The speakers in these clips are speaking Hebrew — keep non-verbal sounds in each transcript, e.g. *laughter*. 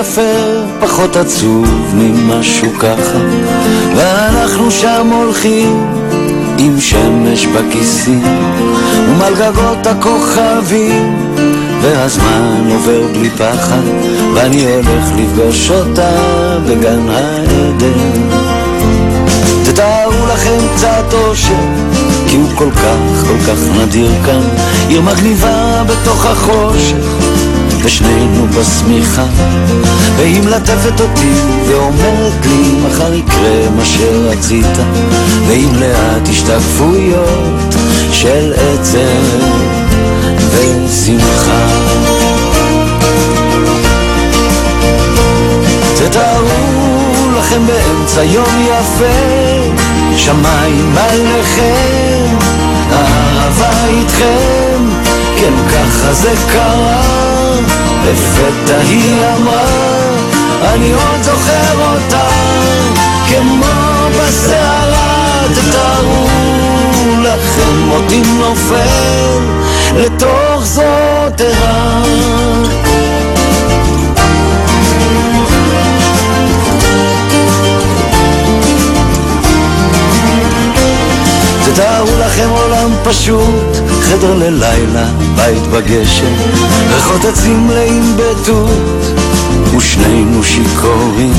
יפה, פחות עצוב ממשהו ככה, ואנחנו שם הולכים עם שמש בכיסים, ומעל גגות הכוכבים, והזמן עובר בלי פחד, ואני הולך לפגוש אותה בגן העדן. תתארו לכם קצת אושר, כי הוא כל כך, כל כך נדיר כאן, עיר מגניבה בתוך החושך, ושנינו בשמיכה, והיא מלטפת אותי ואומרת לי, מחר יקרה מה שרצית, ועם לאט השתקפויות של עצם ושמחה. תתארו לכם באמצע יום יפה, שמיים עליכם, אהבה איתכם, כן ככה זה קרה, לפתע היא אמרה, אני עוד זוכר אותה, כמו בסערה, תתארו לכם אותי נופל לתוך זאת ערה. תתארו לכם עולם פשוט, חדר ללילה, בית בגשם, ריחות עצים מלאים בתות, ושנינו שיכורים.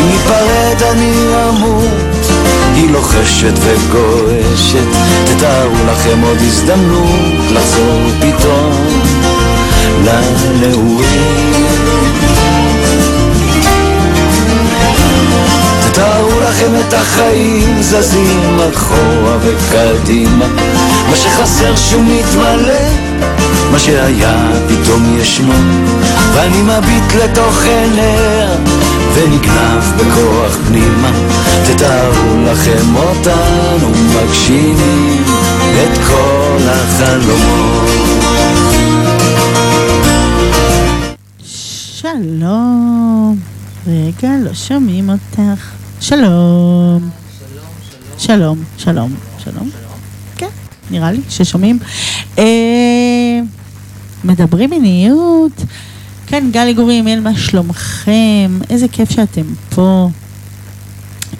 אם ניפרד אני אמות, היא לוחשת וגועשת, תתארו לכם עוד הזדמנות לחזור פתאום לנעורים. תארו לכם את החיים זזים אחורה וקדימה מה שחסר שהוא מתמלא מה שהיה פתאום ישנו ואני מביט לתוך עיניה ונגנב בכוח פנימה תתארו לכם אותנו מגשימים את כל החלומות שלום. רגע, לא שומעים אותך. שלום. שלום, שלום, שלום. כן, נראה לי ששומעים. אה, מדברים מיניות. כן, גלי גוריאל, מה שלומכם? איזה כיף שאתם פה.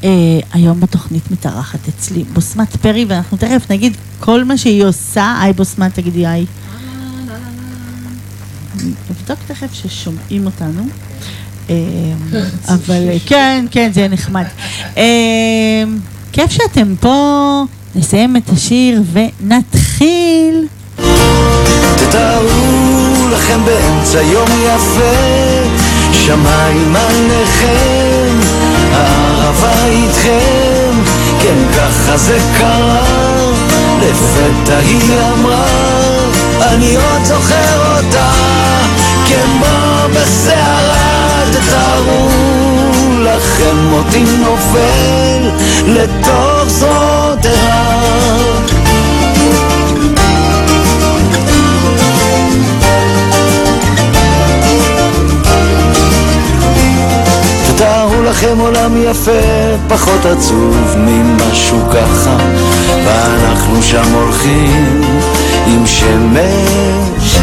אה, היום בתוכנית מתארחת אצלי בוסמת פרי, ואנחנו תכף נגיד כל מה שהיא עושה. היי בוסמת, תגידי היי. נבדוק תכף ששומעים אותנו. אה, אבל *laughs* כן, כן, זה נחמד. כיף שאתם פה, נסיים את השיר ונתחיל. תתארו לכם באמצע יום יפה, שמיים עליכם, הערבה איתכם, כן ככה זה קרה, לפתע היא אמרה, אני עוד זוכר אותה, כמו בסערה, תתארו לכם אותי נופל לתוך ערה. תתארו לכם עולם יפה, פחות עצוב ממשהו ככה, ואנחנו שם הולכים עם שמש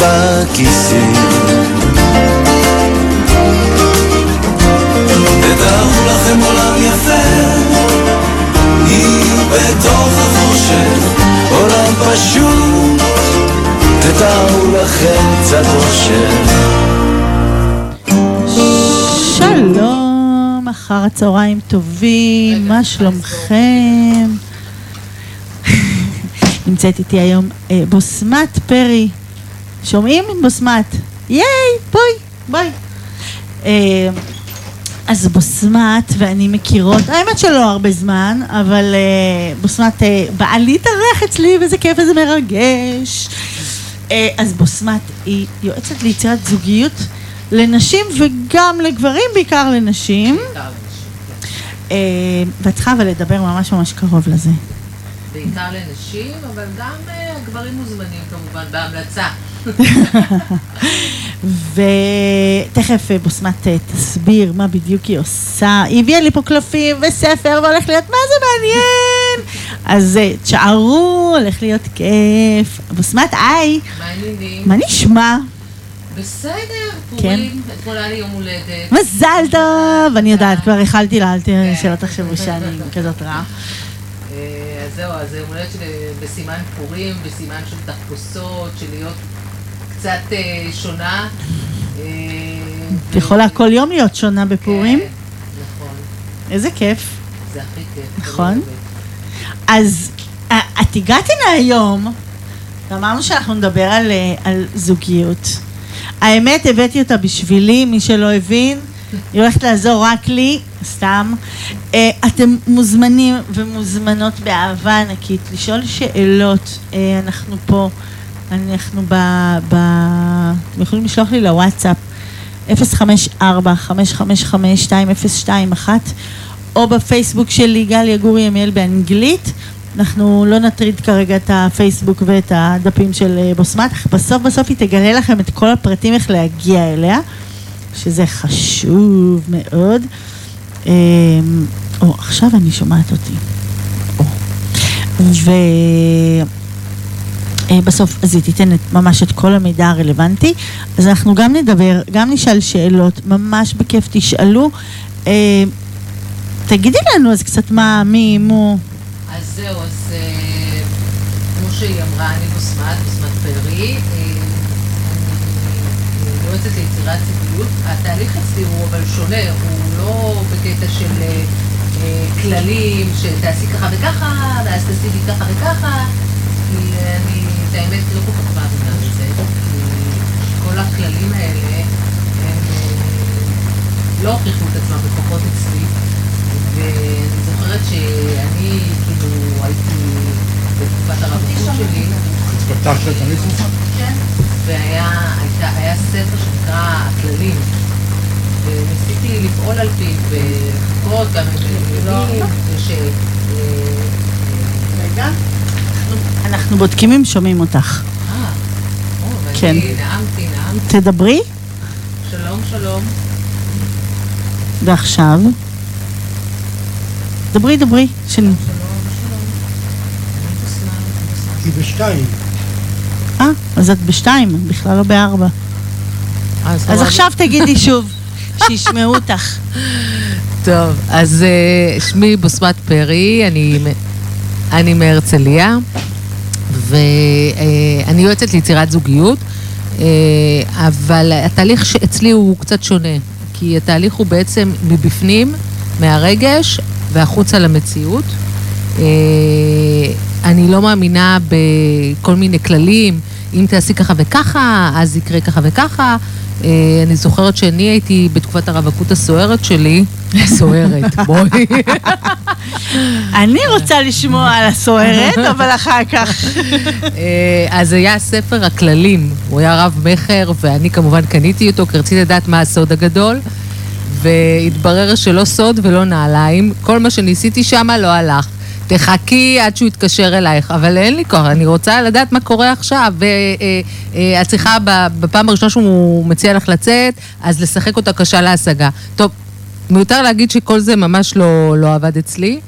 בכיסים. בתוך החושך, עולם פשוט, תתארו לכם קצת אושר. שלום, אחר הצהריים טובים, מה שלומכם? *laughs* נמצאת איתי היום אה, בוסמת פרי. שומעים? בוסמת. ייי, בואי, בואי. אז בוסמת ואני מכירות, האמת שלא הרבה זמן, אבל אה, בוסמת אה, באה להתארח אצלי וזה כיף וזה מרגש. אה, אז בוסמת היא יועצת ליצירת זוגיות לנשים וגם לגברים, בעיקר לנשים. אה, ואת צריכה אבל לדבר ממש ממש קרוב לזה. בעיקר לנשים, אבל גם אה, הגברים מוזמנים כמובן, בהמלצה. *laughs* ותכף אה, בוסמת אה, תסביר מה בדיוק היא עושה. היא הביאה לי פה קלפים וספר והולך להיות מה זה מעניין. *laughs* אז תשערו, הולך להיות כיף. בוסמת, היי, מה העניינים? מה נשמע? בסדר, כן. פורים, אתמול היה לי יום הולדת. מזל טוב! אני יודעת, כבר איחלתי לה, אל ת- כן. שלא תחשבו שאני כזאת רעה. זהו, אז זה יום הולדת שלי בסימן פורים, בסימן של תחפושות, של להיות קצת אה, שונה. אה, את יכולה כל יום להיות שונה בפורים? כן, נכון, איזה כיף. זה הכי כיף. נכון. אז אה, את הגעת הנה היום, ואמרנו שאנחנו נדבר על, אה, על זוגיות. האמת, הבאתי אותה בשבילי, מי שלא הבין, היא הולכת לעזור רק לי, סתם. אה, אתם מוזמנים ומוזמנות באהבה ענקית לשאול שאלות. אה, אנחנו פה, אנחנו ב... ב... אתם יכולים לשלוח לי לוואטסאפ 054-555-2021 או בפייסבוק שלי גליה גורי ימיאל באנגלית. אנחנו לא נטריד כרגע את הפייסבוק ואת הדפים של אה, בוסמת, אך בסוף בסוף היא תגלה לכם את כל הפרטים איך להגיע אליה, שזה חשוב מאוד. אה, או, עכשיו אני שומעת אותי. או. ו... אה, בסוף, אז היא תיתן את, ממש את כל המידע הרלוונטי. אז אנחנו גם נדבר, גם נשאל שאלות, ממש בכיף תשאלו. אה, תגידי לנו אז קצת מה, מי, מו. אז זהו, אז אה, כמו שהיא אמרה, אני בוסמת, בוסמת פרי. אה, יועצת ליצירת זוגיות. התהליך אצלי הוא אבל שונה, הוא לא בקטע של אה, אה, כללים, שתעשי ככה וככה, ואז תעשי לי ככה וככה. כי אני, את האמת, לא כל כך מאמינה בזה. כי כל הכללים האלה, הם אה, לא הוכיחו את עצמם לפחות אצלי. ואני זוכרת שאני כאילו הייתי בתקופת הרווקות שלי, פתחת את המיקרופון? והיה ספר שנקרא הכללים. וניסיתי לפעול על פיו ולחכות גם עם ילדים, וש... רגע. אנחנו בודקים אם שומעים אותך. אה, כן. נאמתי, נאמתי, תדברי, שלום, שלום. ועכשיו. דברי, דברי. שלום, שלום. בוסמן. היא בשתיים. אה, אז את בשתיים, בכלל לא בארבע. אז עכשיו תגידי *laughs* שוב, שישמעו אותך. טוב, אז אה, שמי בוסמת פרי, אני, אני מהרצליה, ואני יועצת ליצירת זוגיות, אה, אבל התהליך שאצלי הוא קצת שונה, כי התהליך הוא בעצם מבפנים, מהרגש והחוצה למציאות. אה, אני לא מאמינה בכל מיני כללים, אם תעשי ככה וככה, אז יקרה ככה וככה. אה, אני זוכרת שאני הייתי בתקופת הרווקות הסוערת שלי, סוערת, בואי. אני רוצה לשמוע על הסוערת, *laughs* אבל אחר כך. אה, אז היה ספר הכללים, הוא היה רב-מכר, ואני כמובן קניתי אותו, כי רציתי לדעת מה הסוד הגדול, והתברר שלא סוד ולא נעליים, כל מה שניסיתי שם לא הלך. תחכי עד שהוא יתקשר אלייך, אבל אין לי כוח, אני רוצה לדעת מה קורה עכשיו. ואת צריכה, ב- בפעם הראשונה שהוא מציע לך לצאת, אז לשחק אותה קשה להשגה. טוב, מיותר להגיד שכל זה ממש לא, לא עבד אצלי.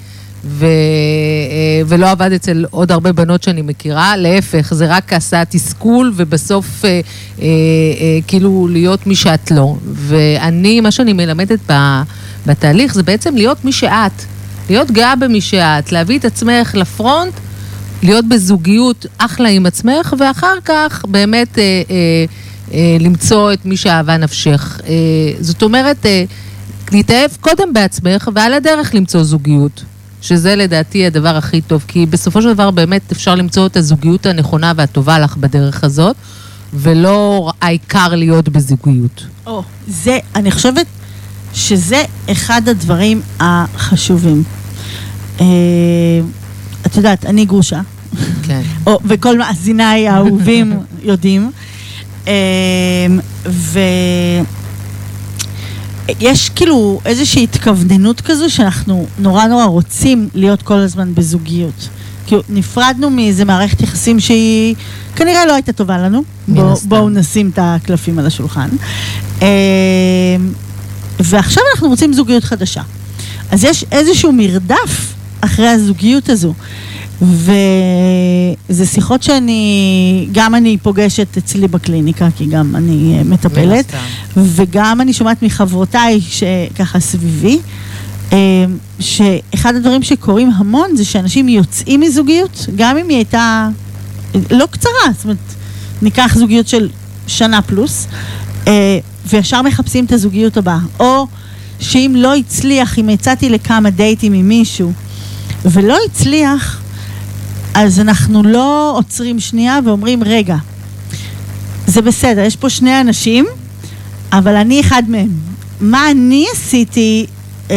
ו... אה, ולא עבד אצל עוד הרבה בנות שאני מכירה, להפך, זה רק עשה תסכול ובסוף אה, אה, אה, כאילו להיות מי שאת לא. ואני, מה שאני מלמדת ב... בתהליך זה בעצם להיות מי שאת, להיות גאה במי שאת, להביא את עצמך לפרונט, להיות בזוגיות אחלה עם עצמך, ואחר כך באמת אה, אה, אה, למצוא את מי שאהבה נפשך. אה, זאת אומרת, אה, להתאהב קודם בעצמך ועל הדרך למצוא זוגיות. שזה לדעתי הדבר הכי טוב, כי בסופו של דבר באמת אפשר למצוא את הזוגיות הנכונה והטובה לך בדרך הזאת, ולא העיקר להיות בזוגיות. או, זה, אני חושבת שזה אחד הדברים החשובים. אה, את יודעת, אני גרושה, כן. או, וכל מאזיניי האהובים *laughs* יודעים. אה, ויש כאילו איזושהי התכווננות כזו שאנחנו נורא נורא רוצים להיות כל הזמן בזוגיות. כאילו, נפרדנו מאיזה מערכת יחסים שהיא כנראה לא הייתה טובה לנו. מן בוא. בואו נשים את הקלפים על השולחן. אה, ועכשיו אנחנו רוצים זוגיות חדשה. אז יש איזשהו מרדף אחרי הזוגיות הזו. וזה שיחות שאני, גם אני פוגשת אצלי בקליניקה, כי גם אני אה, מטפלת, מן וגם אני שומעת מחברותיי שככה סביבי, אה, שאחד הדברים שקורים המון זה שאנשים יוצאים מזוגיות, גם אם היא הייתה לא קצרה, זאת אומרת, ניקח זוגיות של שנה פלוס, אה, וישר מחפשים את הזוגיות הבאה. או שאם לא הצליח, אם יצאתי לכמה דייטים עם מישהו ולא הצליח, אז אנחנו לא עוצרים שנייה ואומרים, רגע, זה בסדר, יש פה שני אנשים, אבל אני אחד מהם. מה אני עשיתי, אה,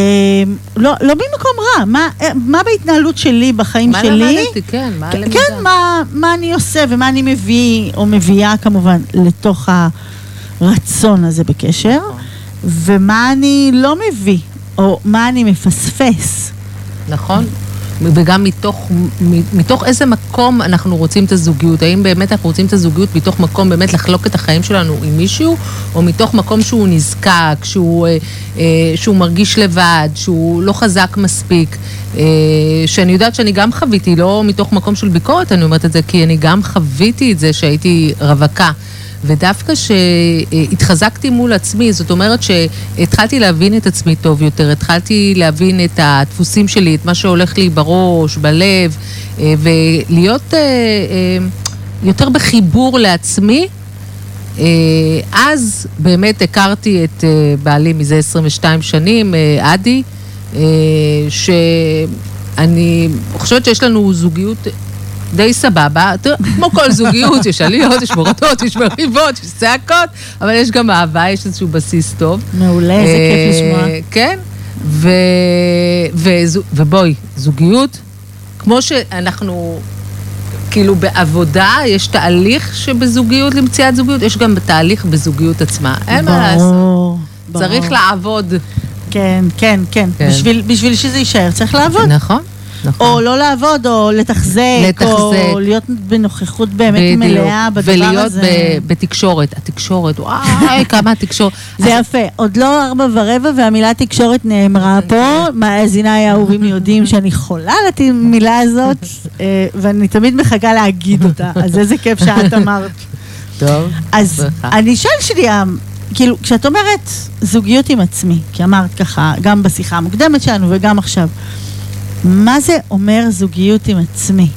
לא, לא במקום רע, מה, אה, מה בהתנהלות שלי, בחיים מה שלי, למדתי, כן, מה הלמידה? כן, מה, מה אני עושה ומה אני מביא או מביאה כמובן לתוך הרצון הזה בקשר. ומה אני לא מביא, או מה אני מפספס. נכון. וגם מתוך, מתוך איזה מקום אנחנו רוצים את הזוגיות. האם באמת אנחנו רוצים את הזוגיות מתוך מקום באמת לחלוק את החיים שלנו עם מישהו, או מתוך מקום שהוא נזקק, שהוא, אה, אה, שהוא מרגיש לבד, שהוא לא חזק מספיק. אה, שאני יודעת שאני גם חוויתי, לא מתוך מקום של ביקורת, אני אומרת את זה, כי אני גם חוויתי את זה שהייתי רווקה. ודווקא שהתחזקתי מול עצמי, זאת אומרת שהתחלתי להבין את עצמי טוב יותר, התחלתי להבין את הדפוסים שלי, את מה שהולך לי בראש, בלב, אה, ולהיות אה, אה, יותר בחיבור לעצמי. אז באמת הכרתי את בעלי מזה 22 שנים, אה, שאני חושבת שיש לנו זוגיות די סבבה, כמו כל זוגיות, יש עליות, יש מורדות, יש מריבות, יש צעקות, אבל יש גם אהבה, יש איזשהו בסיס טוב. מעולה, איזה כיף אה, לשמוע. כן, ו... וזו... ובואי, זוגיות, כמו שאנחנו, כאילו בעבודה, יש תהליך שבזוגיות, למציאת זוגיות, יש גם תהליך בזוגיות עצמה. אין מה לעשות. צריך לעבוד. כן, כן, כן. כן. בשביל, בשביל שזה יישאר צריך לעבוד. נכון, נכון. או לא לעבוד, או לתחזק, לתחזק. או להיות בנוכחות באמת בדיוק. מלאה בדבר ולהיות הזה. ב- בתקשורת. התקשורת, וואי, *laughs* כמה התקשורת. זה יפה. עוד לא ארבע ורבע והמילה תקשורת נאמרה *laughs* פה. מאזיניי האהובים יודעים שאני חולה על המילה הזאת, אה, ואני תמיד מחכה להגיד אותה. אז איזה כיף שאת אמרת. *laughs* טוב. אז. אני אשאל שנייה, כאילו, כשאת אומרת זוגיות עם עצמי, כי אמרת ככה, גם בשיחה המוקדמת שלנו וגם עכשיו, מה זה אומר זוגיות עם עצמי?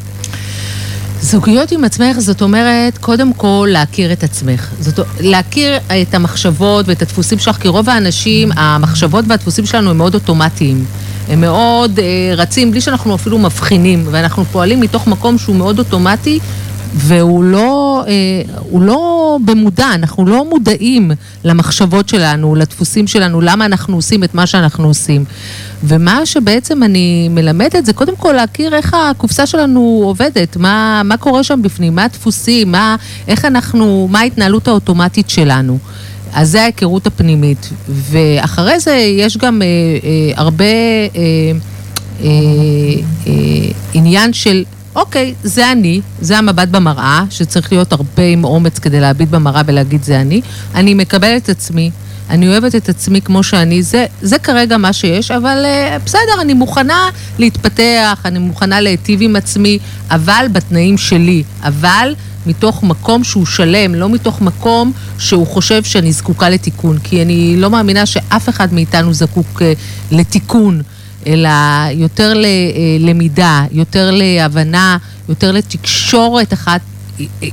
זוגיות עם עצמך, זאת אומרת, קודם כל להכיר את עצמך. זאת להכיר את המחשבות ואת הדפוסים שלך, כי רוב האנשים, המחשבות והדפוסים שלנו הם מאוד אוטומטיים. הם מאוד אה, רצים בלי שאנחנו אפילו מבחינים, ואנחנו פועלים מתוך מקום שהוא מאוד אוטומטי, והוא לא, אה, לא במודע, אנחנו לא מודעים למחשבות שלנו, לדפוסים שלנו, למה אנחנו עושים את מה שאנחנו עושים. ומה שבעצם אני מלמדת זה קודם כל להכיר איך הקופסה שלנו עובדת, מה, מה קורה שם בפנים, מה הדפוסים, מה, איך אנחנו, מה ההתנהלות האוטומטית שלנו. אז זה ההיכרות הפנימית. ואחרי זה יש גם אה, אה, הרבה אה, אה, אה, עניין של, אוקיי, זה אני, זה המבט במראה, שצריך להיות הרבה עם אומץ כדי להביט במראה ולהגיד זה אני. אני מקבלת את עצמי, אני אוהבת את עצמי כמו שאני, זה, זה כרגע מה שיש, אבל אה, בסדר, אני מוכנה להתפתח, אני מוכנה להיטיב עם עצמי, אבל בתנאים שלי, אבל מתוך מקום שהוא שלם, לא מתוך מקום שהוא חושב שאני זקוקה לתיקון, כי אני לא מאמינה שאף אחד מאיתנו זקוק אה, לתיקון. אלא יותר ללמידה, יותר להבנה, יותר לתקשורת אחת אה, אה,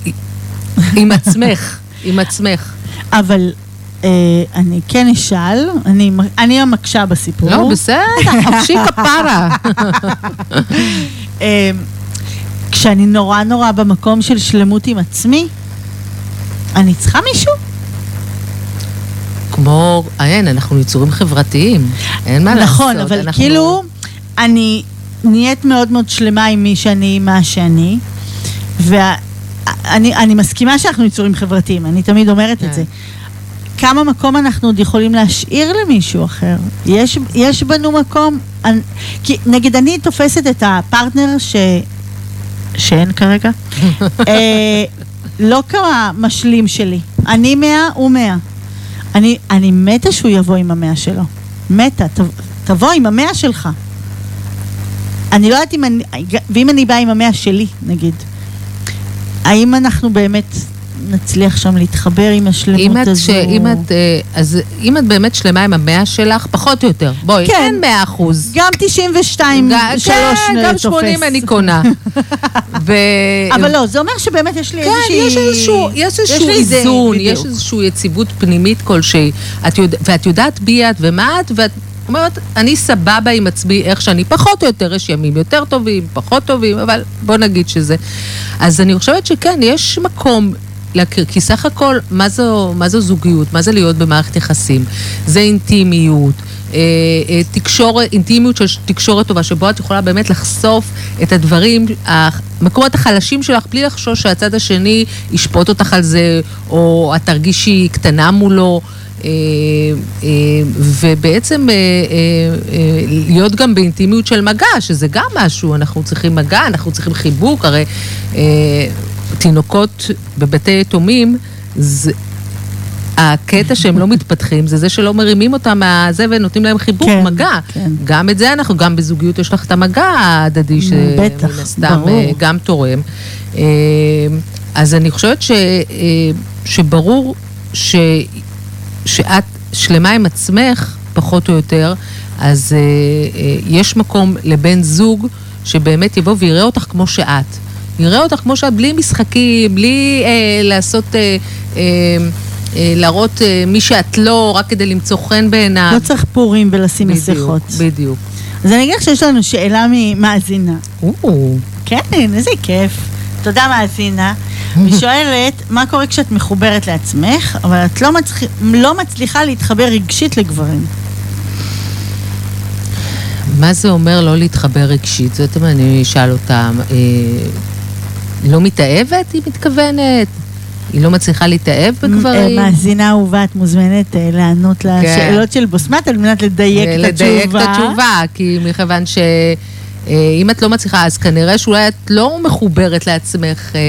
עם עצמך, *laughs* עם עצמך. אבל אה, אני כן אשאל, אני, אני המקשה בסיפור. לא, בסדר, *laughs* חפשי כפרה. *laughs* אה, כשאני נורא נורא במקום של שלמות עם עצמי, אני צריכה מישהו? כמו, אין, אנחנו יצורים חברתיים, אין מה לעשות. נכון, אבל אנחנו- כאילו, אני נהיית מאוד מאוד שלמה עם מי שאני, מה שאני, ואני אני מסכימה שאנחנו יצורים חברתיים, אני תמיד אומרת את כן. זה. כמה מקום אנחנו עוד יכולים להשאיר למישהו אחר? יש, יש בנו מקום? אני, כי נגיד אני תופסת את הפרטנר ש... שאין כרגע, *laughs* אה, לא כמשלים שלי. אני מאה, הוא מאה. אני, אני מתה שהוא יבוא עם המאה שלו. מתה, ת, תבוא עם המאה שלך. אני לא יודעת אם אני, ואם אני באה עם המאה שלי, נגיד, האם אנחנו באמת נצליח שם להתחבר עם השלמות אם הזו? ש... אם את, אה, אז אם את באמת שלמה עם המאה שלך, פחות או יותר. בואי, כן. אין מאה אחוז. גם 92, ג- 3 כן, גם 80 אני קונה. *laughs* ו... אבל לא, זה אומר שבאמת יש לי כן, איזושהי... יש איזשהו, יש איזשהו איזה- איזון, בדיוק. יש איזושהי יציבות פנימית כלשהי. את יודע, ואת יודעת בי את ומה את, ואת אומרת, אני סבבה עם עצמי איך שאני, פחות או יותר, יש ימים יותר טובים, פחות טובים, אבל בוא נגיד שזה. אז אני חושבת שכן, יש מקום. להכיר, כי סך הכל, מה זו, מה זו זוגיות? מה זה להיות במערכת יחסים? זה אינטימיות, אה, אה, תקשורת, אינטימיות של תקשורת טובה, שבו את יכולה באמת לחשוף את הדברים, המקומות החלשים שלך, בלי לחשוש שהצד השני ישפוט אותך על זה, או את תרגישי קטנה מולו. אה, אה, ובעצם אה, להיות גם באינטימיות של מגע, שזה גם משהו, אנחנו צריכים מגע, אנחנו צריכים חיבוק, הרי תינוקות בבתי יתומים, זה... הקטע שהם לא מתפתחים זה זה שלא מרימים אותם מהזה ונותנים להם חיבוק, כן, מגע. כן. גם את זה אנחנו, גם בזוגיות יש לך את המגע ההדדי, שמן הסתם. אה, גם תורם. אה, אז אני חושבת ש, אה, שברור ש, שאת שלמה עם עצמך, פחות או יותר, אז יש מקום לבן זוג שבאמת יבוא ויראה אותך כמו שאת. יראה אותך כמו שאת, בלי משחקים, בלי אה, לעשות, אה, אה, אה, להראות אה, מי שאת לא, רק כדי למצוא חן בעיניו. לא צריך פורים ולשים בדיוק, מסכות. בדיוק. אז אני אגיד לך שיש לנו שאלה ממאזינה. או, כן, איזה כיף. תודה מאזינה. היא *laughs* שואלת, מה קורה כשאת מחוברת לעצמך, אבל את לא, מצח... לא מצליחה להתחבר רגשית לגברים? מה זה אומר לא להתחבר רגשית? זאת אומרת, אני אשאל אותם, אה, לא מתאהבת, היא מתכוונת? היא לא מצליחה להתאהב בגברים? אה, מאזינה אהובה, את מוזמנת אה, לענות כן. לשאלות של בוסמת על מנת לדייק את התשובה. לדייק את התשובה, כי מכיוון שאם את לא מצליחה, אז כנראה שאולי את לא מחוברת לעצמך אה,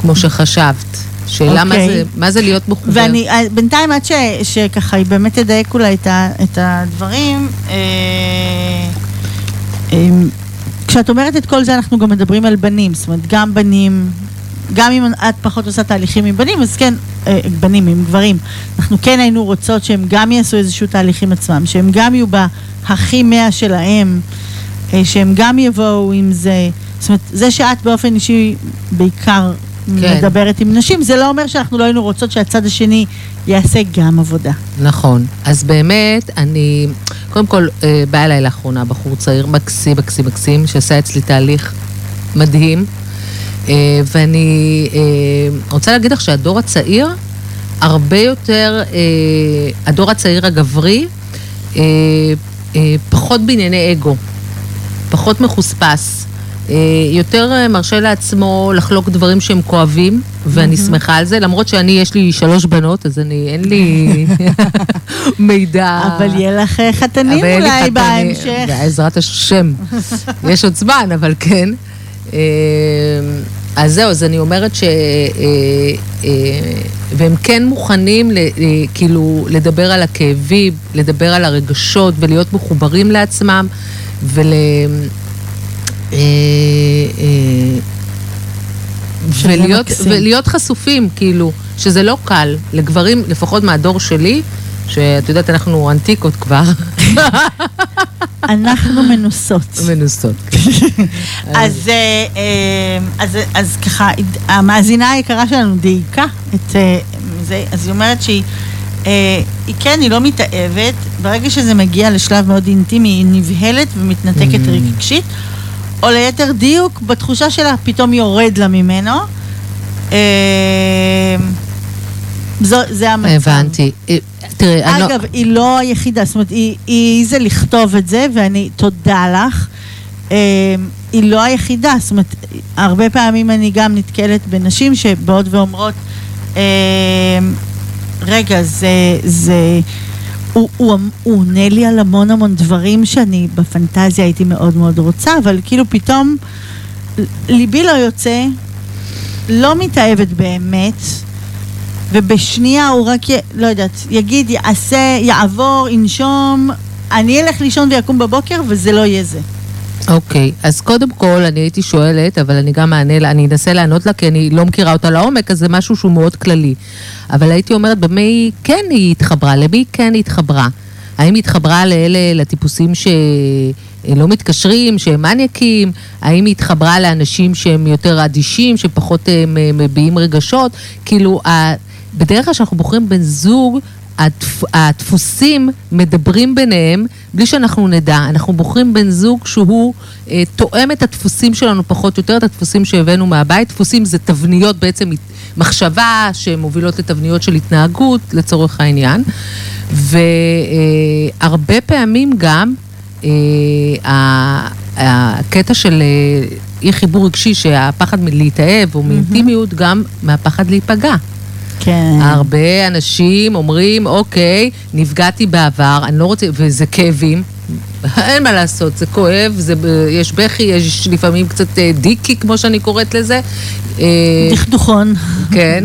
כמו שחשבת. שאלה מה אוקיי. זה, מה זה להיות מחובר. ואני, אה, בינתיים עד ש, שככה היא באמת תדייק אולי את, ה, את הדברים, אה, אה, כשאת אומרת את כל זה אנחנו גם מדברים על בנים, זאת אומרת גם בנים, גם אם את פחות עושה תהליכים עם בנים, אז כן, אה, בנים עם גברים, אנחנו כן היינו רוצות שהם גם יעשו איזשהו תהליך עם עצמם, שהם גם יהיו בהכי מאה שלהם, אה, שהם גם יבואו עם זה, זאת אומרת, זה שאת באופן אישי בעיקר כן. מדברת עם נשים, זה לא אומר שאנחנו לא היינו רוצות שהצד השני יעשה גם עבודה. נכון. אז באמת, אני... קודם כל, אה, בא אליי לאחרונה בחור צעיר, מקסים, מקסים, מקסים, שעשה אצלי תהליך מדהים. אה, ואני אה, רוצה להגיד לך שהדור הצעיר, הרבה יותר, הדור הצעיר הגברי, פחות בענייני אגו, פחות מחוספס. אה, יותר אה, מרשה לעצמו לחלוק דברים שהם כואבים, ואני שמחה על זה, למרות שאני, יש לי שלוש בנות, אז אני, אין לי *laughs* מידע. אבל יהיה לך אה, חתנים אולי בהמשך. בעזרת השם. יש עוד זמן, אבל כן. אז זהו, אז אני אומרת ש... והם כן מוכנים, כאילו, לדבר על הכאבים, לדבר על הרגשות ולהיות מחוברים לעצמם, ול... אה, אה, שזה ולהיות. ולהיות חשופים, כאילו, שזה לא קל. לגברים, לפחות מהדור שלי, שאת יודעת, אנחנו אנטיקות כבר, *laughs* אנחנו מנוסות. מנוסות. *laughs* אז, אה, אה, אז, אז ככה, המאזינה היקרה שלנו דייקה את זה, אז היא אומרת שהיא, היא כן, היא לא מתאהבת, ברגע שזה מגיע לשלב מאוד אינטימי, היא נבהלת ומתנתקת Mm. רגשית, או ליתר דיוק, בתחושה שלה פתאום יורד לה ממנו. אה, זו, זה המצב. הבנתי. אה, תראי, אני לא... אגב, היא לא היחידה, זאת אומרת, היא היא לכתוב את זה, ואני, תודה לך. אה, היא לא היחידה, זאת אומרת, הרבה פעמים אני גם נתקלת בנשים שבאות ואומרות, אה, רגע, זה, זה, הוא, הוא, הוא עונה לי על המון המון דברים שאני בפנטזיה הייתי מאוד מאוד רוצה, אבל כאילו פתאום ליבי לא יוצא, לא מתאהבת באמת, ובשנייה הוא רק, י... לא יודעת, יגיד, יעשה, יעבור, ינשום, אני אלך לישון ויקום בבוקר, וזה לא יהיה זה. אוקיי, אז קודם כל אני הייתי שואלת, אבל אני גם אענה לה, אני אנסה לענות לה, כי אני לא מכירה אותה לעומק, אז זה משהו שהוא מאוד כללי. אבל הייתי אומרת, במי כן היא התחברה? למי כן היא התחברה? האם היא התחברה לאלה, לטיפוסים שלא מתקשרים, שהם מניאקים? האם היא התחברה לאנשים שהם יותר אדישים, שפחות אה, מביעים רגשות? כאילו, בדרך כלל כשאנחנו בוחרים בן זוג, הדפ, הדפוסים מדברים ביניהם בלי שאנחנו נדע. אנחנו בוחרים בן זוג שהוא אה, תואם את הדפוסים שלנו פחות או יותר, את הדפוסים שהבאנו מהבית. דפוסים זה תבניות בעצם, מחשבה שמובילות לתבניות של התנהגות, לצורך העניין. והרבה פעמים גם אה, הקטע של אה, אי חיבור רגשי, שהפחד מלהתאהב או מאינטימיות, גם מהפחד להיפגע. כן. הרבה אנשים אומרים, אוקיי, נפגעתי בעבר, אני לא רוצה, וזה כאבים. אין מה לעשות, זה כואב, זה, יש בכי, יש לפעמים קצת אה, דיקי, כמו שאני קוראת לזה. אה, דכדוכון. כן,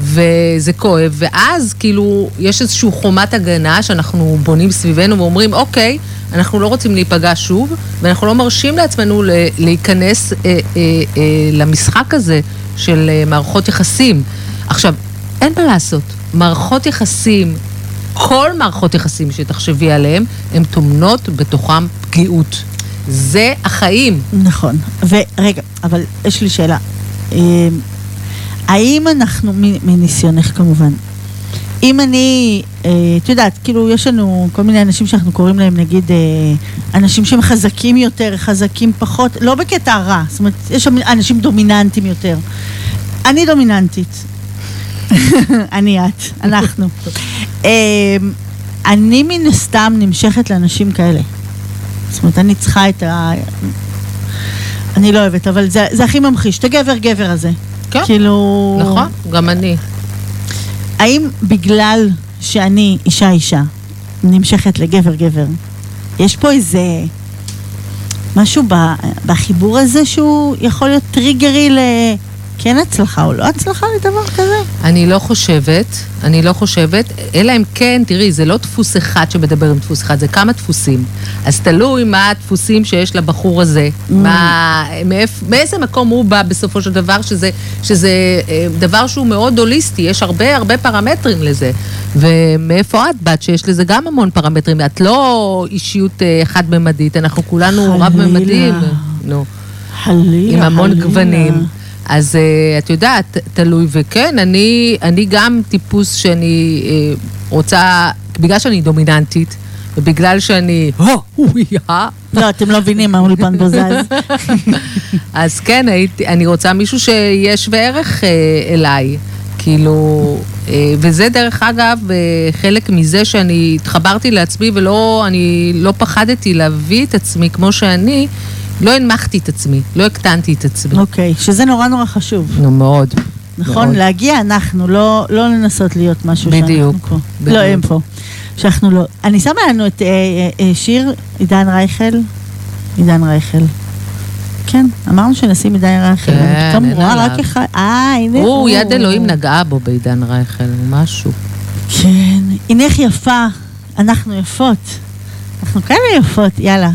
וזה כואב, ואז כאילו יש איזושהי חומת הגנה שאנחנו בונים סביבנו ואומרים, אוקיי, אנחנו לא רוצים להיפגע שוב, ואנחנו לא מרשים לעצמנו להיכנס אה, אה, אה, למשחק הזה של אה, מערכות יחסים. עכשיו, אין מה לעשות, מערכות יחסים, כל מערכות יחסים שתחשבי עליהן, הן טומנות בתוכן פגיעות. זה החיים. נכון. ורגע, אבל יש לי שאלה. אה, האם אנחנו, מניסיונך כמובן, אם אני, אה, את יודעת, כאילו יש לנו כל מיני אנשים שאנחנו קוראים להם נגיד אה, אנשים שהם חזקים יותר, חזקים פחות, לא בקטע רע, זאת אומרת, יש אנשים דומיננטיים יותר. אני דומיננטית. *laughs* אני את, אנחנו. אה, אני מן הסתם נמשכת לאנשים כאלה. זאת אומרת, אני צריכה את ה... אני לא אוהבת, אבל זה, זה הכי ממחיש, את הגבר-גבר הזה. כן. כאילו... נכון, גם אני. האם בגלל שאני אישה-אישה נמשכת לגבר-גבר, יש פה איזה משהו ב, בחיבור הזה שהוא יכול להיות טריגרי לכן הצלחה או לא הצלחה לדבר כזה? אני לא חושבת, אני לא חושבת, אלא אם כן, תראי, זה לא דפוס אחד שמדבר עם דפוס אחד, זה כמה דפוסים. אז תלוי מה הדפוסים שיש לבחור הזה, Mm. מה, מאיפ, מאיזה מקום הוא בא בסופו של דבר, שזה, שזה אה, דבר שהוא מאוד הוליסטי, יש הרבה הרבה פרמטרים לזה. ומאיפה את באת, שיש לזה גם המון פרמטרים, את לא אישיות אה, חד-ממדית, אנחנו כולנו. רב-ממדים. נו. חלילה, עם המון חלילה. גוונים. אז uh, את יודעת, תלוי, וכן, אני, אני גם טיפוס שאני uh, רוצה, בגלל שאני דומיננטית, ובגלל שאני, אויה, לא, אתם לא מבינים מה האולפן פה זז. *laughs* אז כן, הייתי, אני רוצה מישהו שיהיה שווה ערך uh, אליי. כאילו, וזה דרך אגב חלק מזה שאני התחברתי לעצמי ולא, אני לא פחדתי להביא את עצמי כמו שאני, לא הנמכתי את עצמי, לא הקטנתי את עצמי. אוקיי, שזה נורא נורא חשוב. נו, מאוד. נכון? מאוד. להגיע אנחנו, לא, לא לנסות להיות משהו בדיוק, שאנחנו פה. בדיוק. לא, הם פה. שאנחנו לא. אני שמה לנו את אה, אה, אה, שיר עידן רייכל. עידן רייכל. כן, אמרנו שנשים עידן רייכל. כן, פתאום רואה. רק אחד. אה, הנה הוא, יד אלוהים נגעה בו בעידן רייכל, משהו. כן, הנך יפה, אנחנו יפות. אנחנו כאלה יפות, יאללה.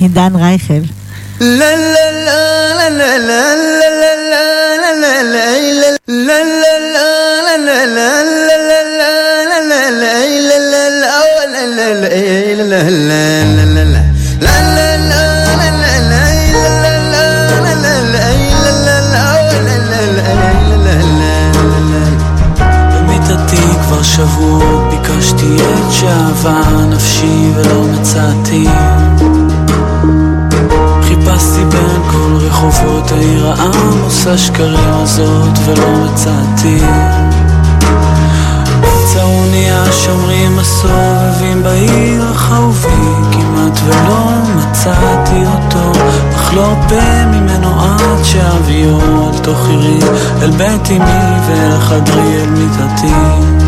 עידן רייכל. שבועות ביקשתי את שאהבה נפשי ולא מצאתי. חיפשתי בין כל רחובות העיר העמוס השקרים הזאת ולא מצאתי. צאוניה שומרים הסובבים בעיר החרובי כמעט ולא מצאתי אותו. אך לא ארפה ממנו עד שאביו אל תוך עירי אל בית אמי ואל חדרי אל מיטתי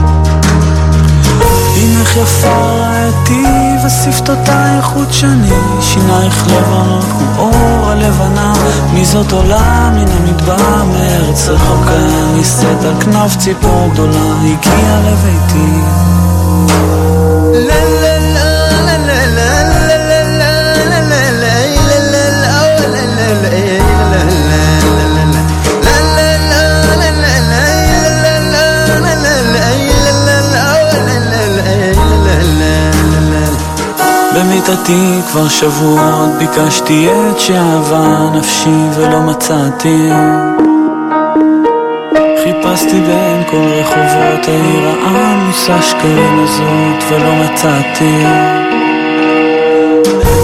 הנך יפה רעייתי ושפתותייך חודשני שינייך לבנות כמו אור הלבנה מי זאת עולה מן המדבר מארץ רחוקה נישאת על כנף ציפור גדולה הגיעה לביתי מיטתי כבר שבועות ביקשתי את שאהבה נפשי ולא מצאתי. חיפשתי בין כל רחובות העיר העמוסה שקרים הזאת ולא מצאתי.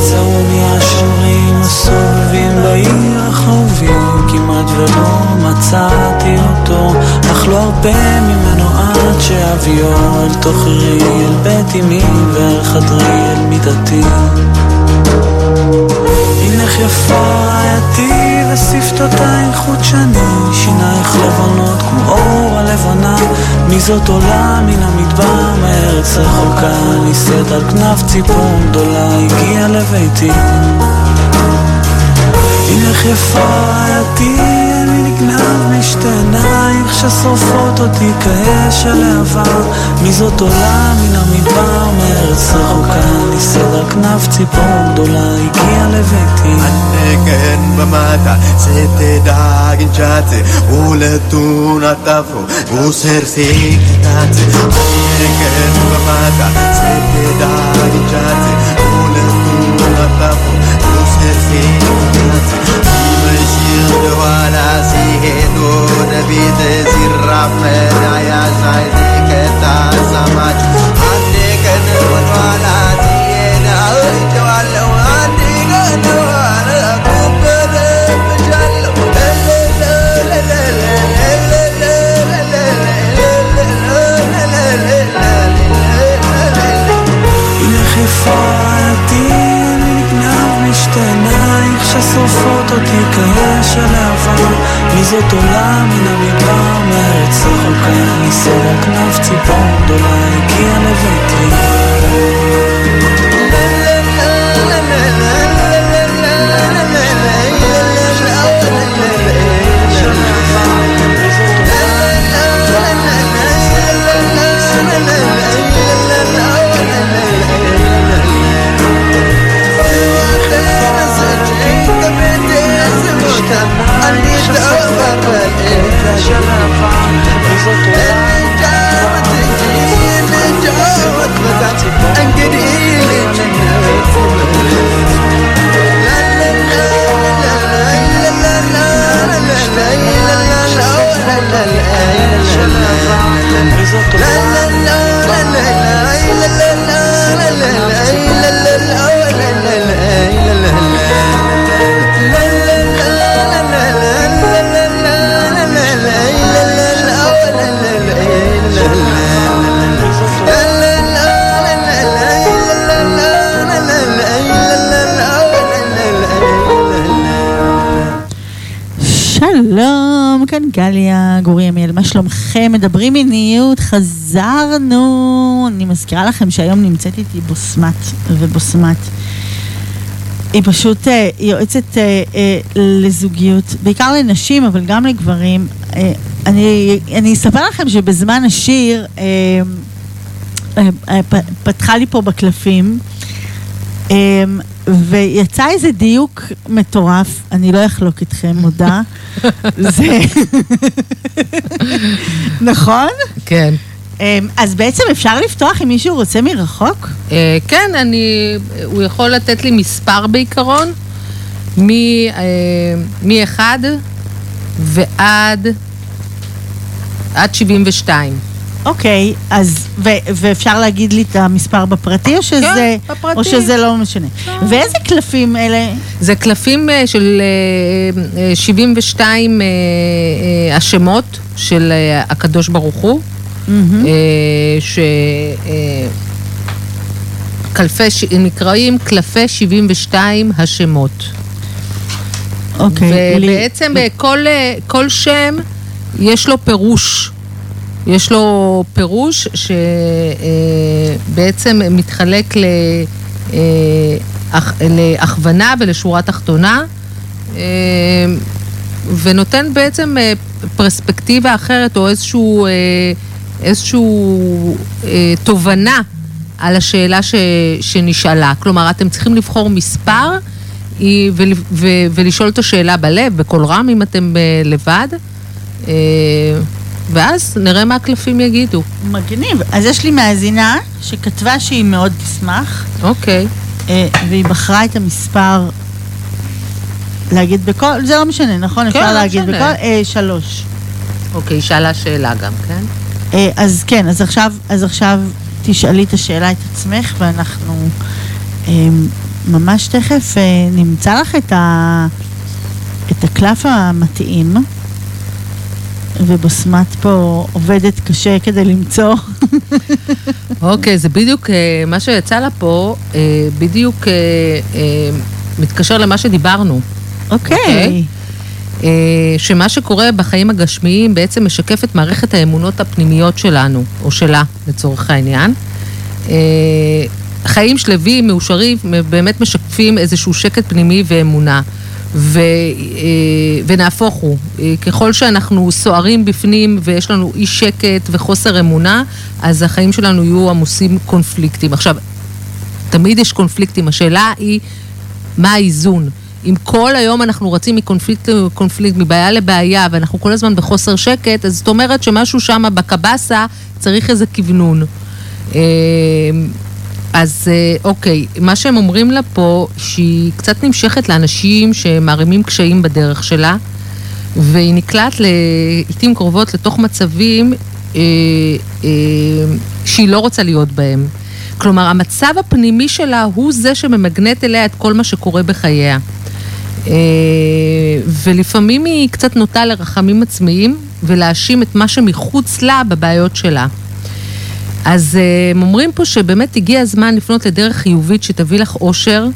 צרוני השומרים הסובבים בעיר החרובים כמעט ולא מצאתי אותו אך לא הרבה ממנו עד שאביו אל תוך עירי אל בית אמי ואל חדרי אל מיטתי הינך יפה רעייתי ושפתותייך חוט שני שינייך לבנות כמו אור הלבנה מי זאת עולה מן המדבר מארץ רחוקה נישאת על כנף ציפור גדולה הגיעה לביתי איך יפה רעייתי, אני נגנב משתנייך ששורפות אותי כאש על העבר מי זאת עולה מן המדבר, מארץ רחוקה, ניסד על כנף ציפור גדולה, הגיע לביתי. הנגן במטה, שתדאג ולתונה ולתון עטפו, וסרסיק תצה הנגן במטה, שתדאג אינצ'אצה, ולתונה עטפו, ሴት ሲመሽ እንደኋላ ሲሄድ ቤት ሲራመድ አያሻይ ששורפות אותי כאש הלהבה מי זאת עולה מן המדבר מארץ רחוקה נישא על כנף ציפור גדולה הגיעה لا لا שלומכם? מדברים מיניות, חזרנו. אני מזכירה לכם שהיום נמצאת איתי בוסמת ובוסמת. היא פשוט אה, יועצת אה, אה, לזוגיות, בעיקר לנשים, אבל גם לגברים. אה, אני, אני אספר לכם שבזמן השיר אה, אה, אה, פ- פתחה לי פה בקלפים. אמ, ויצא איזה דיוק מטורף, אני לא אחלוק איתכם, מודה. *laughs* זה... נכון? כן. אמ, אז בעצם אפשר לפתוח אם מישהו רוצה מרחוק? אה, כן, אני, הוא יכול לתת לי מספר בעיקרון, מ- אה, מ-1 ועד עד 72. אוקיי, אז, ו- ואפשר להגיד לי את המספר בפרטי או שזה, כן, בפרטי. או שזה לא משנה? ואיזה קלפים אלה? זה קלפים אה, של אה, אה, 72 אה, אה, השמות של הקדוש ברוך הוא, ש... קלפי, נקראים קלפי 72 השמות. אוקיי, לי- ובעצם אה, כל, כל שם יש לו פירוש. יש לו פירוש שבעצם מתחלק ל, אה, להכוונה ולשורה תחתונה, אה, ונותן בעצם אה, פרספקטיבה אחרת או איזשהו, איזשהו אה, תובנה על השאלה ש, שנשאלה. כלומר, אתם צריכים לבחור מספר ול- ו- ולשאול את השאלה בלב, בקול רם, אם אתם לבד, ואז נראה מה הקלפים יגידו. מגניב. אז יש לי מאזינה שכתבה שהיא מאוד תשמח. אוקיי. אה, והיא בחרה את המספר, להגיד בקול, זה לא משנה, נכון? כן, אפשר לא להגיד משנה. בקול? אה, שלוש. אוקיי, שאלה שאלה גם, כן? אה, אז כן, אז עכשיו, אז עכשיו תשאלי את השאלה את עצמך, ואנחנו אה, ממש תכף אה, נמצא לך את, ה, את הקלף המתאים, ובסמת פה עובדת קשה כדי למצוא. אוקיי, זה בדיוק אה, מה שיצא לה פה, אה, בדיוק אה, מתקשר למה שדיברנו. אוקיי. אוקיי. אה, שמה שקורה בחיים הגשמיים בעצם משקף את מערכת האמונות הפנימיות שלנו, או שלה, לצורך העניין. חיים שלווים, מאושרים, באמת משקפים איזשהו שקט פנימי ואמונה. ו, אה, ונהפוך הוא, אה, ככל שאנחנו סוערים בפנים ויש לנו אי שקט וחוסר אמונה, אז החיים שלנו יהיו עמוסים קונפליקטים. עכשיו, תמיד יש קונפליקטים, השאלה היא מה האיזון. אם כל היום אנחנו רצים מקונפליקט לקונפליקט, מבעיה לבעיה, ואנחנו כל הזמן בחוסר שקט, אז זאת אומרת שמשהו שם בקבסה צריך איזה כוונון. אז אה, אוקיי, מה שהם אומרים לה פה, שהיא קצת נמשכת לאנשים שמערימים קשיים בדרך שלה, והיא נקלעת לעיתים קרובות לתוך מצבים אה, אה, שהיא לא רוצה להיות בהם. כלומר, המצב הפנימי שלה הוא זה שממגנט אליה את כל מה שקורה בחייה. אה, ולפעמים היא קצת נוטה לרחמים עצמיים ולהאשים את מה שמחוץ לה בבעיות שלה. אז אה, הם אומרים פה שבאמת הגיע הזמן לפנות לדרך חיובית שתביא לך אושר,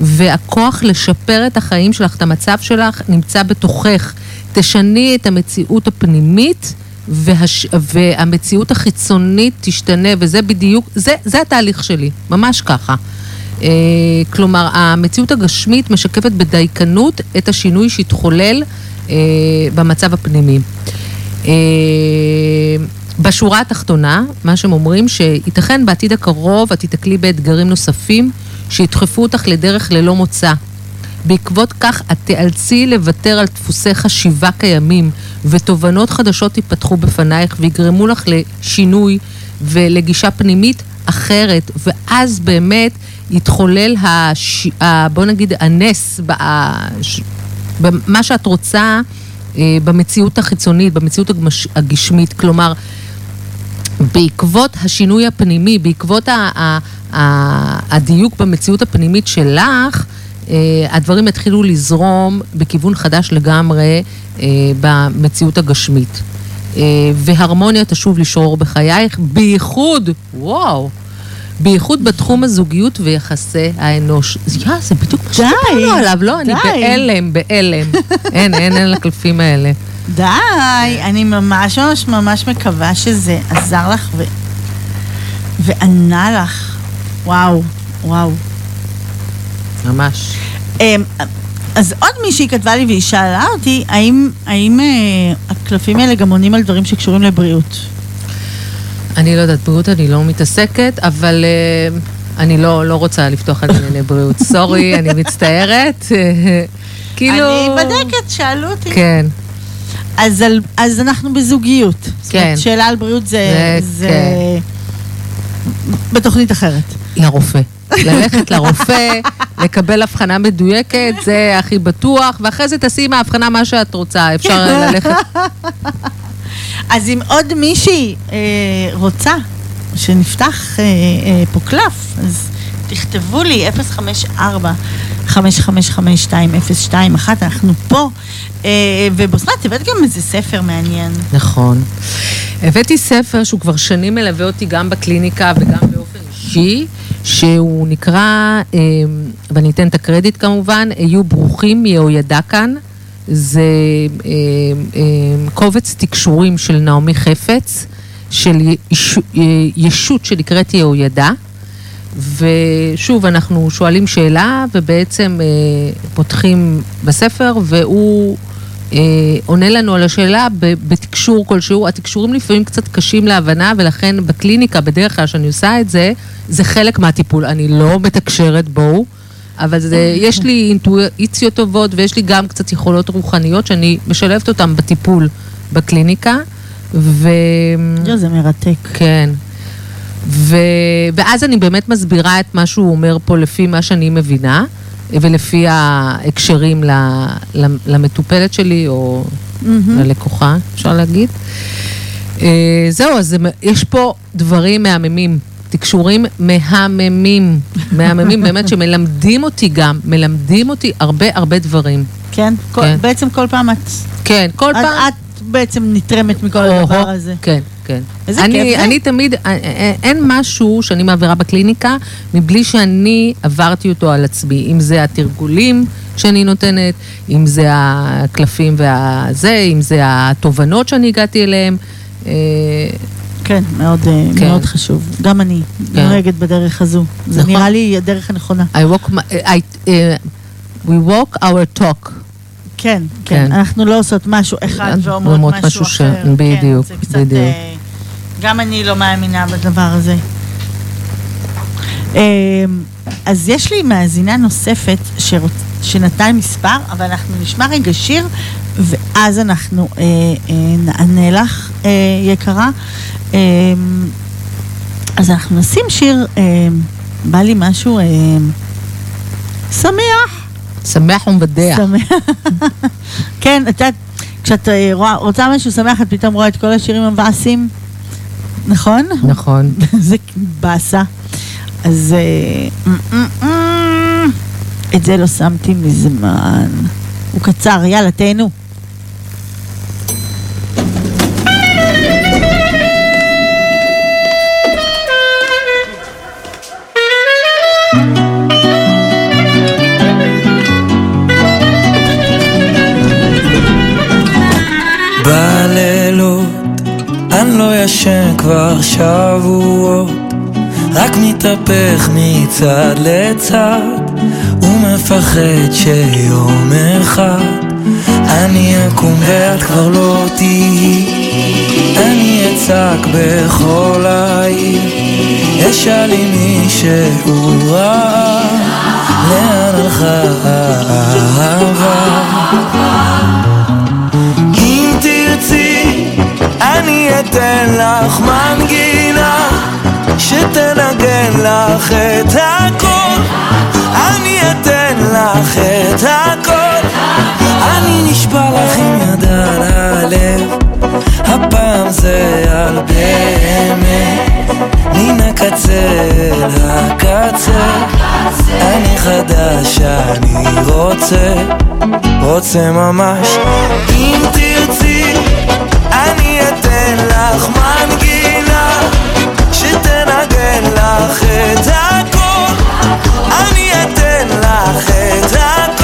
והכוח לשפר את החיים שלך, את המצב שלך, נמצא בתוכך. תשני את המציאות הפנימית, והש... והמציאות החיצונית תשתנה, וזה בדיוק, זה, זה התהליך שלי, ממש ככה. אה, כלומר, המציאות הגשמית משקפת בדייקנות את השינוי שהתחולל אה, במצב הפנימי. אה, בשורה התחתונה, מה שהם אומרים, שייתכן בעתיד הקרוב את תיתקלי באתגרים נוספים שידחפו אותך לדרך ללא מוצא. בעקבות כך את תיאלצי לוותר על דפוסי חשיבה קיימים ותובנות חדשות ייפתחו בפנייך ויגרמו לך לשינוי ולגישה פנימית אחרת, ואז באמת יתחולל, הש... ה... בוא נגיד, הנס. במה שאת רוצה אה, במציאות החיצונית, במציאות. הגשמית. כלומר, בעקבות השינוי הפנימי, בעקבות ה... ה... ה... הדיוק במציאות הפנימית שלך, אה, הדברים יתחילו לזרום בכיוון חדש לגמרי אה, במציאות הגשמית. אה, והרמוניה תשוב לשרור בחייך, בייחוד, וואו, בייחוד בתחום הזוגיות ויחסי האנוש. יא, זה בדיוק מה שדיברנו עליו, לא? אני די. בהלם, בהלם. אין, אין, אין לקלפים האלה. די, אני ממש ממש ממש מקווה שזה עזר לך ו... וענה לך. וואו, וואו. ממש. אמ, אז עוד מישהי כתבה לי והיא שאלה אותי, האם, האם אה, הקלפים האלה גם עונים על דברים שקשורים לבריאות? אני לא יודעת, בריאות אני לא מתעסקת, אבל אה, אני לא, לא רוצה לפתוח על ענייני בריאות. *laughs* סורי, אני מצטערת. *laughs* כאילו... אני בדקת, שאלו אותי. כן. אז, על, אז אנחנו בזוגיות. זאת אומרת, כן. שאלה על בריאות זה, זה- זה כן. בתוכנית אחרת. לרופא. ללכת לרופא, לקבל הבחנה מדויקת, זה הכי בטוח, ואחרי זה תעשי עם ההבחנה מה שאת רוצה, אפשר ללכת... אז אם עוד מישהי אה, רוצה שנפתח אה, אה, פה קלף, אז תכתבו לי 054 555 אנחנו פה. אה, ובוסמת, הבאת גם איזה ספר מעניין. נכון. הבאתי ספר שהוא כבר שנים מלווה אותי גם בקליניקה וגם באופן אישי, שהוא נקרא, אה, ואני אתן את הקרדיט כמובן, היו ברוכים מיהוידע כאן. זה אה, קובץ תקשורים של נעמי חפץ, של יש, ישות שנקראת יהוידע. ושוב, אנחנו שואלים שאלה, ובעצם אה, פותחים בספר, והוא אה, עונה לנו על השאלה בתקשור כלשהו. התקשורים לפעמים קצת קשים להבנה, ולכן בקליניקה, בדרך כלל שאני עושה את זה, זה חלק מהטיפול. אני לא מתקשרת, בואו. אבל זה, יש לי אינטואיציות טובות ויש לי גם קצת יכולות רוחניות שאני משלבת אותן בטיפול בקליניקה. ו... זה מרתק. כן. ו... ואז אני באמת מסבירה את מה שהוא אומר פה לפי מה שאני מבינה, ולפי ההקשרים ל... למטופלת שלי, או ללקוחה, אפשר להגיד. אה, זהו, אז יש פה דברים מהממים, תקשורים מהממים, *laughs* מהממים, באמת שמלמדים אותי גם, מלמדים אותי הרבה הרבה דברים. כן? כל- כן. בעצם כל פעם את... כן, כל את- פעם... את בעצם נתרמת מכל או-הו, הדבר הזה. כן, כן. איזה אני, כיף זה. אני תמיד, א- א- אין משהו שאני מעבירה בקליניקה מבלי שאני עברתי אותו על עצמי. אם זה התרגולים שאני נותנת, אם זה הקלפים והזה, אם זה התובנות שאני הגעתי אליהן. אה, כן, מאוד, אה, כן. מאוד חשוב. גם אני כן. נוהגת בדרך הזו. זה נכון. נראה לי הדרך הנכונה. I walk, my- I, uh, we walk our talk. כן, כן. כן. אנחנו לא עושות משהו אחד אה, ואומרות משהו אחר. בדיוק, כן, קצת... בדיוק. אה, גם אני לא מאמינה בדבר הזה. אה, אז יש לי מאזינה נוספת שרוצ... שנתן מספר, אבל אנחנו נשמע רגע שיר, ואז אנחנו אה, אה, נענה לך, אה, יקרה. אה, אז אנחנו נשים שיר, אה, בא לי משהו אה, שמח. שמח ומבדח. *laughs* שמח. כן, את יודעת, כשאת אה, רואה- רוצה משהו שמח, את פתאום רואה את כל השירים המבאסים, נכון? נכון. *laughs* זה באסה. אז אה, את זה לא שמתי מזמן. הוא קצר, יאללה, תהנו. ישן כבר שבועות. רק מתהפך מצד לצד ומפחד שיום אחד אני אקום ואת כבר לא תהיי. אני אצעק בכל העיר אשאל אם מישהו ראה לאן הלכה האהבה אני אתן לך מנגינה שתנגן לך את הכל. אני אתן לך את הכל. אני נשבע לך עם יד על הלב. הפעם זה על באמת. מן הקצה אל הקצה אני חדש, אני רוצה רוצה ממש. אם תרצי אתן לך מנגינה שתנגן לך את הכל. אני אתן לך את הכל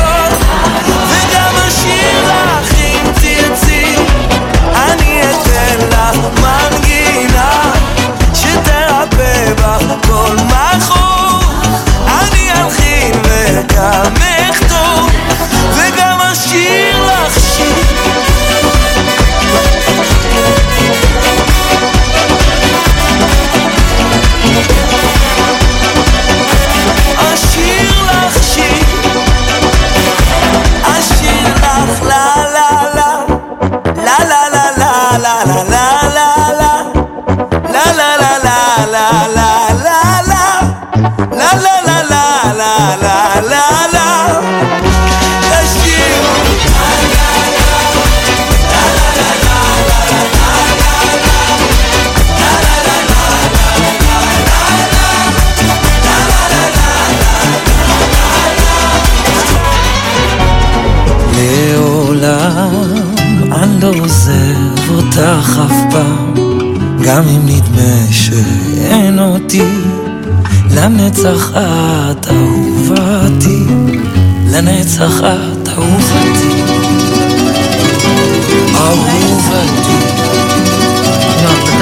לה לה לה לשיר לעולם אני לא עוזב אותך אף פעם גם אם נדמה שאין אותי לנצח את אהובתי לנצח את אהובתי. אהובתי. לא.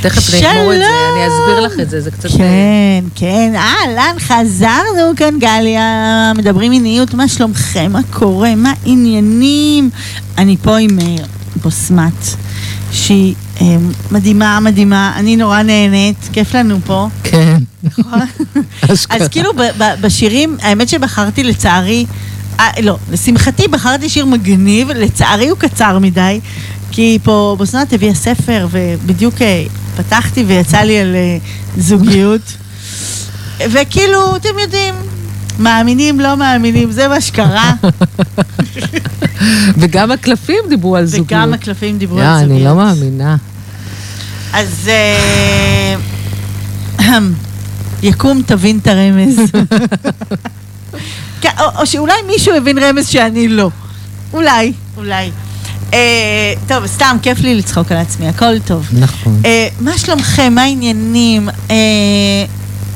תכף נגמור את זה, אני אסביר לך את זה, זה קצת... כן, כן, אהלן, חזרנו כאן, גליה, מדברים מיניות, מה שלומכם, מה קורה, מה העניינים? אני פה עם בוסמת, שהיא אה, מדהימה, מדהימה, אני נורא נהנית, כיף לנו פה. כן. *laughs* אז כאילו בשירים, האמת שבחרתי לצערי, אה, לא, לשמחתי בחרתי שיר מגניב, לצערי הוא קצר מדי, כי פה בוסנת הביאה ספר, ובדיוק אה, פתחתי ויצא לי על אה, זוגיות. *laughs* וכאילו, אתם יודעים, מאמינים, לא מאמינים, זה מה שקרה. *laughs* וגם הקלפים דיברו על זוגיות. וגם הקלפים דיברו על זוגיות. אני לא מאמינה. אז אה, *clears throat* יקום תבין את הרמז. *laughs* כן, או, או שאולי מישהו הבין רמז שאני לא. אולי, אולי. אה, טוב, סתם, כיף לי לצחוק על עצמי, הכל טוב. נכון. אה, מה שלומכם? מה העניינים? אה,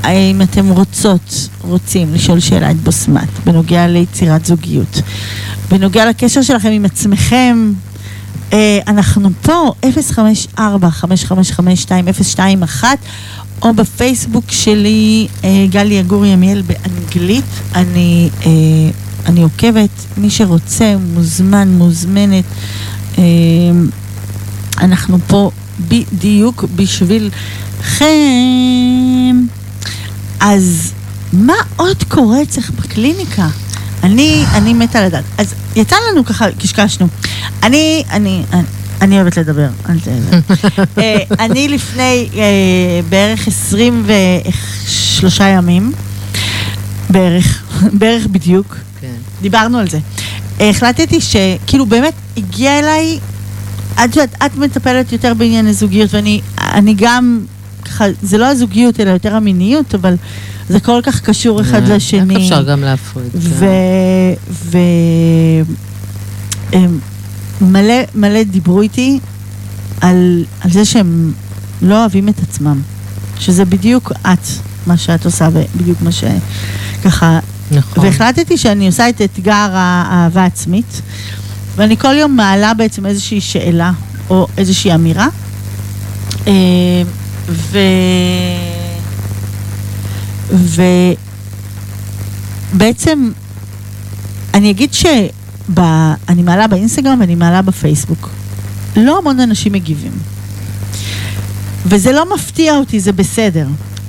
האם אתם רוצות, רוצים לשאול שאלה את בוסמת בנוגע ליצירת זוגיות? בנוגע לקשר שלכם עם עצמכם? אה, אנחנו פה, 054-555-2021, או בפייסבוק שלי, אה, גלי יגור ימיאל באנגלית. אני, אה, אני עוקבת, מי שרוצה, מוזמן, מוזמנת. אנחנו פה בדיוק בשבילכם. אז מה עוד קורה אצלך בקליניקה? אני, אני מתה לדעת. אז יצא לנו ככה, קשקשנו. אני, אני, אני, אני אוהבת לדבר, אל ת... *laughs* אה, אני לפני אה, בערך 23 ימים, בערך, *laughs* בערך בדיוק, כן. דיברנו על זה. החלטתי שכאילו באמת הגיע אליי, את יודעת, את מטפלת יותר בענייני זוגיות ואני אני גם, ככה, זה לא הזוגיות אלא יותר המיניות, אבל זה כל כך קשור אחד אה, לשני. איך אפשר גם להפריד? ו... ו... הם מלא, דיברו איתי על, על זה שהם לא אוהבים את עצמם. שזה בדיוק את, מה שאת עושה, ובדיוק מה שככה... נכון. והחלטתי שאני עושה את אתגר האהבה עצמית, ואני כל יום מעלה בעצם איזושהי שאלה או איזושהי אמירה. ו... ובעצם אני אגיד שאני מעלה באינסטגרם ואני מעלה בפייסבוק. לא המון אנשים מגיבים. וזה לא מפתיע אותי, זה בסדר.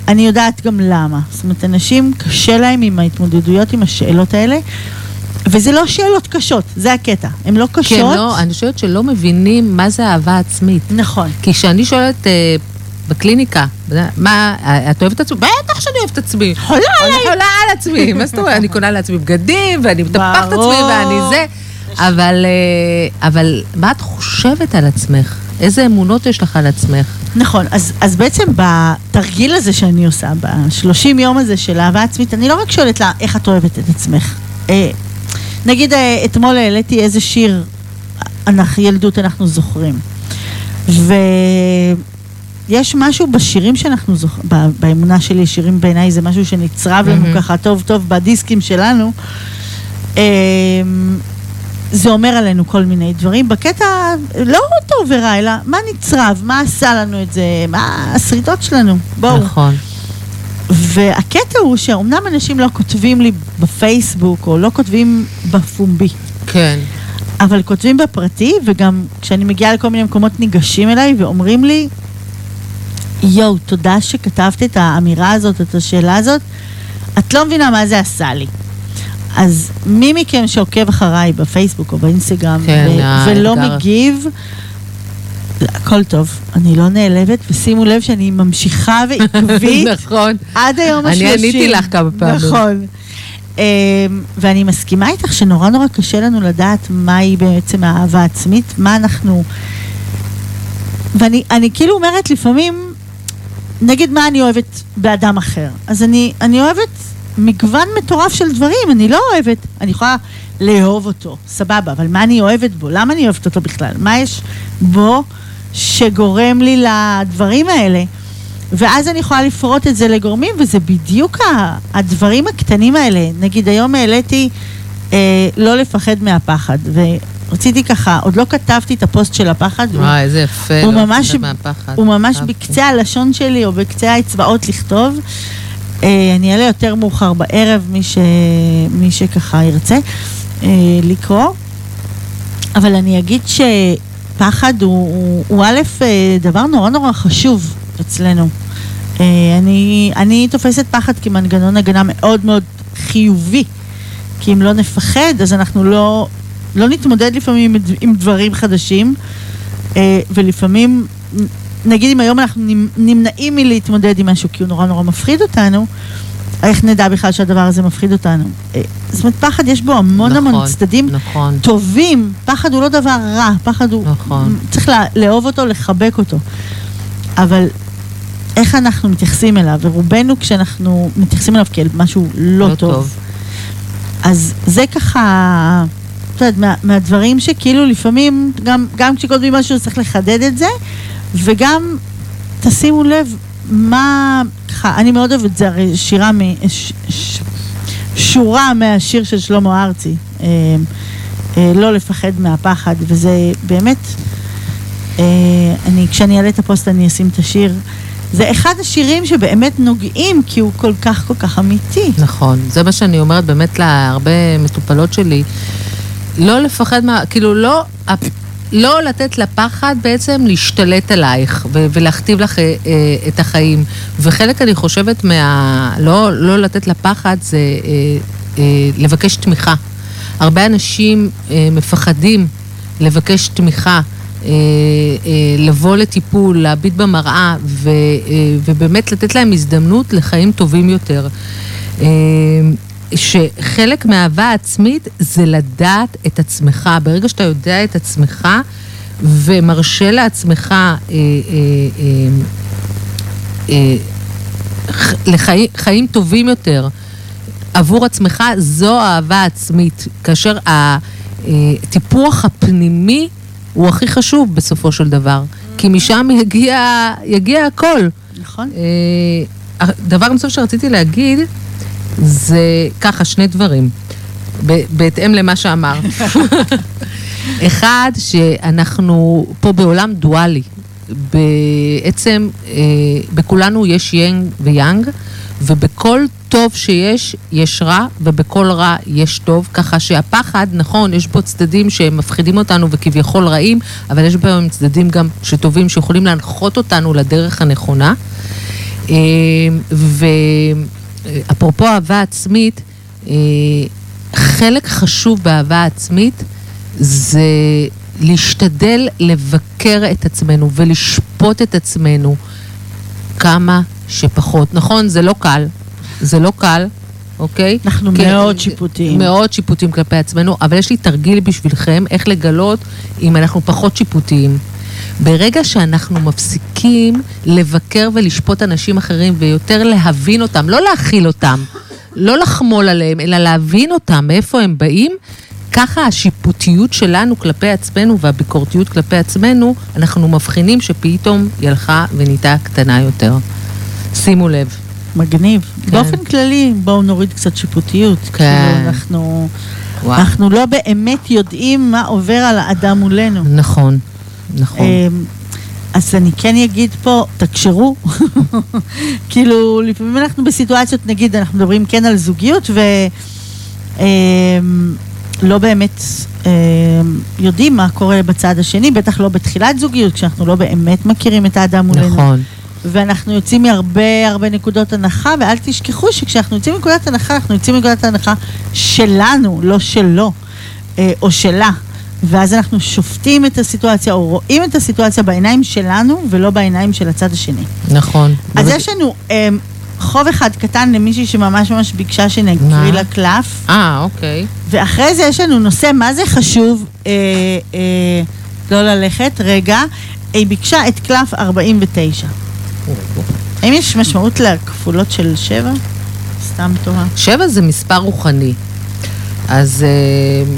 אני יודעת גם למה. זאת אומרת, אנשים קשה להם עם ההתמודדויות עם השאלות האלה, וזה לא שאלות קשות, זה הקטע. הן לא קשות. כן, לא, אני חושבת שלא מבינים מה זה אהבה עצמית. נכון. כי כשאני שואלת אה, בקליניקה, מה, את אוהבת את עצמי? בטח שאני אוהבת את עצמי. חולה אני חולה על עצמי, *laughs* מה זאת אומרת? אני קונה לעצמי בגדים, ואני מטפחת את עצמי, ואני זה. אבל, אה, אבל מה את חושבת על עצמך? איזה אמונות יש לך על עצמך? נכון, אז, אז בעצם בתרגיל הזה שאני עושה, ב-30 יום הזה של אהבה עצמית, אני לא רק שואלת לה איך את אוהבת את עצמך. אה, נגיד אה, אתמול העליתי איזה שיר, אנחנו, ילדות אנחנו זוכרים. ויש משהו בשירים שאנחנו זוכרים, באמונה שלי, שירים בעיניי זה משהו שנצרב לנו. ככה טוב טוב בדיסקים שלנו. אה, זה אומר עלינו כל מיני דברים, בקטע לא טוב ורע, אלא מה נצרב, מה עשה לנו את זה, מה השריטות שלנו, בואו. נכון. והקטע הוא שאומנם אנשים לא כותבים לי בפייסבוק, או לא כותבים בפומבי, כן. אבל כותבים בפרטי, וגם כשאני מגיעה לכל מיני מקומות ניגשים אליי ואומרים לי, יואו, תודה שכתבת את האמירה הזאת, את השאלה הזאת, את לא מבינה מה זה עשה לי. אז מי מכם שעוקב אחריי בפייסבוק או באינסטגרם כן, ו- האתגר. ולא מגיב, הכל טוב, אני לא נעלבת, ושימו לב שאני ממשיכה *laughs* ועקבית נכון. עד היום אני השלושים. עניתי לך כמה פעמים. נכון. אמ, ואני מסכימה איתך שנורא נורא קשה לנו לדעת מהי בעצם האהבה העצמית, מה אנחנו... ואני אני כאילו אומרת לפעמים, נגיד מה אני אוהבת באדם אחר. אז אני, אני אוהבת מגוון מטורף של דברים, אני לא אוהבת, אני יכולה לאהוב אותו, סבבה, אבל מה אני אוהבת בו? למה אני אוהבת אותו בכלל? מה יש בו שגורם לי לדברים האלה? ואז אני יכולה לפרוט את זה לגורמים, וזה בדיוק הדברים הקטנים האלה. נגיד, היום העליתי אה, לא לפחד מהפחד, ורציתי ככה, עוד לא כתבתי את הפוסט של הפחד, וואי, איזה יפה. הוא לא ממש, מהפחד. הוא ממש. בקצה הלשון שלי או בקצה האצבעות לכתוב. אה, אני אעלה יותר מאוחר בערב, מי, ש... מי שככה ירצה אה, לקרוא. אבל אני אגיד שפחד הוא, הוא, הוא א', אה, דבר נורא נורא חשוב אצלנו. אה, אני, אני תופסת פחד כמנגנון הגנה מאוד מאוד חיובי. כי אם לא נפחד, אז אנחנו לא, לא נתמודד לפעמים עם, דברים חדשים, אה, ולפעמים, נגיד אם היום אנחנו נמ- נמנעים מלהתמודד עם משהו כי הוא נורא נורא מפחיד אותנו, איך נדע בכלל שהדבר הזה מפחיד אותנו? אה, זאת אומרת, פחד יש בו המון המון נכון, צדדים נכון. טובים. פחד הוא לא דבר רע, פחד הוא... נכון. צריך לה, לאהוב אותו, לחבק אותו. אבל איך אנחנו מתייחסים אליו, ורובנו כשאנחנו מתייחסים אליו כאל משהו לא, לא טוב. טוב. אז זה ככה, יודעת, מה, מהדברים שכאילו לפעמים, גם, גם כשכותבים משהו צריך לחדד את זה, וגם תשימו לב מה, ככה, אני מאוד אוהבת, זה הרי שירה, מ, ש, ש, שורה מהשיר של שלמה ארצי, אה, אה, לא לפחד מהפחד, וזה באמת, אה, אני, כשאני אעלה את הפוסט אני אשים את השיר. זה אחד השירים שבאמת נוגעים, כי הוא כל כך כל כך אמיתי. נכון, זה מה שאני אומרת באמת להרבה מטופלות שלי. לא לפחד מה, כאילו לא, לא לתת לפחד בעצם להשתלט עלייך ו- ולהכתיב לך אה, אה, את החיים. וחלק אני חושבת מה... לא, לא לתת לפחד זה אה, אה, לבקש תמיכה. הרבה אנשים אה, מפחדים לבקש תמיכה. אה, אה, לבוא לטיפול, להביט במראה אה, ובאמת לתת להם הזדמנות לחיים טובים יותר. אה, שחלק מהאהבה עצמית זה לדעת את עצמך. ברגע שאתה יודע את עצמך ומרשה לעצמך אה, אה, אה, אה, לחיים חיים טובים יותר עבור עצמך, זו אהבה עצמית. כאשר הטיפוח הפנימי הוא הכי חשוב בסופו של דבר. כי משם יגיע, יגיע הכל. נכון? אה, דבר נוסף שרציתי להגיד, זה ככה, שני דברים, בהתאם למה שאמרת. *laughs* אחד, שאנחנו פה בעולם דואלי. בעצם, אה, בכולנו יש יאנג ויאנג, ובכל טוב שיש, יש רע, ובכל רע יש טוב, ככה שהפחד, נכון, יש בו צדדים שהם מפחידים אותנו וכביכול רעים, אבל יש בהם צדדים גם שטובים, שיכולים להנחות אותנו לדרך הנכונה. אה, ואפרופו אהבה עצמית, אה, חלק חשוב באהבה עצמית זה להשתדל לבקר את עצמנו ולשפוט את עצמנו כמה שפחות. נכון, זה לא קל, זה לא קל, אוקיי? אנחנו כן, מאוד שיפוטיים. מאוד שיפוטיים כלפי עצמנו, אבל יש לי תרגיל בשבילכם איך לגלות אם אנחנו פחות שיפוטיים. ברגע שאנחנו מפסיקים לבקר ולשפוט אנשים אחרים ויותר להבין אותם, לא להכיל אותם, לא לחמול עליהם, אלא להבין אותם, מאיפה הם באים, ככה השיפוטיות שלנו כלפי עצמנו והביקורתיות כלפי עצמנו, אנחנו מבחינים שפתאום היא הלכה ונהייתה קטנה יותר. שימו לב. מגניב. כן. באופן כללי, בואו נוריד קצת שיפוטיות. כן. כאילו, אנחנו, וואו. אנחנו לא באמת יודעים מה עובר על האדם מולנו. נכון, נכון. אמ, אז אני כן אגיד פה, תקשרו. *laughs* כאילו, לפעמים אנחנו בסיטואציות, נגיד, אנחנו מדברים כן על זוגיות, ולא באמת אמ, יודעים מה קורה בצד השני, בטח לא בתחילת זוגיות, כשאנחנו לא באמת מכירים את האדם מולנו. נכון. ואנחנו יוצאים מהרבה הרבה נקודות הנחה, ואל תשכחו שכשאנחנו יוצאים מנקודת הנחה, אנחנו יוצאים מנקודת הנחה שלנו, לא שלו, אה, או שלה. ואז אנחנו שופטים את הסיטואציה, או רואים את הסיטואציה בעיניים שלנו, ולא בעיניים של הצד השני. נכון. אז באמת- יש לנו אה, חוב אחד קטן למישהי שממש ממש ביקשה שנקריא? לה קלף, אה, אוקיי. ואחרי זה יש לנו נושא, מה זה חשוב אה, אה, לא ללכת, רגע, היא ביקשה את קלף 49. האם יש משמעות לכפולות של שבע? סתם תורה. שבע זה מספר רוחני. אז אה,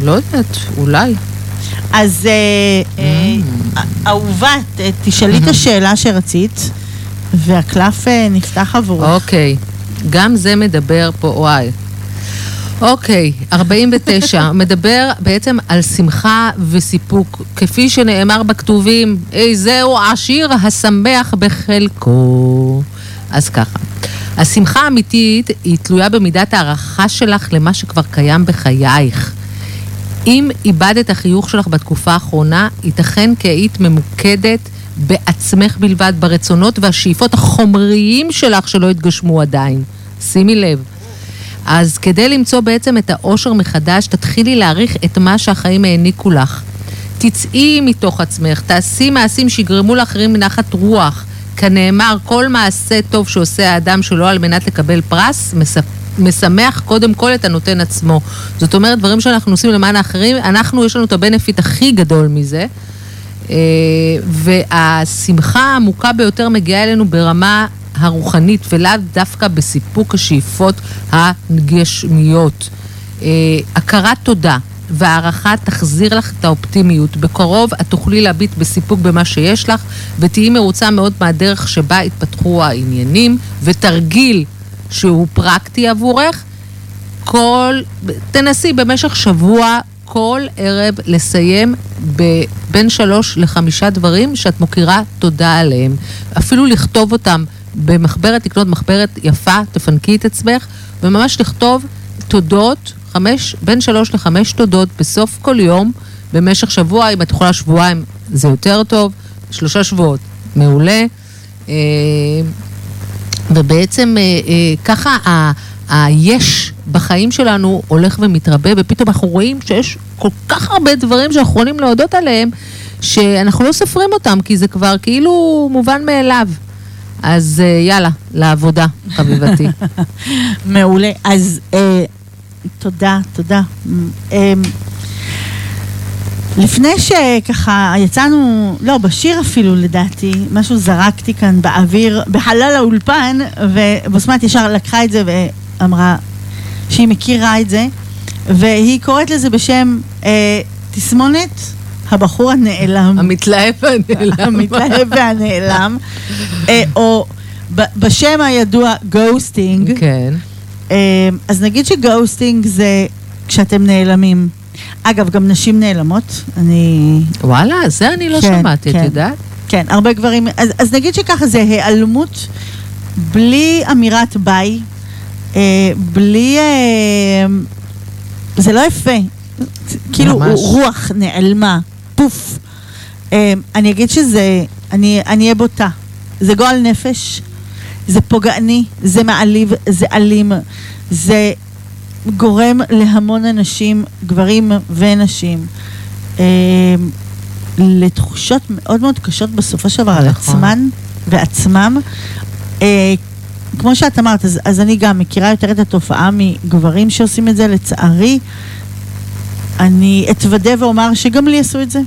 לא יודעת, אולי. אז אה, אה, אהובה, ת- תשאלי את השאלה שרצית, והקלף אה, נפתח עבורך. אוקיי. גם זה מדבר פה, וואי. אוקיי, 49, *laughs* מדבר בעצם על שמחה וסיפוק, כפי שנאמר בכתובים, "אי זהו עשיר השמח בחלקו. אז ככה, השמחה האמיתית היא תלויה במידת הערכה שלך למה שכבר קיים בחייך. אם איבדת החיוך שלך בתקופה האחרונה, ייתכן כי היית ממוקדת בעצמך בלבד, ברצונות והשאיפות החומריים שלך שלא התגשמו עדיין. שימי לב. אז כדי למצוא בעצם את האושר מחדש, תתחילי להעריך את מה שהחיים העניקו לך. תצאי מתוך עצמך, תעשי מעשים שיגרמו לאחרים מנחת רוח. כנאמר, כל מעשה טוב שעושה האדם שלו על מנת לקבל פרס, מספ... משמח קודם כל את הנותן עצמו. זאת אומרת, דברים שאנחנו עושים למען האחרים, אנחנו, יש לנו את הבנפיט הכי גדול מזה. אה, והשמחה העמוקה ביותר מגיעה אלינו ברמה הרוחנית, ולאו דווקא בסיפוק השאיפות הגשמיות. אה, הכרת תודה והערכה תחזיר לך את האופטימיות. בקרוב את תוכלי להביט בסיפוק במה שיש לך, ותהיי מרוצה מאוד מהדרך שבה התפתחו העניינים, ותרגיל שהוא פרקטי עבורך. כל, תנסי במשך שבוע, כל ערב, לסיים בין שלוש לחמישה דברים שאת מוקירה תודה עליהם. אפילו לכתוב אותם במחברת, לקנות מחברת יפה, תפנקי את עצמך, וממש לכתוב תודות, חמש, בין שלוש לחמש תודות בסוף כל יום, במשך שבוע, אם את יכולה שבועיים זה יותר טוב, שלושה שבועות, מעולה. ובעצם אה, אה, ככה היש בחיים שלנו הולך ומתרבה, ופתאום אנחנו רואים שיש כל כך הרבה דברים שאנחנו יכולים להודות עליהם, שאנחנו לא סופרים אותם, כי זה כבר כאילו מובן מאליו. אז אה, יאללה, לעבודה, חביבתי. *laughs* מעולה. אז אה, תודה, תודה. אה, לפני שככה יצאנו, לא, בשיר אפילו לדעתי, משהו זרקתי כאן באוויר, בחלל האולפן, ובוסמת ישר לקחה את זה ואמרה שהיא מכירה את זה, והיא קוראת לזה בשם אה, תסמונת הבחור הנעלם. המתלהב והנעלם. המתלהב והנעלם. אה, או בשם הידוע ghosting. כן. אה, אז נגיד ש ghosting זה כשאתם נעלמים. אגב, גם נשים נעלמות, אני... וואלה, זה אני לא כן, שמעתי, כן. את יודעת? כן, הרבה גברים... אז, אז נגיד שככה זה היעלמות בלי אמירת ביי, אה, בלי... אה, זה לא יפה. כאילו, ממש. רוח נעלמה, פוף. אה, אני אגיד שזה... אני אהיה בוטה. זה גועל נפש, זה פוגעני, זה מעליב, זה אלים, זה גורם להמון אנשים, גברים ונשים, אה, לתחושות מאוד מאוד קשות בסופו של דבר על נכון. עצמן ועצמם. אה, כמו שאת אמרת, אז, אז אני גם מכירה יותר את התופעה מגברים שעושים את זה, לצערי. אני אתוודה ואומר שגם לי עשו את זה.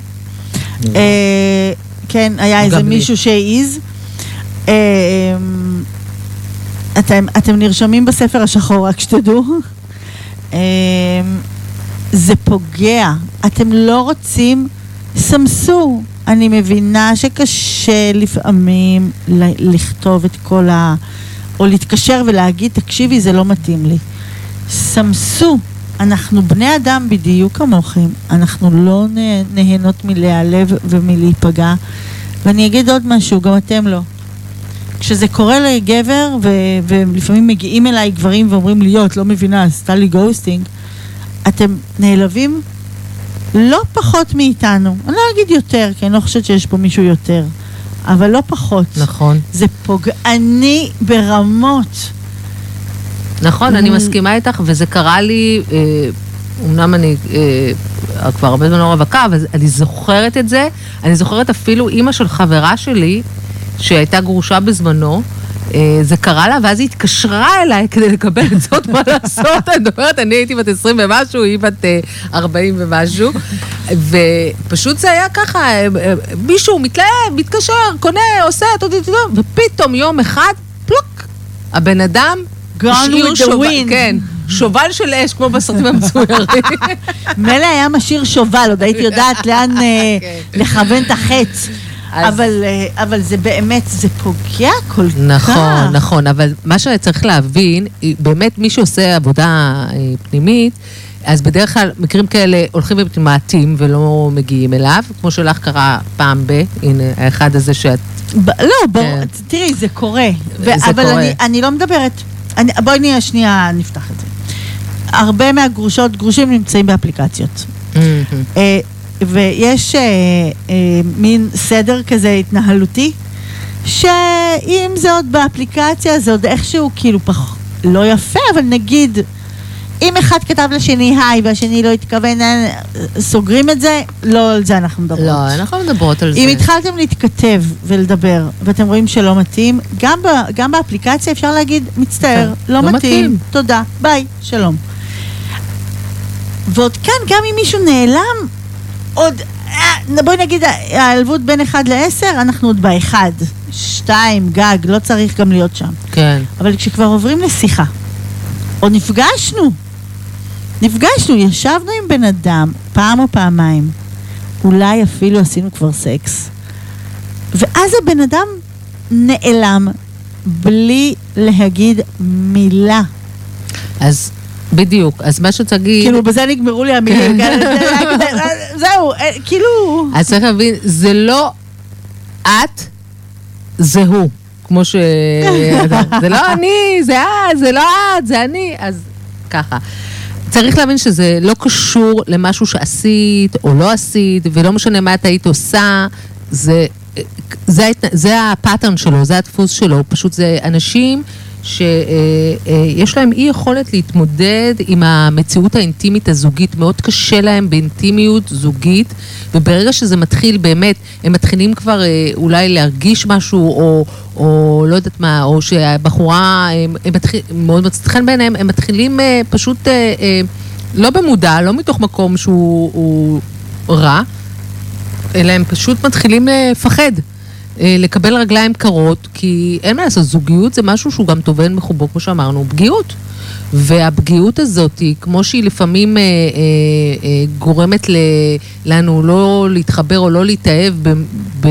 אה, כן, היה איזה מישהו שהעיז. אה, אתם, אתם נרשמים בספר השחור, רק שתדעו. אמ, זה פוגע. אתם לא רוצים, סמסו. אני מבינה שקשה לפעמים לכתוב את כל ה... או להתקשר ולהגיד, תקשיבי, זה לא מתאים לי. סמסו. אנחנו בני אדם בדיוק כמוכם. אנחנו לא נהנות מלהיעלב ומלהיפגע. ואני אגיד עוד משהו, גם אתם לא. כשזה קורה לגבר, ו- ולפעמים מגיעים אליי גברים ואומרים לי, את לא מבינה, עשתה לי גוסטינג, אתם נעלבים לא פחות מאיתנו. אני לא אגיד יותר, כי אני לא חושבת שיש פה מישהו יותר, אבל לא פחות. נכון. זה פוגעני ברמות. נכון, אני מסכימה איתך, וזה קרה לי, אה, אמנם אני אה, כבר הרבה זמן לא רווקה, אבל אני זוכרת את זה. אני זוכרת אפילו אימא של חברה שלי, שהייתה גרושה בזמנו, אה, זה קרה לה, ואז היא התקשרה אליי כדי לקבל את זאת, מה לעשות? *laughs* אני אומרת, אני הייתי בת 20 ומשהו, היא בת 40 אה, ומשהו, ופשוט זה היה ככה, אה, מישהו מתלהב, מתקשר, קונה, עושה, ופתאום יום אחד, פלוק, הבן אדם השאיר שובל, כן, שובל של אש, כמו בסרטים *laughs* המצוירים. מילא היה משאיר שובל, עוד הייתי יודעת לאן *laughs* כן. לכוון את החץ. אז... אבל, אה, אבל זה באמת, זה פוגע כל נכון, כך. נכון, נכון, אבל מה שצריך להבין, באמת מי שעושה עבודה אה, פנימית, אז בדרך כלל מקרים כאלה הולכים ומתמעטים ולא מגיעים אליו, כמו שלך קרה פעם ב, הנה, האחד הזה שאת... ב- לא, בוא, כן. תראי, זה קורה. זה אבל קורה. אני, אני לא מדברת, אני, בואי נהיה שנייה, נפתח את זה. הרבה מהגרושות, גרושים נמצאים באפליקציות. Mm-hmm. ויש אה, אה, מין סדר כזה התנהלותי, שאם זה עוד באפליקציה, זה עוד איכשהו כאילו פח... לא יפה, אבל נגיד, אם אחד כתב לשני היי והשני לא התכוון, אה, סוגרים את זה, לא על זה אנחנו מדברות. לא, אנחנו מדברות על זה. אם התחלתם להתכתב ולדבר, ואתם רואים שלא מתאים, גם, ב, גם באפליקציה אפשר להגיד, מצטער, כן, לא, לא מתאים, מתאים. תודה, ביי, שלום. ועוד כאן, גם אם מישהו נעלם, עוד, אה, בואי נגיד, העלבות בין 1 ל-10, אנחנו עוד באחד. שתיים, גג, לא צריך גם להיות שם. כן. אבל כשכבר עוברים לשיחה, או נפגשנו, נפגשנו, ישבנו עם בן אדם פעם או פעמיים, אולי אפילו עשינו כבר סקס, ואז הבן אדם נעלם בלי להגיד מילה. אז בדיוק, אז מה שתגיד... כאילו, בזה נגמרו לי המילים. כן, זה רק- *laughs* זהו, אה, כאילו... אז צריך להבין, זה לא את, זה הוא. כמו ש... *laughs* זה לא אני, זה את, זה לא את, זה אני. אז ככה. צריך להבין שזה לא קשור למשהו שעשית או לא עשית, ולא משנה מה את היית עושה, זה, זה, ההת- זה הפאטרן שלו, זה הדפוס שלו, פשוט זה אנשים שיש להם אי יכולת להתמודד עם המציאות האינטימית הזוגית, מאוד קשה להם באינטימיות זוגית, וברגע שזה מתחיל באמת, הם מתחילים כבר אה, אולי להרגיש משהו, או, או לא יודעת מה, או שהבחורה, הם, הם מתחיל, מאוד מצא חן בעיניהם, הם מתחילים אה, פשוט אה, אה, לא במודע, לא מתוך מקום שהוא הוא רע, אלא הם פשוט מתחילים לפחד, אה, לקבל רגליים קרות, כי אין מה לעשות, זוגיות זה משהו שהוא גם טובל מחובו, כמו שאמרנו, פגיעות. והפגיעות הזאת, היא, כמו שהיא לפעמים אה, אה, אה, גורמת ל, לנו לא להתחבר או לא להתאהב ב, ב,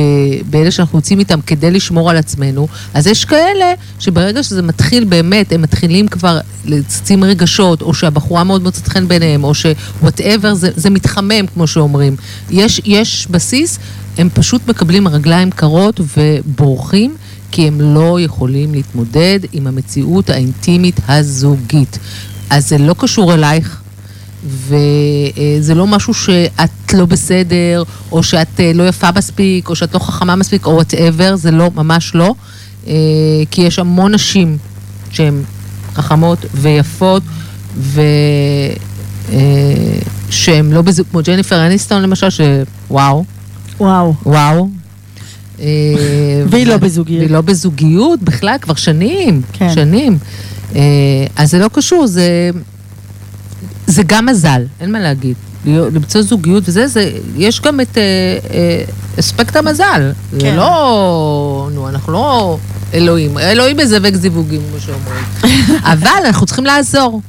באלה שאנחנו יוצאים איתם כדי לשמור על עצמנו, אז יש כאלה שברגע שזה מתחיל באמת, הם מתחילים כבר לצצים רגשות, או שהבחורה מאוד מוצאת חן ביניהם, או שוואטאבר, זה, זה מתחמם, כמו שאומרים. יש, יש בסיס, הם פשוט מקבלים רגליים קרות ובורחים. כי הם לא יכולים להתמודד עם המציאות האינטימית הזוגית. אז זה לא קשור אלייך, וזה לא משהו שאת לא בסדר, או שאת אה, לא יפה מספיק, או שאת לא חכמה מספיק, או וואטאבר, זה לא, ממש לא. אה, כי יש המון נשים שהן חכמות ויפות, ו... אה, שהן לא בזוג, כמו ג'ניפר אניסטון למשל, שוואו, וואו. וואו. אה, *laughs* והיא לא בזוגיות. והיא לא בזוגיות בכלל, כבר שנים. כן. שנים. אה, אז זה לא קשור, זה, זה גם מזל, אין מה להגיד. למצוא זוגיות וזה, זה, יש גם את אה, אספקט המזל. זה כן. לא, נו, אנחנו לא אלוהים. אלוהים מזווק זיווגים, כמו שאומרים. *laughs* אבל אנחנו צריכים לעזור.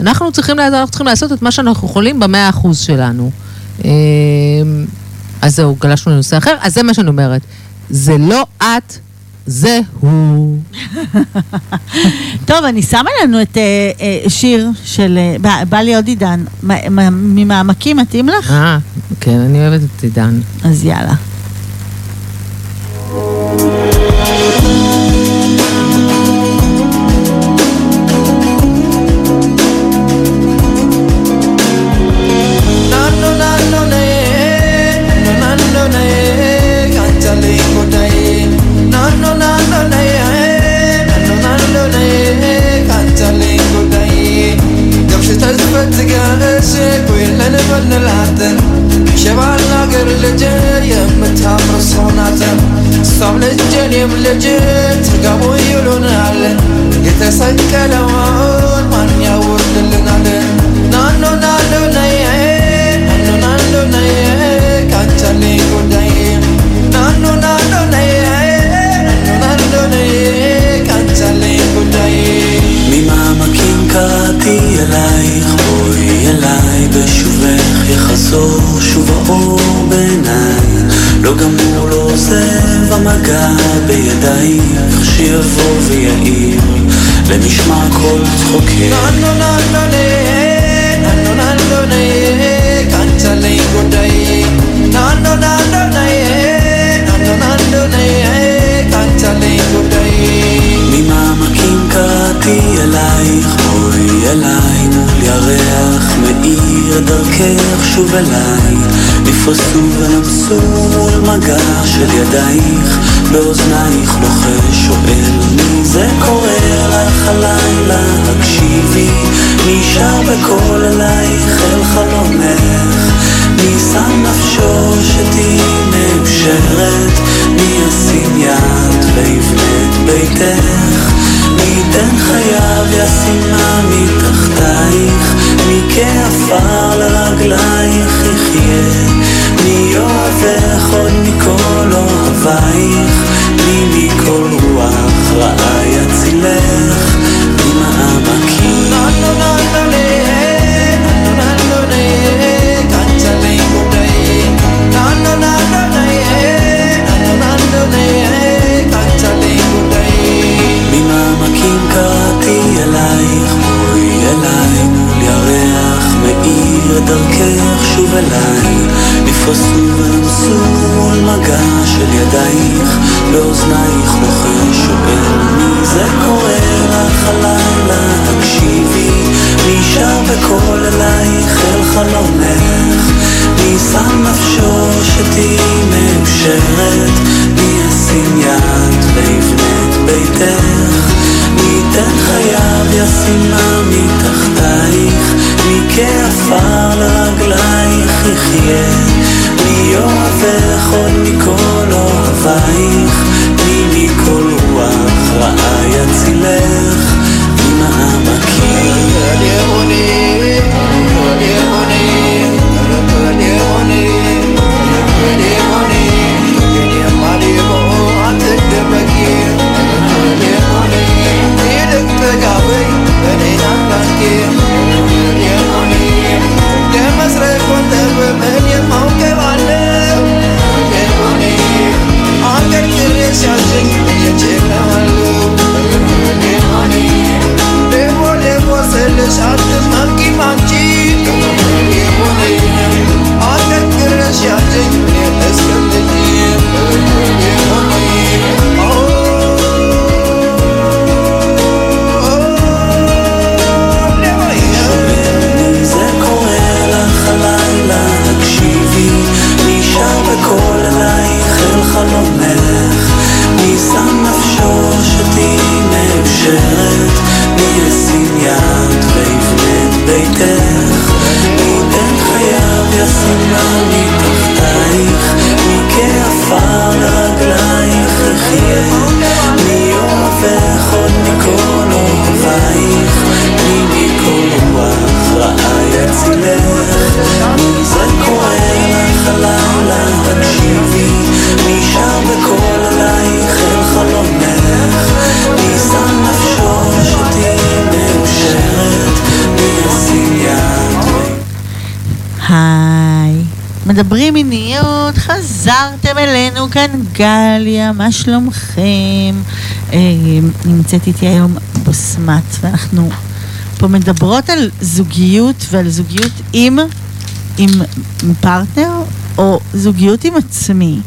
אנחנו צריכים לעזור, אנחנו צריכים לעשות את מה שאנחנו יכולים במאה אחוז שלנו. אז זהו, גלשנו לנושא אחר, אז זה מה שאני אומרת. זה לא את, זה הוא. *laughs* טוב, אני שמה לנו את אה, אה, שיר של... אה, בא- לי עוד עידן. ממעמקים מתאים לך? אה, כן, אני אוהבת את עידן. אז יאללה. אפסו ונפסו מול מגע של ידייך, באוזנייך לוחש שואל מי זה קורה לך הלילה, הקשיבי, נשאר בקול אלייך אל חלומך, מי שם נפשו שתהיי מאושרת, מי ישים יד ויבנה את ביתך, מי ייתן חייו ישימה מתחתייך, מי כעפר לרגלייך יחיה? מי אוהבך עוד מכל אוהבייך, מי מכל רוח רעה יצילך, גליה, מה שלומכם? אה, נמצאת איתי היום בוסמת, ואנחנו פה מדברות על זוגיות ועל זוגיות עם, עם פרטנר או זוגיות עם עצמי.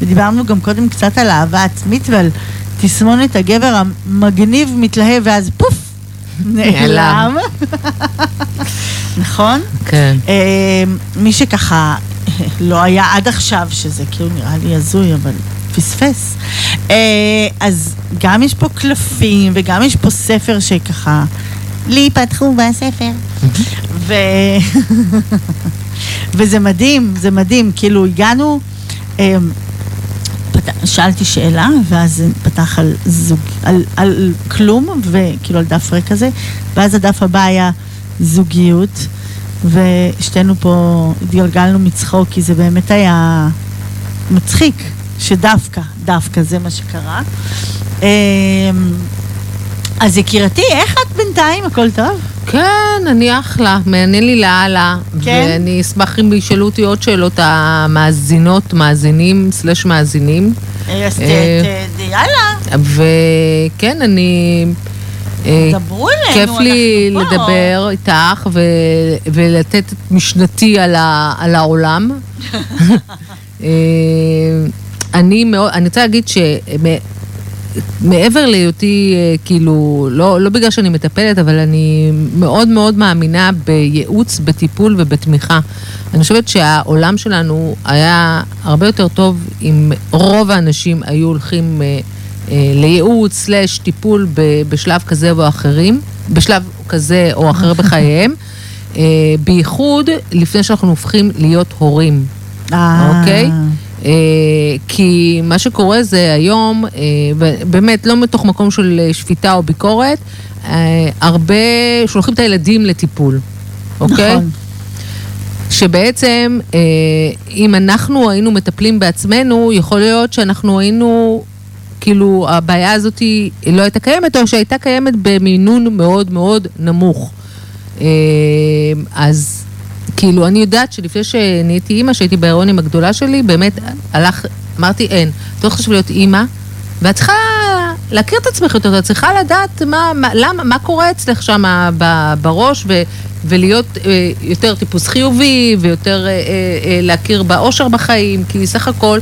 ודיברנו גם קודם קצת על אהבה עצמית ועל תסמונת הגבר המגניב, מתלהב, ואז פוף, נעלם. *laughs* נכון? כן. אה, מי שככה לא היה עד עכשיו, שזה כאילו נראה לי הזוי, אבל פספס. אה, אז גם יש פה קלפים וגם יש פה ספר שככה, לי פתחו בספר. ו... *laughs* וזה מדהים, זה מדהים, כאילו הגענו, פת... שאלתי שאלה, ואז פתח על זוג, על, על כלום, וכאילו על דף ריק כזה, ואז הדף הבא היה זוגיות, ושתינו פה התגלגלנו מצחוק, כי זה באמת היה מצחיק, שדווקא, דווקא זה מה שקרה. אה, אז יקירתי, איך את בינתיים? הכל טוב? כן, אני אחלה, מעניין לי לאללה. כן? ואני אשמח אם ישאלו אותי עוד שאלות המאזינות, מאזינים, סלש מאזינים. אה, אז אה, יאללה, וכן, אני... אה, דברו אלינו, כיף לי אנחנו פה. לדבר איתך ו- ולתת את משנתי על, ה- על העולם. *laughs* אני מאוד, אני רוצה להגיד שמעבר להיותי, אה, כאילו, לא, לא בגלל שאני מטפלת, אבל אני מאוד מאוד מאמינה בייעוץ, בטיפול ובתמיכה. אני חושבת שהעולם שלנו היה הרבה יותר טוב אם רוב האנשים היו הולכים אה, אה, לייעוץ, סלש טיפול ב- בשלב כזה או אחרים, בשלב כזה או אחר *laughs* בחייהם, אה, בייחוד לפני שאנחנו הופכים להיות הורים. אוקיי? אה, כי מה שקורה זה היום, אה, באמת, לא מתוך מקום של אה, שפיטה או ביקורת, אה, הרבה שולחים את הילדים לטיפול, אוקיי? נכון. שבעצם, אה, אם אנחנו היינו מטפלים בעצמנו, יכול להיות שאנחנו היינו, כאילו, הבעיה הזאת לא הייתה קיימת, או שהייתה קיימת במינון מאוד מאוד נמוך. אה, אז כאילו, אני יודעת שלפני שנהייתי אימא, שהייתי בהיריון עם הגדולה שלי, באמת הלך, אמרתי, אין, את לא חושבת להיות אימא, ואת צריכה להכיר את עצמך יותר, את צריכה לדעת מה, מה, למה, מה קורה אצלך שם בראש, ו, ולהיות אה, יותר טיפוס חיובי, ויותר אה, אה, אה, להכיר באושר בחיים, כי סך הכל...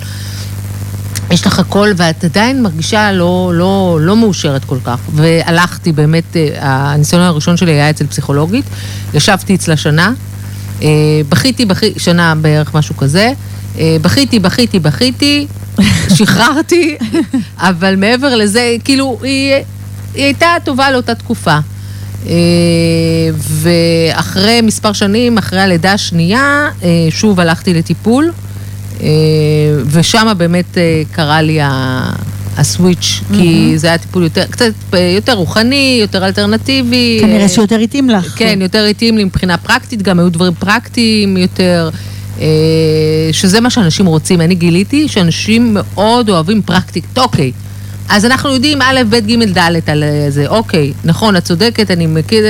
יש לך הכל ואת עדיין מרגישה לא, לא, לא מאושרת כל כך. והלכתי באמת, אה, הניסיון הראשון שלי היה אצל פסיכולוגית, ישבתי אצלה שנה, בכיתי, בכיתי, שנה בערך משהו כזה, אה, בכיתי, בכיתי, בכיתי, *laughs* שחררתי, אבל מעבר לזה, כאילו, היא, היא הייתה טובה לאותה תקופה. אה, ואחרי מספר שנים, אחרי הלידה השנייה, אה, שוב הלכתי לטיפול. אה, ושם באמת אה, קרה לי ה- הסוויץ', כי זה היה טיפול יותר, קצת אה, יותר רוחני, יותר אלטרנטיבי. כנראה אה, שיותר התאים לך. כן, יותר התאים לי מבחינה פרקטית, גם היו דברים פרקטיים יותר, אה, שזה מה שאנשים רוצים. אני גיליתי שאנשים מאוד אוהבים פרקטית. אוקיי, אז אנחנו יודעים א', ב', ג', ד' על זה. אוקיי, נכון, את צודקת, אני מכיר...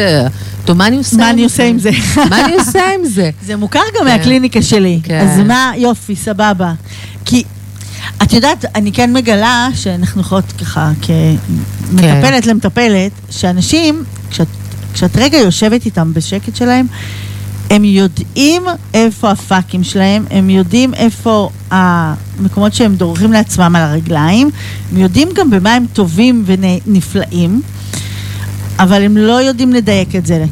טוב, מה אני עושה מה אני עושה עם זה? *laughs* מה אני עושה עם זה? זה מוכר גם כן. מהקליניקה שלי. כן. אז מה, יופי, סבבה. כי, את יודעת, אני כן מגלה שאנחנו יכולות ככה, כמטפלת כן. למטפלת, שאנשים, כשאת, כשאת רגע יושבת איתם בשקט שלהם, הם יודעים איפה הפאקים שלהם, הם יודעים איפה המקומות שהם דורכים לעצמם על הרגליים, הם יודעים גם במה הם טובים ונפלאים, אבל הם לא יודעים לדייק את זה.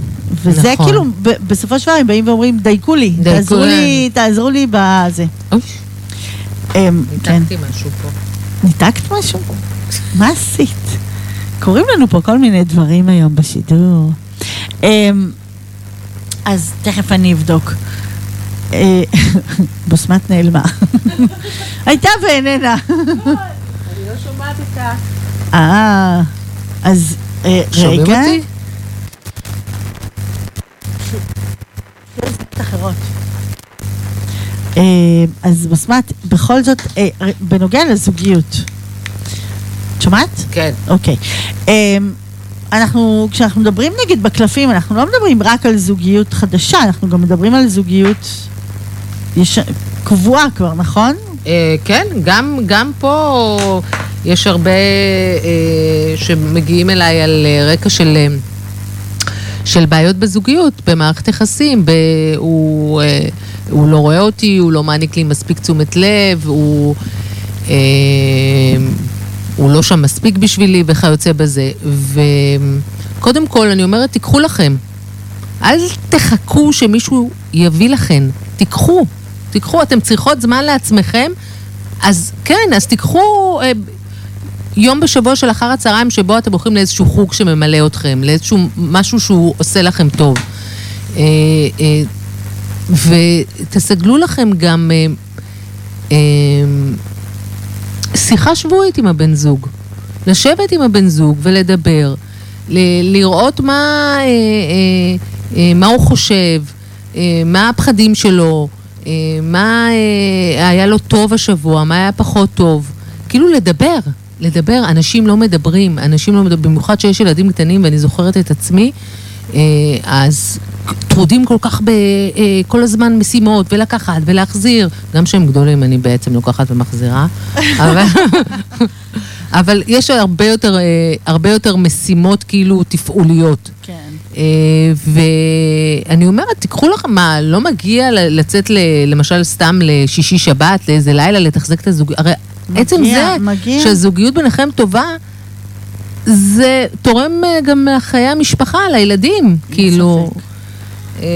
וזה נכון. כאילו, בסופו של דבר הם באים ואומרים, דייקו לי, דייקו תעזרו להם." לי, תעזרו לי בזה. כן. ניתקתי משהו פה. ניתקת משהו? מה עשית? קורים לנו פה כל מיני דברים היום בשידור. אמ, אז תכף אני אבדוק. אה, *laughs* בוסמת נעלמה. *laughs* הייתה ואיננה. *laughs* אני לא שומעת את ה... אה, אז אה, שומעים רגע. אותי? אחרות. אה, אז בסמת, בכל זאת, אה, בנוגע לזוגיות. את שומעת? כן. אוקיי. אמ, אנחנו, כשאנחנו מדברים נגיד בקלפים, אנחנו לא מדברים רק על זוגיות חדשה, אנחנו גם מדברים על זוגיות יש... קבועה כבר, נכון? אה, כן, גם, גם פה יש הרבה אה, שמגיעים אליי על אה, רקע של, אה, של בעיות בזוגיות, במערכת יחסים. ב, הוא, אה, הוא לא רואה אותי, הוא לא מעניק לי מספיק תשומת לב, הוא, אה, הוא לא שם מספיק בשבילי וכיוצא בזה. וקודם כל, אני אומרת, תיקחו לכם. אל תחכו שמישהו יביא לכם, תיקחו, תיקחו, אתם צריכות זמן לעצמכם, אז כן, אז תיקחו אה, יום בשבוע של אחר הצהריים שבו אתם הולכים לאיזשהו חוג שממלא אתכם, לאיזשהו משהו שהוא עושה לכם טוב. אה, אה, ותסגלו לכם גם אה, אה, שיחה שבועית עם הבן זוג. לשבת עם הבן זוג ולדבר, ל- לראות מה, אה, אה, אה, מה הוא חושב, אה, מה הפחדים שלו, אה, מה אה, היה לו טוב השבוע, מה היה פחות טוב. כאילו לדבר, לדבר. אנשים לא מדברים, אנשים לא מדברים, במיוחד שיש ילדים קטנים, ואני זוכרת את עצמי, אז טרודים כל כך ב... אה, הזמן משימות, ולקחת ולהחזיר. גם כשהם גדולים אני בעצם לוקחת ומחזירה. *laughs* אבל... אבל יש הרבה יותר, אה, הרבה יותר משימות כאילו תפעוליות. כן. אה, ואני אומרת, תיקחו לכם, מה, לא מגיע לצאת ל, למשל סתם לשישי שבת, לאיזה לילה, לתחזק את הזוגיות? הרי מגיע, עצם זה מגיע. שהזוגיות ביניכם טובה, זה תורם אה, גם לחיי המשפחה, לילדים, כאילו. אה,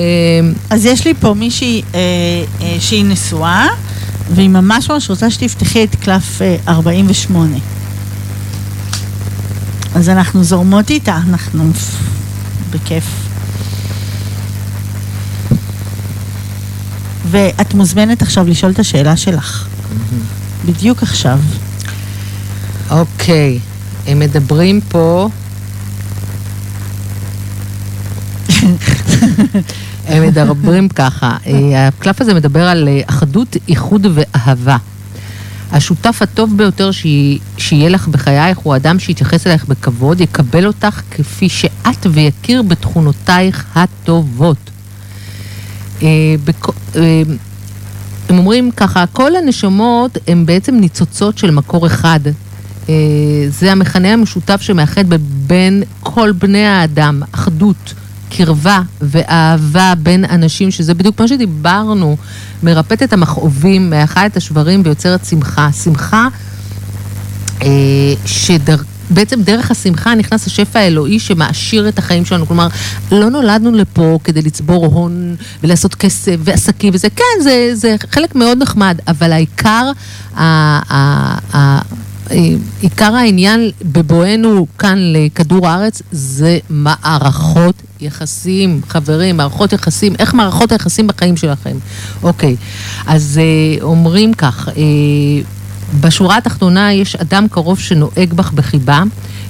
אז יש לי פה מישהי אה, אה, שהיא נשואה, והיא ממש ממש רוצה שתפתחי את קלף אה, 48. אז אנחנו זורמות איתה, אנחנו בכיף. ואת מוזמנת עכשיו לשאול את השאלה שלך. בדיוק עכשיו. אוקיי, הם מדברים פה... הם מדברים ככה, אה, הקלף הזה מדבר על אה, אחדות, איחוד ואהבה. השותף הטוב ביותר שי- שיהיה לך בחייך הוא אדם שיתייחס אלייך בכבוד, יקבל אותך כפי שאת ויכיר בתכונותייך הטובות. אה, הם אומרים ככה, כל הנשמות הן בעצם ניצוצות של מקור אחד. אה, זה המכנה המשותף שמאחד בין כל בני האדם, אחדות, קרבה ואהבה בין אנשים, שזה בדיוק מה שדיברנו, מרפאת את המכאובים, מאחה את השברים ויוצרת שמחה. שמחה אה. בעצם דרך השמחה נכנס השפע האלוהי שמעשיר את החיים שלנו. כלומר, לא נולדנו לפה כדי לצבור הון ולעשות כסף ועסקים וזה, כן, זה, זה חלק מאוד נחמד, אבל העיקר, ה, ה, ה, עיקר העניין בבואנו כאן לכדור הארץ זה מערכות יחסים, חברים, מערכות יחסים, איך מערכות היחסים בחיים שלכם. אוקיי, אז אה, אומרים כך, אה, בשורה התחתונה יש אדם קרוב שנוהג בך בחיבה,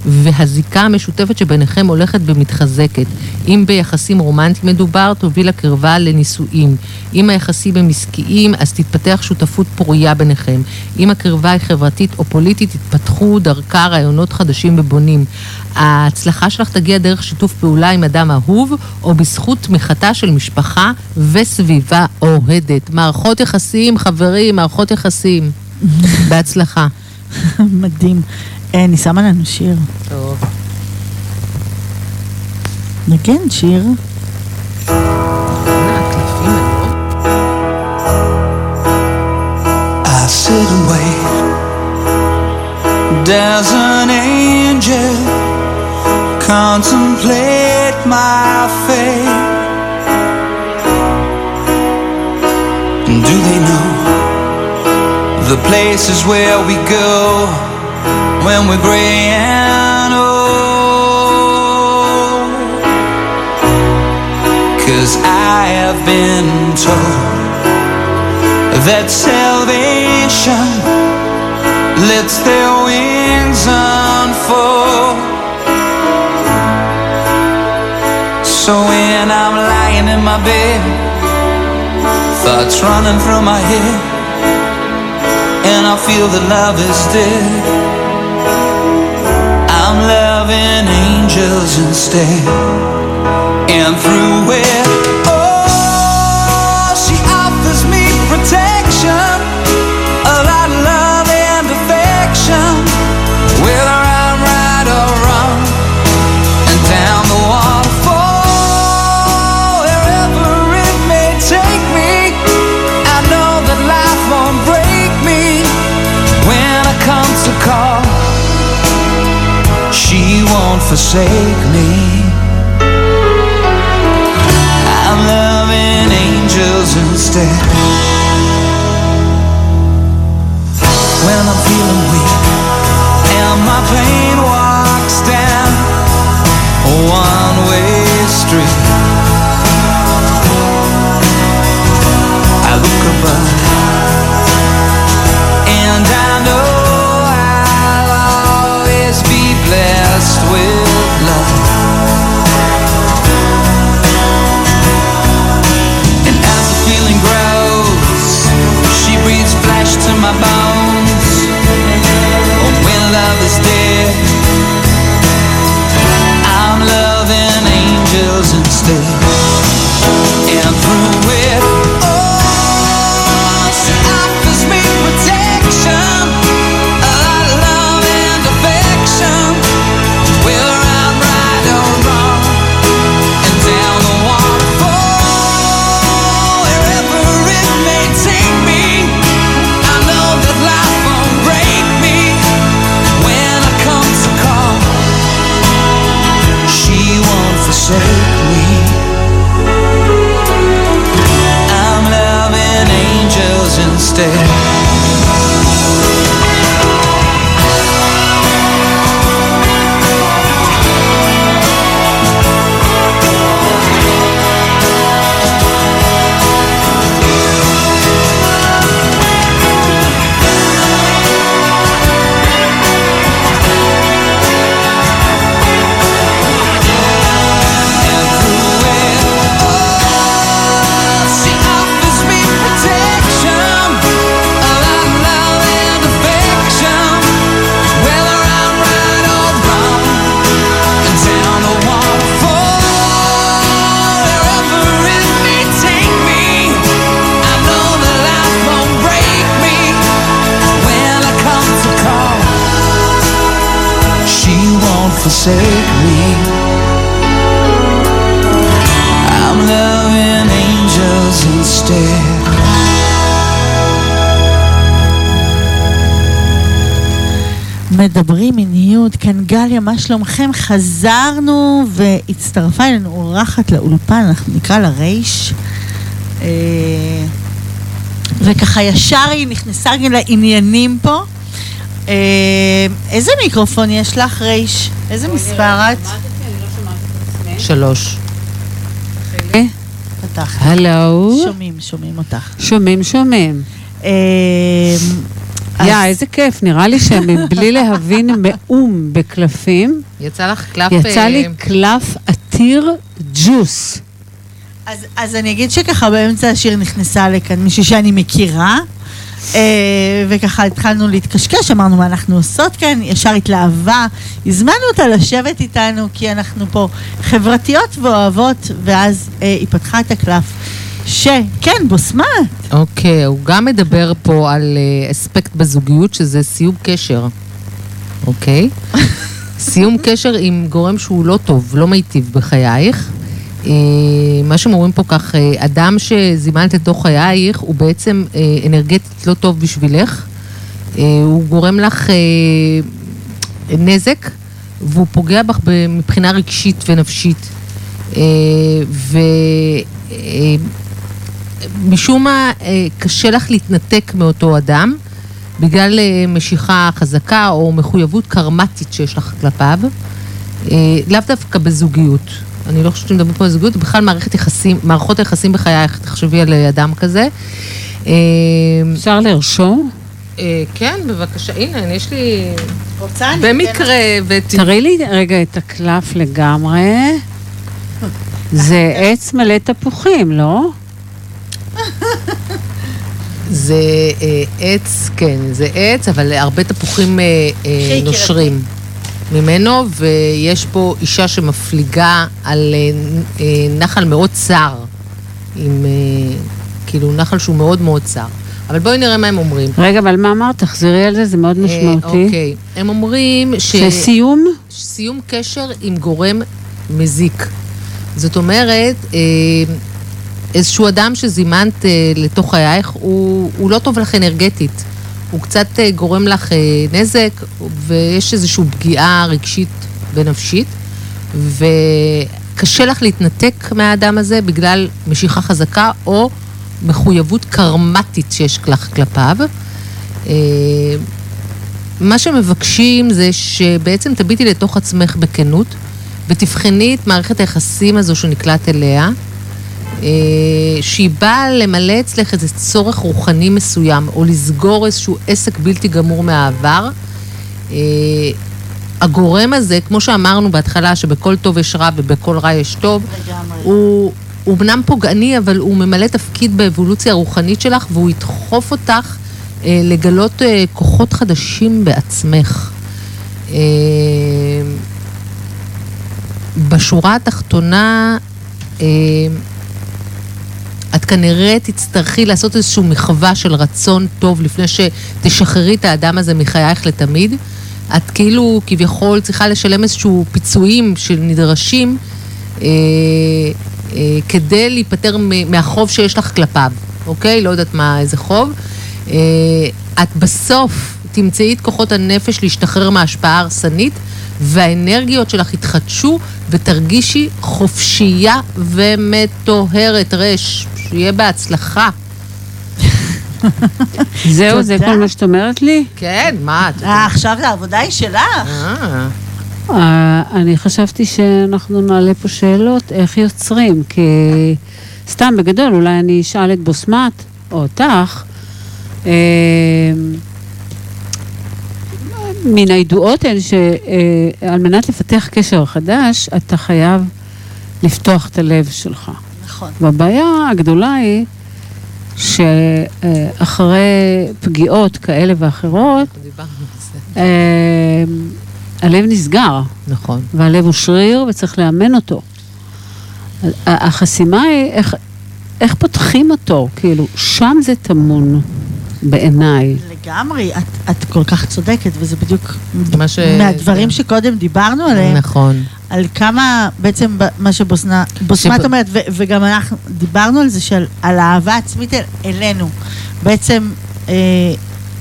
והזיקה המשותפת שביניכם הולכת ומתחזקת. אם ביחסים רומנטיים מדובר, תוביל הקרבה לנישואים. אם היחסים הם עסקיים, אז תתפתח שותפות פורייה ביניכם. אם הקרבה היא חברתית או פוליטית, יתפתחו דרכה רעיונות חדשים ובונים. ההצלחה שלך תגיע דרך שיתוף פעולה עם אדם אהוב, או בזכות תמיכתה של משפחה וסביבה אוהדת. מערכות יחסים, חברים, מערכות יחסים. בהצלחה. *laughs* מדהים. אה, אני שמה לנו שיר. טוב. נגן שיר. I sit and wait. Does an angel contemplate my fate? Do they know the places where we go When we're gray and old? Cause I have been told that salvation lets their wings unfold. So when I'm lying in my bed, thoughts running through my head, and I feel that love is dead. I'm loving angels instead, and through it. Won't forsake me. I'm loving angels instead. When I'm feeling weak and my pain מה שלומכם? חזרנו והצטרפה אלינו אורחת לאולפן, אנחנו נקרא לה רייש. אה, וככה ישר היא נכנסה רגע לעניינים פה. אה, איזה מיקרופון יש לך, רייש? איזה מספר את? שלוש. פתחת. הלו, שומעים, שומעים אותך. שומעים שומעים. יא, איזה כיף, נראה לי שמבלי להבין מאום בקלפים, יצא לך קלף... יצא לי אה, קלף עתיר ג'וס. אז, אז אני אגיד שככה באמצע השיר נכנסה לכאן מישהי שאני מכירה, אה, וככה התחלנו להתקשקש, אמרנו מה אנחנו עושות כאן, ישר התלהבה, הזמנו אותה לשבת איתנו, כי אנחנו פה חברתיות ואוהבות, ואז אה, היא פתחה את הקלף, שכן, בוסמת, אוקיי, הוא גם מדבר פה על אה, אספקט בזוגיות, שזה סיום קשר. אוקיי? *laughs* סיום קשר עם גורם שהוא לא טוב, לא מיטיב בחייך. אה, מה שהם אומרים פה כך, אה, אדם שזימנת לתוך חייך, הוא בעצם אנרגטית לא טוב בשבילך. הוא גורם לך נזק, והוא פוגע בך מבחינה רגשית ונפשית. ו... משום מה אה, קשה לך להתנתק מאותו אדם בגלל אה, משיכה חזקה או מחויבות קרמטית שיש לך כלפיו, אה, לאו דווקא בזוגיות. אני לא חושבת שמדברים פה על זוגיות, בכלל מערכת יחסים, מערכות היחסים בחייך, תחשבי על אדם כזה. אה, אפשר לרשום? אה, כן, בבקשה, הנה, יש לי... רוצה? אני במקרה. תראי לי רגע את הקלף לגמרי. זה עץ מלא תפוחים, לא? זה אה, עץ, כן, זה עץ, אבל הרבה תפוחים אה, אה. נושרים ממנו, ויש פה אישה שמפליגה על אה, אה, נחל מאוד צר, עם אה, כאילו נחל שהוא מאוד מאוד צר. אבל בואי נראה מה הם אומרים. רגע, אבל מה אמרת? תחזרי על זה, זה מאוד אה, משמעותי. אוקיי, הם אומרים ש... שסיום? סיום קשר עם גורם מזיק. זאת אומרת, אה, איזשהו אדם שזימנת אה, לתוך חייך, הוא, הוא לא טוב לך אנרגטית. הוא קצת אה, גורם לך אה, נזק, ויש איזושהי פגיעה רגשית ונפשית, וקשה לך להתנתק מהאדם הזה בגלל משיכה חזקה או מחויבות קרמטית שיש לך כלפיו. אה, מה שמבקשים זה שבעצם תביטי לתוך עצמך בכנות ותבחני את מערכת היחסים הזו שנקלט אליה, שהיא באה למלא אצלך איזה צורך רוחני מסוים, או לסגור איזשהו עסק בלתי גמור מהעבר. אה, הגורם הזה, כמו שאמרנו בהתחלה, שבכל טוב יש רע ובכל רע יש טוב. הוא אמנם פוגעני, אבל הוא ממלא תפקיד באבולוציה הרוחנית שלך, והוא ידחוף אותך אה, לגלות אה, כוחות חדשים בעצמך. אה, בשורה התחתונה, אה, את כנראה תצטרכי לעשות איזושהי מחווה של רצון טוב לפני שתשחררי את האדם הזה מחייך לתמיד. את כאילו כביכול צריכה לשלם איזשהו פיצויים שנדרשים אה, אה, כדי להיפטר מהחוב שיש לך כלפיו, אוקיי? לא יודעת מה, איזה חוב. אה, את בסוף תמצאי את כוחות הנפש להשתחרר מההשפעה ההרסנית, והאנרגיות שלך יתחדשו, ותרגישי חופשייה ומטוהרת, רש. שיהיה בהצלחה. *laughs* זהו, זה. כל מה שאת אומרת לי? כן, מה את... אה, עכשיו העבודה היא שלך. אה, אה, אני חשבתי שאנחנו נעלה פה שאלות איך יוצרים, כי סתם בגדול, אולי אני אשאל את בוסמת או אותך. אה, מן הידועות הן שעל מנת לפתח קשר חדש, אתה חייב לפתוח את הלב שלך. נכון. והבעיה הגדולה היא שאחרי פגיעות כאלה ואחרות. אה, הלב נסגר, נכון. והלב הוא שריר וצריך לאמן אותו. החסימה היא איך, איך פותחים אותו, כאילו, שם זה טמון. בעיניי. לגמרי, את, את כל כך צודקת, וזה בדיוק מה ש- מהדברים שקודם דיברנו עליהם, נכון. על כמה, בעצם מה שבוסנת שבו- אומרת, ו- וגם אנחנו דיברנו על זה, של, על האהבה עצמית אל, אלינו. בעצם, אה,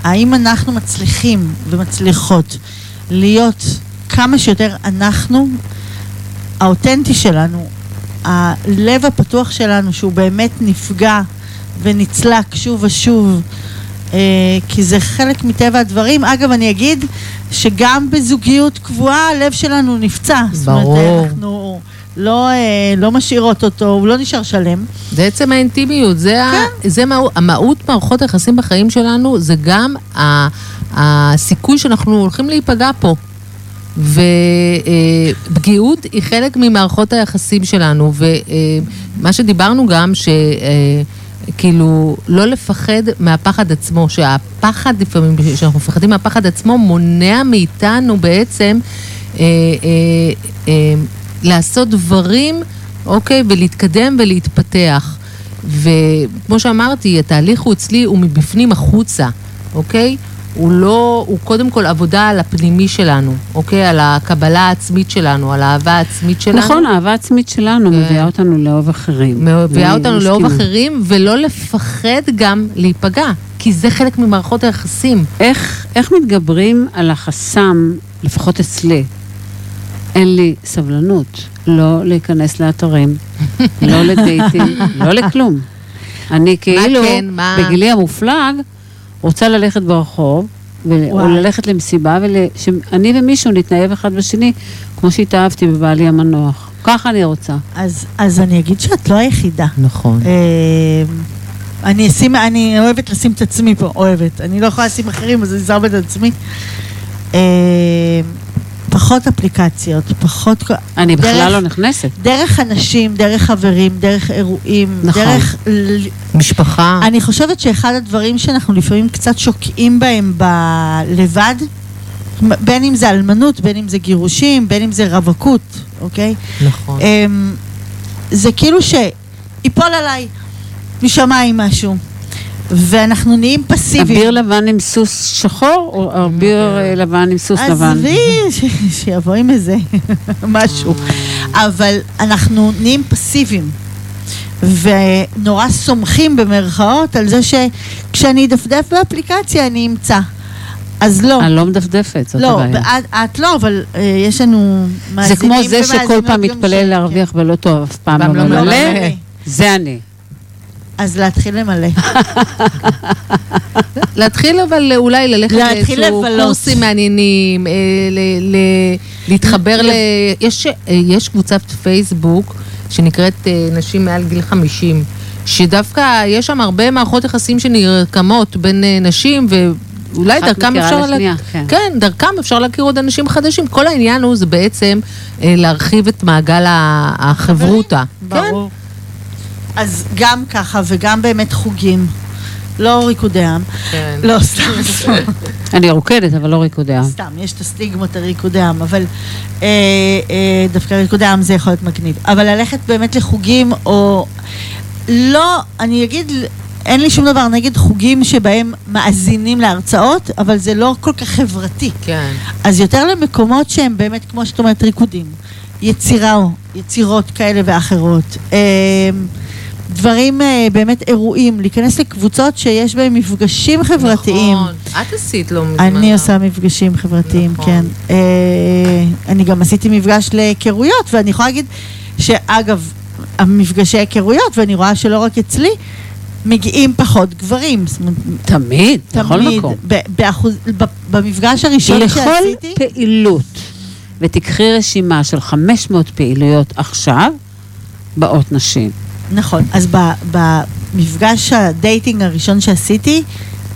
האם אנחנו מצליחים ומצליחות להיות כמה שיותר אנחנו, האותנטי שלנו, הלב הפתוח שלנו, שהוא באמת נפגע ונצלק שוב ושוב, כי זה חלק מטבע הדברים. אגב, אני אגיד שגם בזוגיות קבועה הלב שלנו נפצע. זאת אומרת, ברור. אנחנו לא, אה, לא משאירות אותו, הוא לא נשאר שלם. זה עצם האינטימיות, זה, ה, כן. זה מה, המהות מערכות היחסים בחיים שלנו, זה גם ה, הסיכוי שאנחנו הולכים להיפגע פה. ופגיעות היא חלק ממערכות היחסים שלנו, ומה שדיברנו גם, שכאילו לא לפחד מהפחד עצמו, שהפחד לפעמים, שאנחנו מפחדים מהפחד עצמו, מונע מאיתנו בעצם אה, אה, אה, לעשות דברים, אוקיי, ולהתקדם ולהתפתח. וכמו שאמרתי, התהליך הוא אצלי, הוא מבפנים החוצה, אוקיי? הוא לא, הוא קודם כל עבודה על הפנימי שלנו, אוקיי? על הקבלה העצמית שלנו, על האהבה העצמית שלנו. נכון, האהבה העצמית שלנו כן. מביאה אותנו לאהוב אחרים. מביאה אותנו לאהוב. אחרים, ולא לפחד גם להיפגע, כי זה חלק ממערכות היחסים. איך, איך מתגברים על החסם, לפחות אצלי? אין לי סבלנות לא להיכנס לאתרים, לא לדייטים, *laughs* לא לכלום. אני כאילו, כן? מה? בגילי המופלג, רוצה ללכת ברחוב, ו- או. ללכת למסיבה, ושאני ומישהו נתנהב אחד בשני, כמו שהתאהבתי בבעלי המנוח. ככה אני רוצה. אז, אז אני אגיד שאת לא היחידה. נכון. אה, אני אשים, אני אוהבת לשים את עצמי פה, אוהבת. אני לא יכולה לשים אחרים, אז אני שמה את עצמי. אה, פחות אפליקציות, פחות... אני בכלל דרך- לא נכנסת. דרך אנשים, דרך חברים, דרך אירועים, נכון. דרך... משפחה. אני חושבת שאחד הדברים שאנחנו לפעמים קצת שוקעים בהם בלבד, בין אם זה אלמנות, בין אם זה גירושים, בין אם זה רווקות, אוקיי? נכון. אמ, זה כאילו שיפול עליי משמיים משהו, ואנחנו נהיים פסיביים. אביר לבן עם סוס שחור, או אביר אה, לבן עם סוס לבן? עזבי, שיבוא עם איזה *laughs* משהו. אבל אנחנו נהיים פסיביים. ונורא סומכים במרכאות על זה שכשאני אדפדף באפליקציה אני אמצא. אז לא. אני לא מדפדפת, זאת לא, הבעיה. ואת, את לא, אבל אה, יש לנו זה מאזינים כמו זה שכל ומאזינות פעם מתפלל להרוויח בלוטו, אף פעם לא לא ממלא. ממלא. זה אני. אז להתחיל למלא. *laughs* להתחיל אבל אולי ללכת לאיזשהו. קורסים מעניינים, אה, ל- ל- להתחבר ל... יש, אה, יש קבוצת פייסבוק שנקראת אה, נשים מעל גיל 50, שדווקא יש שם הרבה מערכות יחסים שנרקמות בין אה, נשים, ואולי אחת דרכם אפשר... לשנייה, כן. כן, דרכם אפשר להכיר עוד אנשים חדשים. כל העניין הוא זה בעצם אה, להרחיב את מעגל החברותה. כן, ברור. אז גם ככה, וגם באמת חוגים. לא ריקודי עם. כן. לא, סתם, *laughs* סתם. אני רוקדת, אבל לא ריקודי עם. סתם, יש את הסטיגמות הריקודי עם, אבל אה, אה, דווקא ריקודי עם זה יכול להיות מגניב. אבל ללכת באמת לחוגים, או... לא, אני אגיד, אין לי שום דבר נגד חוגים שבהם מאזינים להרצאות, אבל זה לא כל כך חברתי. כן. אז יותר למקומות שהם באמת, כמו שאת אומרת, ריקודים. יצירה, יצירות כאלה ואחרות. אה, דברים, אה, באמת אירועים, להיכנס לקבוצות שיש בהם מפגשים חברתיים. נכון. את עשית לא מזמן. אני עושה מפגשים חברתיים, נכון. כן. אה, אני גם עשיתי מפגש להיכרויות, ואני יכולה להגיד שאגב, המפגשי היכרויות, ואני רואה שלא רק אצלי, מגיעים פחות גברים. תמיד, בכל תמיד, מקום. ב- באחוז, ב- במפגש הראשון לכל שעשיתי, פעילות, ותיקחי רשימה של 500 פעילויות עכשיו, באות נשים. נכון, אז במפגש הדייטינג הראשון שעשיתי,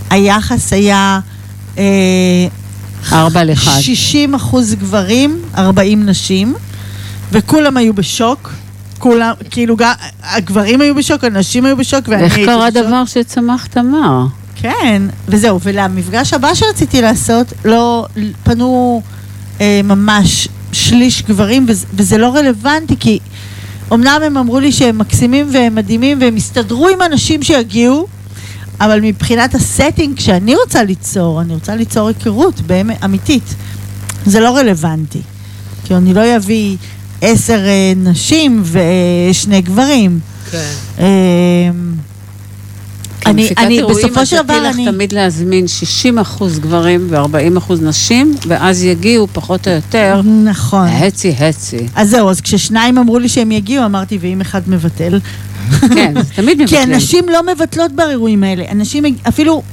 היחס היה אה, לאחד. 60 אחוז גברים, 40 נשים, וכולם היו בשוק. כולם, כאילו, גם, הגברים היו בשוק, הנשים היו בשוק, ואני איך הייתי קרה בשוק. דבר שצמח תמר? כן, וזהו, ולמפגש הבא שרציתי לעשות, לא, פנו אה, ממש שליש גברים, וזה, וזה לא רלוונטי, כי אמנם הם אמרו לי שהם מקסימים והם מדהימים, והם הסתדרו עם אנשים שיגיעו, אבל מבחינת הסטינג שאני רוצה ליצור, אני רוצה ליצור היכרות באמת אמיתית. זה לא רלוונטי. כי אני לא אביא עשר אה, נשים ושני גברים. כן. אני, אני, בסופו של דבר, אני... אני... לך תמיד להזמין 60 אחוז גברים ו-40 אחוז נשים, ואז יגיעו פחות או יותר נכון. הצי. אז זהו, אז כששניים אמרו לי שהם יגיעו, אמרתי, ואם אחד מבטל? כן, זה תמיד *laughs* כי מבטלים. הנשים לא מבטלות באירועים האלה. אנשים, אפילו,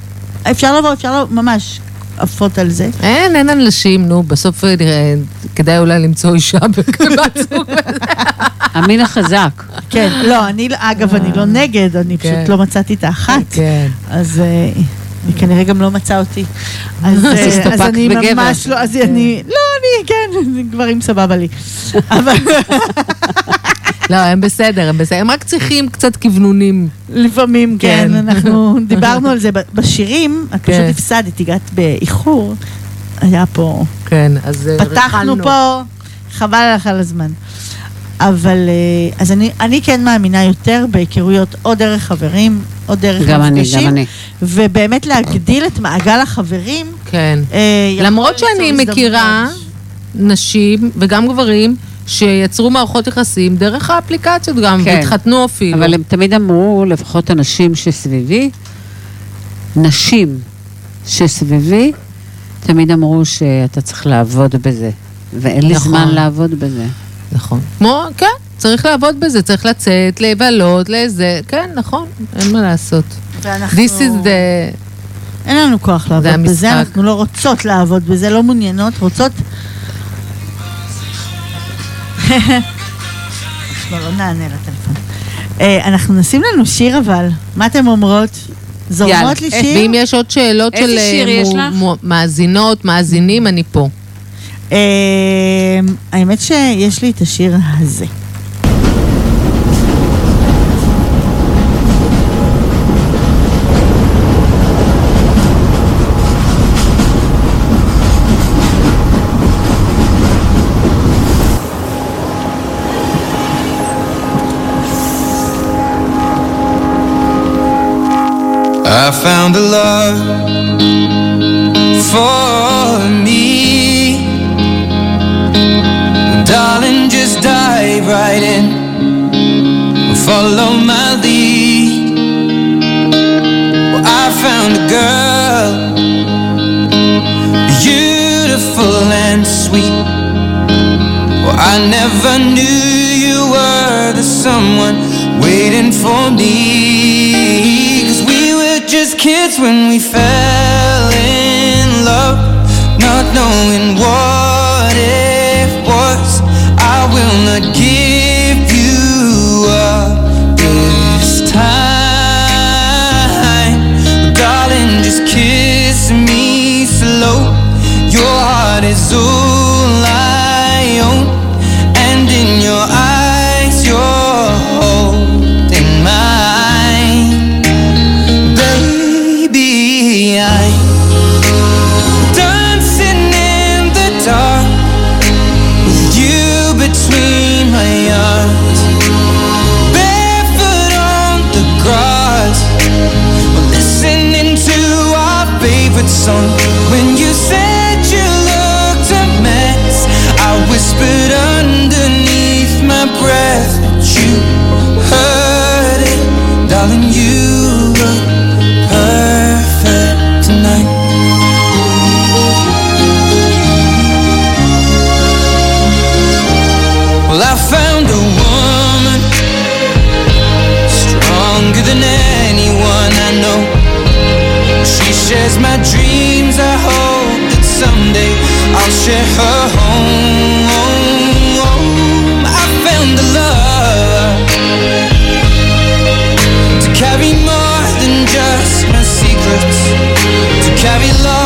אפשר לבוא, אפשר לבוא, ממש עפות על זה. אין, אין אנשים, נו, בסוף אה, נראה, כדאי אולי למצוא אישה *laughs* זוג. המין החזק. כן, לא, אני, אגב, אני לא נגד, אני כן. פשוט לא מצאתי את האחת. כן. אז אה, היא כנראה גם לא מצאה אותי. אז אז אה, אני. ממש לא, אז אני, לא, אני, כן, גברים סבבה לי. לא, הם בסדר, הם בסדר. הם רק צריכים קצת כוונונים. לפעמים, כן, כן. אנחנו *laughs* דיברנו על זה ב- בשירים, את פשוט כן. הפסדת, הגעת באיחור. היה פה, כן, אז אה, פתחנו. פה, חבל לך על הזמן. אבל, אה, אז אני, אני כן מאמינה יותר בהיכרויות או דרך חברים, או דרך גם אני, מפגשים. גם אני. ובאמת להגדיל את מעגל החברים. כן. אה, למרות שאני. מכירה נשים וגם גברים שיצרו מערכות יחסים דרך האפליקציות גם, כן. והתחתנו אפילו. אבל הם תמיד אמרו, לפחות הנשים שסביבי, נשים שסביבי, תמיד אמרו שאתה צריך לעבוד בזה. ואין לי נכון. זמן לעבוד בזה. נכון. כמו, כן, צריך לעבוד בזה, צריך לצאת, לבלות, לזה, כן, נכון, אין מה לעשות. ואנחנו... This is the... אין לנו כוח לעבוד. בזה, אנחנו לא רוצות לעבוד בזה, לא מעוניינות, רוצות... *laughs* אנחנו לא נענה לטלפון. אה, אנחנו נשים לנו שיר אבל, מה אתם אומרות? זורמות. לי אה, שיר? ואם יש עוד שאלות של שיר אה, מאזינות, מאזינים, אני פה. האמת שיש לי את השיר הזה. I found a love for me. Darling, just dive right in. Follow my lead. Well, I found a girl, beautiful and sweet. Well, I never knew you were the someone waiting for me. Kids when we fell in love, not knowing what it was. I will not give song. When you said you looked a mess, I whispered underneath my breath, but you heard it, darling. You look perfect tonight. Well, I found a woman stronger than anyone I know. She shares my dreams. I'll share her home. I found the love to carry more than just my secrets, to carry love.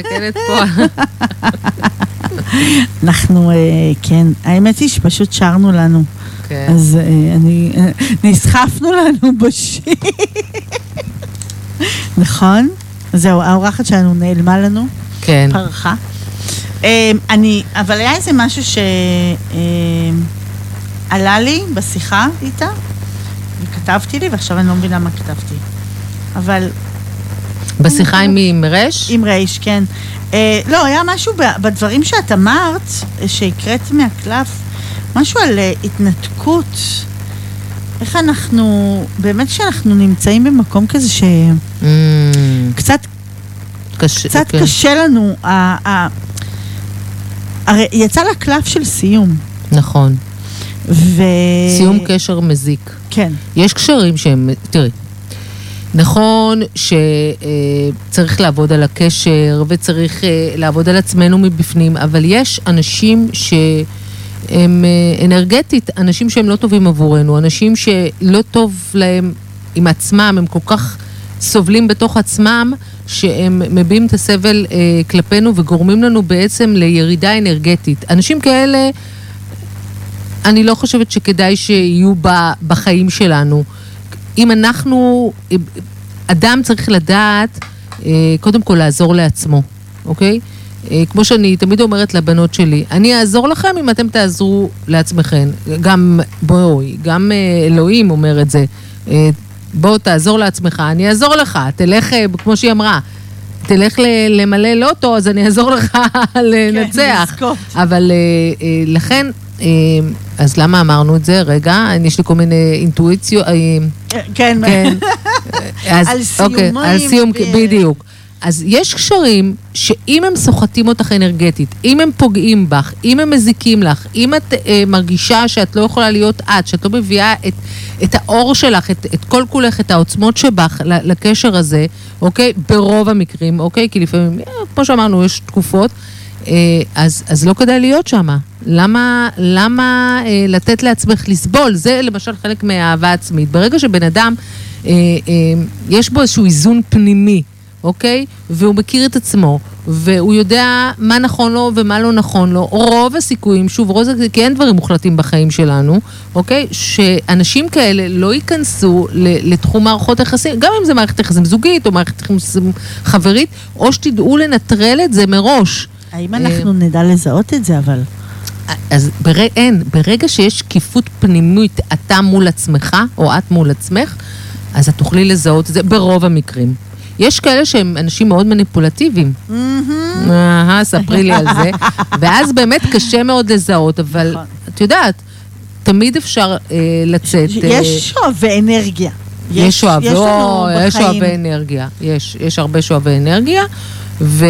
מסתכלת פה. *laughs* אנחנו, אה, כן, האמת היא שפשוט שרנו לנו. כן. אז אה, אני, אה, נסחפנו לנו בשיר. נכון? זהו, האורחת שלנו נעלמה לנו, כן. פרחה. אני, אבל היה איזה משהו שעלה לי בשיחה איתה, וכתבתי לי, ועכשיו אני לא מבינה מה כתבתי. אבל בשיחה עם מי? עם רש? עם רייש, כן. אה, לא, היה משהו בדברים שאת אמרת, שהקראת מהקלף, משהו על אה, התנתקות. איך אנחנו, באמת שאנחנו נמצאים במקום כזה שקצת Mm, קשה. קצת כן. קשה לנו, ה- ה- הרי יצא לה קלף של סיום, נכון. ו... סיום קשר מזיק. כן, יש קשרים שהם, תראי, נכון שצריך לעבוד על הקשר וצריך אה, לעבוד על עצמנו מבפנים, אבל יש אנשים שהם אה, אנרגטית, אנשים שהם לא טובים עבורנו, אנשים שלא טוב להם עם עצמם, הם כל כך סובלים בתוך עצמם, שהם מביעים את הסבל אה, כלפינו וגורמים לנו בעצם לירידה אנרגטית. אנשים כאלה... אני לא חושבת שכדאי שיהיו בחיים שלנו. אם אנחנו, אדם צריך לדעת, אה, קודם כל לעזור לעצמו, אוקיי? אה, כמו שאני תמיד אומרת לבנות שלי, אני אעזור לכם אם אתם תעזרו לעצמכם. גם, בואי, גם אה, אלוהים אומר את זה. בוא תעזור לעצמך, אני אעזור לך, תלך, כמו שהיא אמרה, תלך למלא לוטו, אז אני אעזור לך *laughs* לנצח. לזכות. אבל לכן, אז למה אמרנו את זה? רגע, יש לי כל מיני אינטואיציות. אה, כן, כן. *laughs* אז, על אוקיי, סיומים על סיום, בדיוק. אז יש קשרים שאם הם סוחטים אותך אנרגטית, אם הם פוגעים בך, אם הם מזיקים לך, אם את אה, מרגישה שאת לא יכולה להיות את, שאת לא מביאה את, את האור שלך, את, את כל כולך, את העוצמות שבך לקשר הזה, אוקיי? ברוב המקרים, אוקיי? כי לפעמים, אה, כמו שאמרנו, יש תקופות. אה, אז, אז לא כדאי להיות שם. למה, למה אה, לתת לעצמך לסבול? זה למשל חלק מהאהבה עצמית. ברגע שבן אדם, אה, אה, יש בו איזשהו איזון פנימי, אוקיי? והוא מכיר את עצמו, והוא יודע מה נכון לו ומה לא נכון לו. רוב הסיכויים, שוב, רוב הסיכויים, כי אין דברים מוחלטים בחיים שלנו, אוקיי? שאנשים כאלה לא ייכנסו לתחום מערכות יחסים, גם אם זה מערכת יחסים זוגית או מערכת יחסים חברית, או שתדעו לנטרל את זה מראש. האם אנחנו נדע לזהות את זה, אבל... אז בר... אין, ברגע שיש שקיפות פנימית, אתה מול עצמך, או את מול עצמך, אז את תוכלי לזהות את זה ברוב המקרים. יש כאלה שהם אנשים מאוד מניפולטיביים. אהה, ספרי לי על זה. *laughs* ואז באמת קשה מאוד לזהות, אבל נכון. את יודעת, תמיד אפשר אה, לצאת... אה, יש שואבי אנרגיה. יש שואבי, יש או, יש. שואבי אנרגיה, יש, יש הרבה שואבי אנרגיה, ו,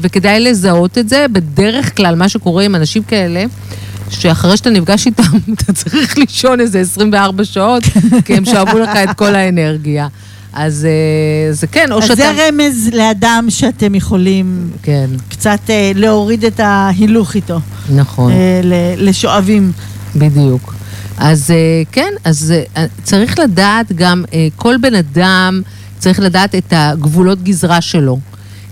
וכדאי לזהות את זה. בדרך כלל, מה שקורה עם אנשים כאלה, שאחרי שאתה נפגש איתם, *laughs* אתה צריך לישון איזה 24 שעות, *laughs* כי הם שאבו לך את כל האנרגיה. אז אה, זה כן, או אז שאתה... זה רמז לאדם שאתם יכולים כן, קצת אה, להוריד את ההילוך איתו, נכון. אה, לשואבים. בדיוק. אז אה, כן, אז צריך לדעת גם, כל בן אדם צריך לדעת את הגבולות גזרה שלו.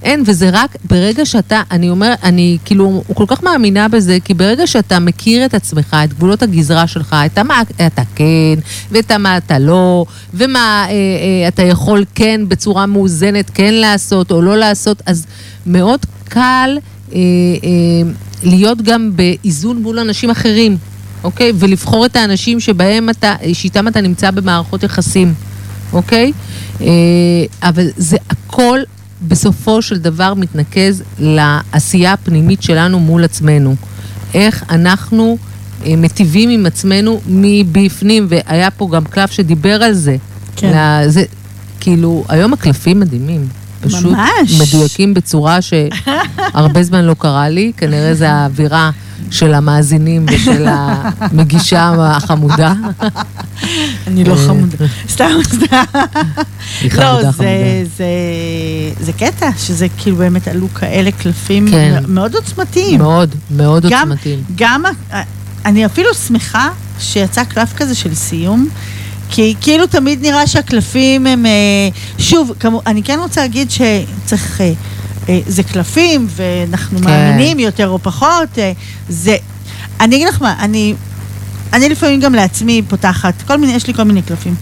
אין, וזה רק ברגע שאתה, אני אומר, אני כאילו כל כך מאמינה בזה, כי ברגע שאתה מכיר את עצמך, את גבולות הגזרה שלך, את מה אתה כן, ואת מה אתה לא, ומה אה, אה, אתה יכול כן בצורה מאוזנת כן לעשות או לא לעשות, אז מאוד קל אה, אה, להיות גם באיזון מול אנשים אחרים, אוקיי? ולבחור את האנשים שבהם אתה, שאיתם אתה נמצא במערכות יחסים, אוקיי? אה, אבל זה הכל בסופו של דבר מתנקז לעשייה הפנימית שלנו מול עצמנו. איך אנחנו אה, מטיבים עם עצמנו מבפנים, והיה פה גם קלף שדיבר על זה. כן. לה, זה, כאילו, היום הקלפים מדהימים. פשוט ממש. מדויקים בצורה שהרבה זמן לא קרה לי, כנראה זה האווירה של המאזינים ושל המגישה החמודה. אני לא אה, חמודה. סתם, סתם. לא, זה- קטע, שזה כאילו באמת עלו כאלה קלפים כן. מאוד עוצמתיים. מאוד, מאוד עוצמתיים. גם, אני אפילו שמחה שיצא קלף כזה של סיום, כי כאילו תמיד נראה שהקלפים הם... אה, שוב, כמו, אני כן רוצה להגיד שצריך... אה, זה קלפים, ואנחנו כן. מאמינים יותר או פחות. אה, זה... אני אגיד לך מה, אני... אני לפעמים גם לעצמי פותחת, כל מיני, יש לי כל מיני קלפים.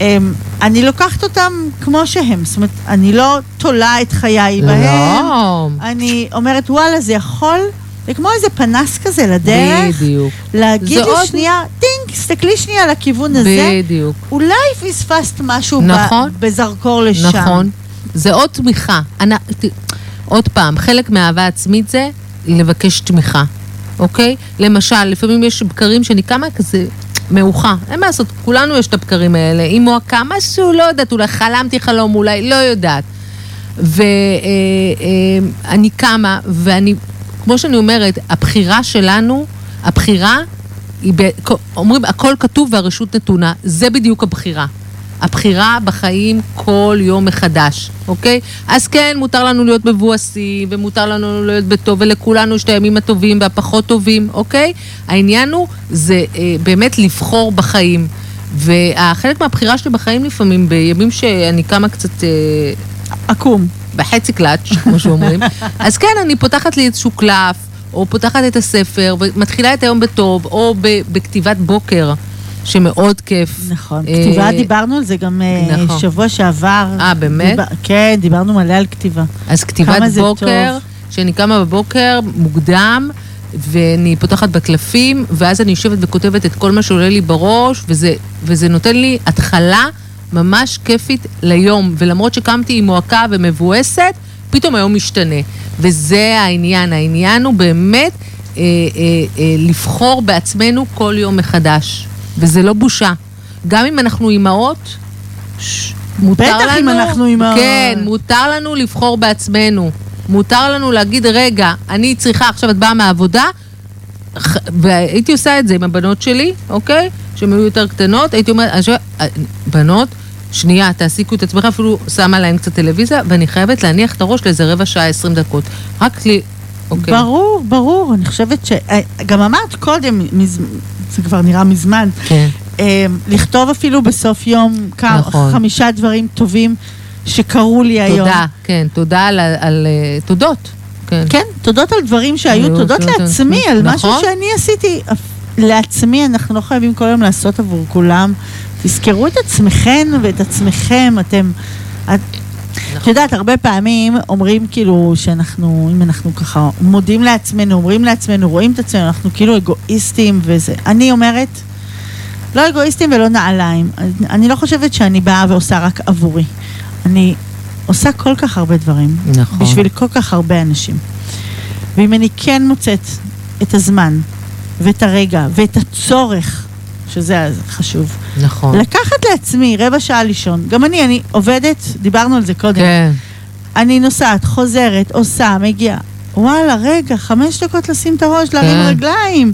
אמ, אני לוקחת אותם כמו שהם, זאת אומרת, אני לא תולה את חיי בהם. לא, *laughs* אני אומרת, וואלה, זה יכול, זה כמו איזה פנס כזה לדרך, בדיוק. להגיד לי עוד- שנייה, טינק, תסתכלי שנייה לכיוון הזה, בדיוק. אולי פספסת משהו ב- נכון. בזרקור לשם. נכון. זה עוד תמיכה. אני, ת, עוד פעם, חלק מהאהבה עצמית זה לבקש תמיכה, אוקיי? למשל, לפעמים יש בקרים שאני קמה כזה מאוחה. אין מה לעשות, כולנו יש את הבקרים האלה. היא מועקה, משהו, לא יודעת, אולי חלמתי חלום, אולי, לא יודעת. ואני קמה, ואני, כמו שאני אומרת, הבחירה שלנו, הבחירה היא, ב, אומרים, הכל כתוב והרשות נתונה, זה בדיוק הבחירה. הבחירה בחיים כל יום מחדש, אוקיי? אז כן, מותר לנו להיות מבואסים, ומותר לנו להיות בטוב, ולכולנו יש את הימים הטובים והפחות טובים, אוקיי? העניין הוא, זה אה, באמת לבחור בחיים. והחלק מהבחירה שלי בחיים לפעמים, בימים שאני קמה קצת... אה, עקום. בחצי קלאץ', כמו שאומרים. *laughs* אז כן, אני פותחת לי איזשהו קלף, או פותחת את הספר, ומתחילה את היום בטוב, או ב- בכתיבת בוקר, שמאוד כיף. נכון. אה, כתיבה, דיברנו על זה גם אה, נכון. שבוע שעבר. אה, באמת? דיבר- כן, דיברנו מלא על כתיבה. אז כתיבת בוקר. שאני קמה בבוקר מוקדם, ואני פותחת בקלפים, ואז אני יושבת וכותבת את כל מה שעולה לי בראש, וזה, וזה נותן לי התחלה ממש כיפית ליום. ולמרות שקמתי עם מועקה ומבואסת, פתאום היום משתנה. וזה העניין. העניין הוא באמת אה, אה, אה, לבחור בעצמנו כל יום מחדש. וזה לא בושה. גם אם אנחנו אימהות, מותר בטח לנו... אם אנחנו אימהות. כן, מותר לנו לבחור בעצמנו. מותר לנו להגיד, רגע, אני צריכה, עכשיו את באה מהעבודה, והייתי עושה את זה עם הבנות שלי, אוקיי? שהן היו יותר קטנות, הייתי אומרת, "אה, בנות, שנייה, תעסיקו את עצמך, אפילו שמה להן קצת טלוויזיה, ואני חייבת להניח את הראש לאיזה רבע שעה, עשרים דקות. רק אוקיי. ברור, ברור. אני חושבת ש... אה, גם אמרת קודם, מז- זה כבר נראה מזמן, כן, אה, לכתוב אפילו בסוף יום כמה, נכון. חמישה דברים טובים שקרו לי היום. תודה, כן, תודה על, על אה, תודות. כן. כן, תודות על דברים שהיו, היו, תודות לעצמי, על משהו נכון. שאני עשיתי. לעצמי, אנחנו לא חייבים כל היום לעשות עבור כולם. תזכרו את עצמכם ואת עצמכם, אתם... את את יודעת, הרבה פעמים אומרים כאילו שאנחנו, אם אנחנו ככה מודים לעצמנו, אומרים לעצמנו, רואים את עצמנו, אנחנו כאילו אגואיסטים וזה. אני אומרת, לא אגואיסטים ולא נעליים. אני- אני לא חושבת שאני באה ועושה רק עבורי. אני עושה כל כך הרבה דברים. נכון. בשביל כל כך הרבה אנשים. ואם אני כן מוצאת את הזמן, ואת הרגע, ואת הצורך, שזה חשוב, נכון. לקחת לעצמי רבע שעה לישון. גם אני, אני עובדת, דיברנו על זה קודם. כן, אני נוסעת, חוזרת, עושה, מגיעה. וואלה, רגע, חמש דקות לשים את הראש, להרים כן. רגליים.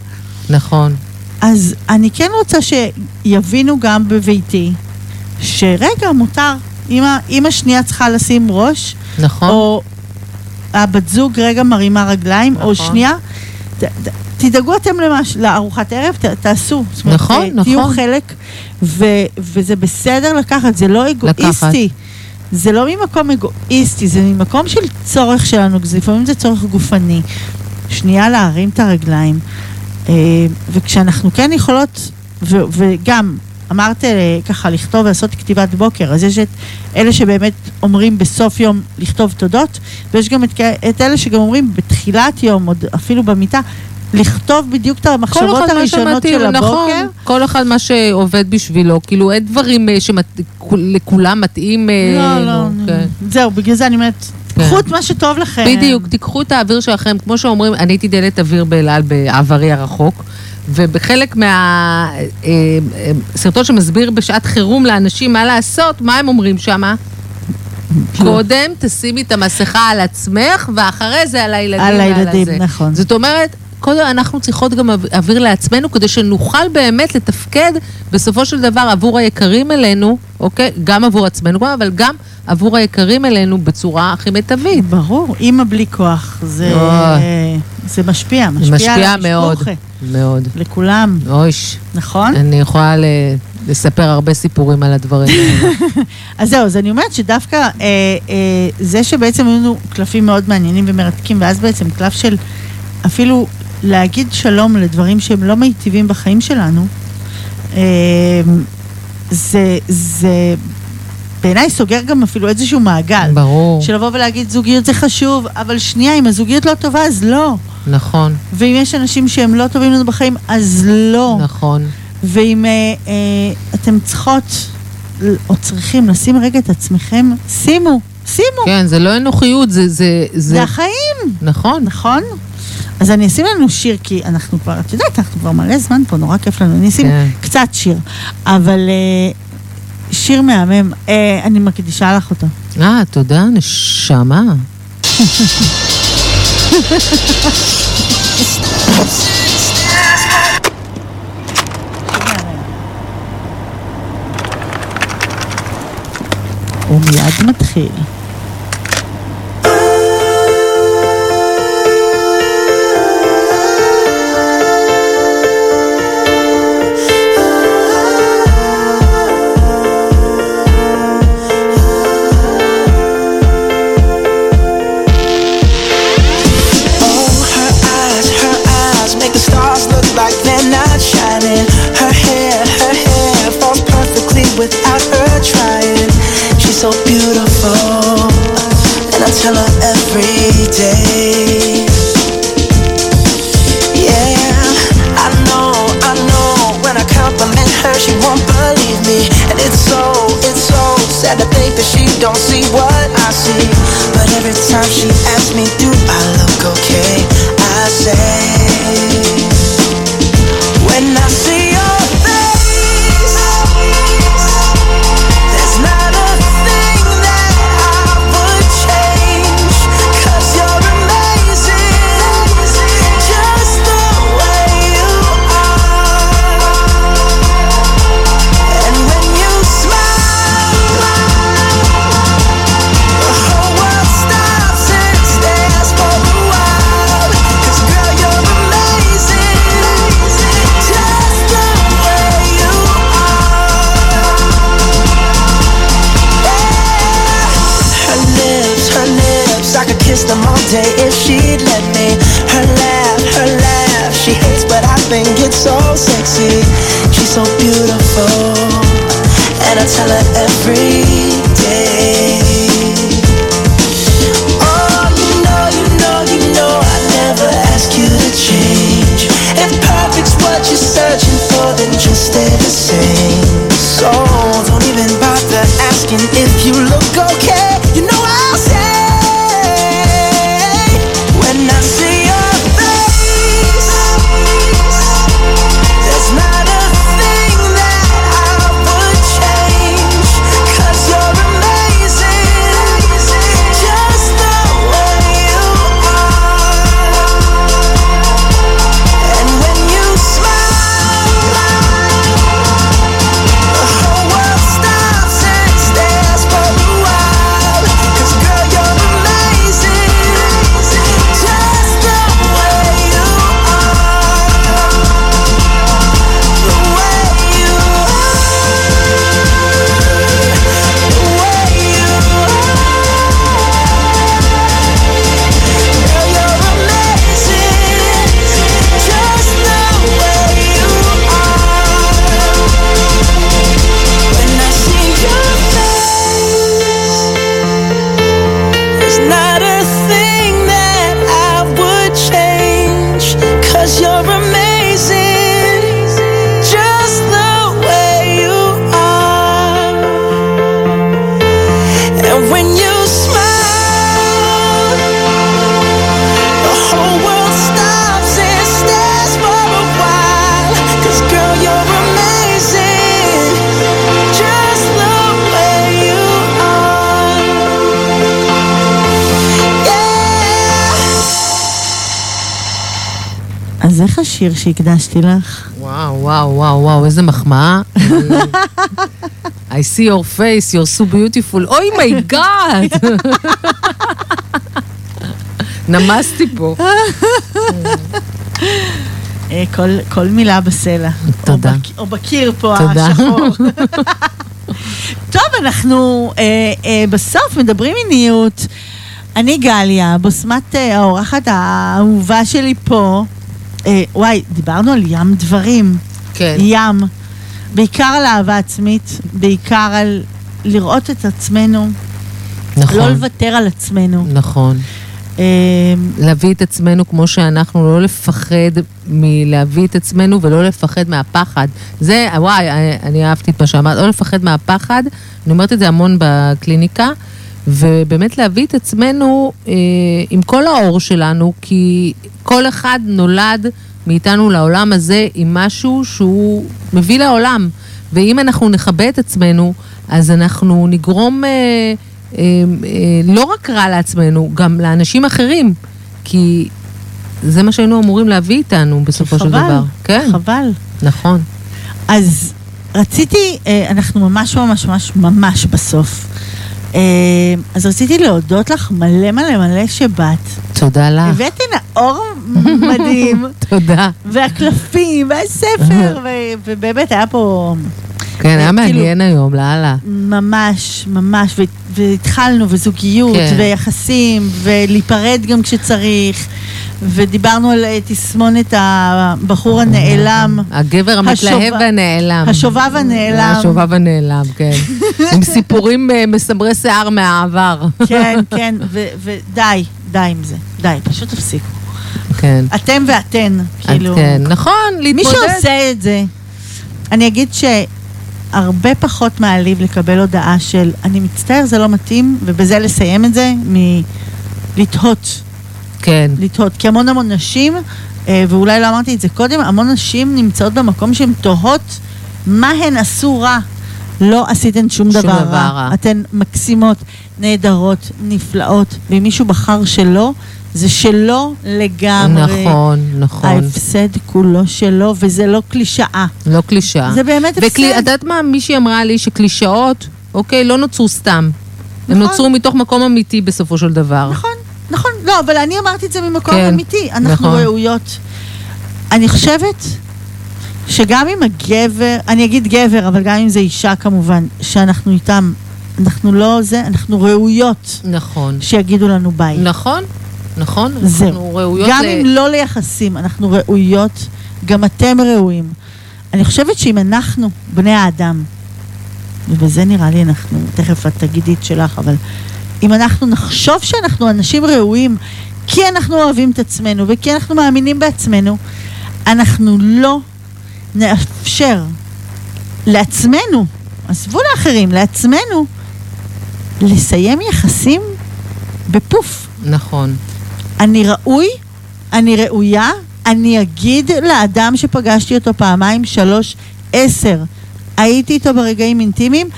נכון. אז אני כן רוצה שיבינו גם בביתי, שרגע, מותר. אמא שנייה צריכה לשים ראש, נכון. או הבת זוג רגע מרימה רגליים, או נכון. שנייה, ת, ת, תדאגו אתם למש, לארוחת ערב, ת, תעשו. זאת אומרת, נכון, אה, תהיו נכון. חלק, ו, וזה בסדר לקחת, זה לא אגואיסטי. זה לא ממקום אגואיסטי, זה ממקום של צורך שלנו, לפעמים זה צורך גופני. שנייה להרים את הרגליים. אה, וכשאנחנו כן יכולות, ו, וגם, אמרת אה, ככה לכתוב ולעשות כתיבת בוקר, אז יש את אלה שבאמת אומרים בסוף יום לכתוב תודות, ויש גם את, את אלה שגם אומרים בתחילת יום, עוד אפילו במיטה, לכתוב בדיוק את המחשבות הראשונות שמתאים, של הבוקר. נכון, כל אחד מה שעובד בשבילו, כאילו אין דברים אה, שלכולם מתאים. אה, לא, לא, נו, כן. זהו, בגלל זה אני אומרת, כן. קחו את מה שטוב לכם. בדיוק, תיקחו את האוויר שלכם, כמו שאומרים, אני הייתי דלת אוויר באל על בעברי הרחוק, ובחלק מהסרטון שמסביר בשעת חירום לאנשים מה לעשות, מה הם אומרים שמה? קודם תשימי את המסכה על עצמך, ואחרי זה על הילדים על הילדים. נכון. זאת אומרת, קודם אנחנו צריכות גם או- אוויר לעצמנו, כדי שנוכל באמת לתפקד בסופו של דבר עבור היקרים אלינו, אוקיי? גם עבור עצמנו, אבל גם עבור היקרים אלינו בצורה הכי מיטבית. ברור, אימא בלי כוח, זה. זה משפיע, משפיע, משפיע על מאוד, מאוד. לכולם, אויש, נכון? אני יכולה ל- לספר הרבה סיפורים על הדברים האלה. *laughs* אז זהו, אז אני אומרת שדווקא אה, אה, זה שבעצם היו לנו קלפים מאוד מעניינים ומרתקים, ואז בעצם קלף של אפילו להגיד שלום לדברים שהם לא מיטיבים בחיים שלנו, אה, זה, זה בעיניי סוגר גם אפילו איזשהו מעגל. ברור, של לבוא ולהגיד זוגיות זה חשוב, אבל שנייה, אם הזוגיות לא טובה, אז לא. נכון, ואם יש אנשים שהם לא טובים לנו בחיים, אז לא. נכון. ואם אה, אה, אתם צריכות או צריכים לשים רגע את עצמכם, שימו, שימו. כן, זה לא אנוכיות, זה... זה, זה זה... החיים, נכון. נכון? אז אני אשים לנו שיר, כי אנחנו כבר, את יודעת, אנחנו כבר מלא זמן פה, נורא כיף לנו. אני אשים כן. קצת שיר, אבל אה, שיר מהמם, אה, אני מקדישה לך אותו. אה, תודה, נשמה. הוא מיד מתחיל. Don't see what השיר שהקדשתי לך? וואו, וואו, וואו, וואו, איזה מחמאה. *laughs* I see your face, you're so beautiful. אוי מי גאד! נמסתי פה. אה, כל, כל מילה בסלע. תודה. או, בק, או בקיר פה תודה. השחור. *laughs* טוב, אנחנו אה, אה, בסוף מדברים מיניות. אני גליה, בוסמת אה, האורחת האהובה שלי פה. אה, וואי, דיברנו על ים דברים. כן. ים. בעיקר על אהבה עצמית, בעיקר על לראות את עצמנו, נכון. לא לוותר על עצמנו. נכון. אה, להביא את עצמנו כמו שאנחנו, לא לפחד מלהביא את עצמנו ולא לפחד מהפחד. זה, וואי, אני אהבתי את מה שאמרת, לא לפחד מהפחד, אני אומרת את זה המון בקליניקה, ובאמת להביא את עצמנו אה, עם כל האור שלנו, כי כל אחד נולד מאיתנו לעולם הזה עם משהו שהוא מביא לעולם. ואם אנחנו נכבה את עצמנו, אז אנחנו נגרום... אה, אה, אה, לא רק רע לעצמנו, גם לאנשים אחרים, כי זה מה שהיינו אמורים להביא איתנו בסופו של חבל, דבר. כן, חבל. נכון. אז רציתי, אה, אנחנו ממש ממש ממש ממש בסוף. אה, אז רציתי להודות לך מלא מלא מלא שבאת. תודה לך. הבאתי נאור מדהים, *laughs* תודה. והקלפים, והספר, *laughs* ובאמת היה פה כן, היה כאילו- מעניין היום, לאללה. ממש, ממש, והתחלנו, וזוגיות, כן. ויחסים, ולהיפרד גם כשצריך, ודיברנו על אה, תסמונת הבחור הנעלם. הגבר המתלהב והנעלם. השובב הנעלם. השובב הנעלם, כן. *laughs* עם סיפורים אה, מסמרי שיער מהעבר. כן, כן, ודי, די עם זה. די, פשוט תפסיקו. כן. אתם ואתן, כאילו. כן, נכון, להתמודד. מי שעושה את זה, אני אגיד שהרבה פחות מעליב לקבל הודעה של אני מצטער, זה לא מתאים, ובזה לסיים את זה, מלתהות, כן. לתהות. כי המון המון נשים, אה, ואולי לא אמרתי את זה קודם, המון נשים נמצאות במקום שהן תוהות מה הן עשו רע. לא עשיתן שום שום דבר דבר. רע. אתן מקסימות, נהדרות, נפלאות, ואם מישהו בחר שלא, זה שלו לגמרי. נכון, נכון. ההפסד כולו שלו, וזה לא קלישאה. לא קלישאה. זה באמת הפסד. וקלי- את יודעת מה? מישהי אמרה לי שקלישאות, אוקיי, לא נוצרו סתם. הם נכון. נוצרו מתוך מקום אמיתי בסופו של דבר. נכון, נכון. לא, אבל אני אמרתי את זה ממקום כן, אמיתי. אנחנו נכון. ראויות. אני חושבת שגם אם הגבר, אני אגיד גבר, אבל גם אם זה אישה כמובן, שאנחנו איתם, אנחנו לא זה, אנחנו ראויות נכון. שיגידו לנו ביי. נכון, נכון. זהו. אנחנו ראויות גם ל... אם לא ליחסים, אנחנו ראויות, גם אתם ראויים. אני חושבת שאם אנחנו, בני האדם, ובזה נראה לי אנחנו, תכף את תגידי את שלך, אבל אם אנחנו נחשוב שאנחנו אנשים ראויים, כי אנחנו אוהבים את עצמנו וכי אנחנו מאמינים בעצמנו, אנחנו לא נאפשר לעצמנו, עזבו לאחרים, לעצמנו, לסיים יחסים בפוף. נכון. אני ראוי, אני ראויה, אני אגיד לאדם שפגשתי אותו פעמיים, שלוש, עשר, הייתי איתו ברגעים אינטימיים,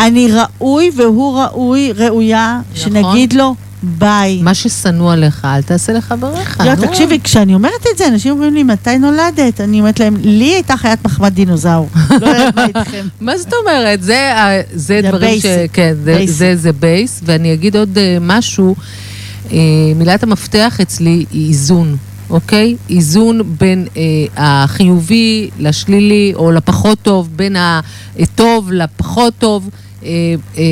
אני ראוי והוא ראוי, ראויה, נכון. שנגיד לו ביי. מה ששנוא עליך, אל תעשה לחבריך. לא. תקשיבי, כשאני אומרת את זה, אנשים אומרים לי, מתי נולדת? אני אומרת להם, לי הייתה חיית מחמד דינוזאור. *laughs* לא יודעת מה איתכם. *laughs* מה זאת אומרת? זה, דברים ש... כן, זה, basic. זה, זה base, ואני אגיד עוד אה, משהו. אה, מילת המפתח אצלי היא איזון, אוקיי? איזון בין אה, החיובי לשלילי, או לפחות טוב, בין הטוב לפחות טוב. אה, אה,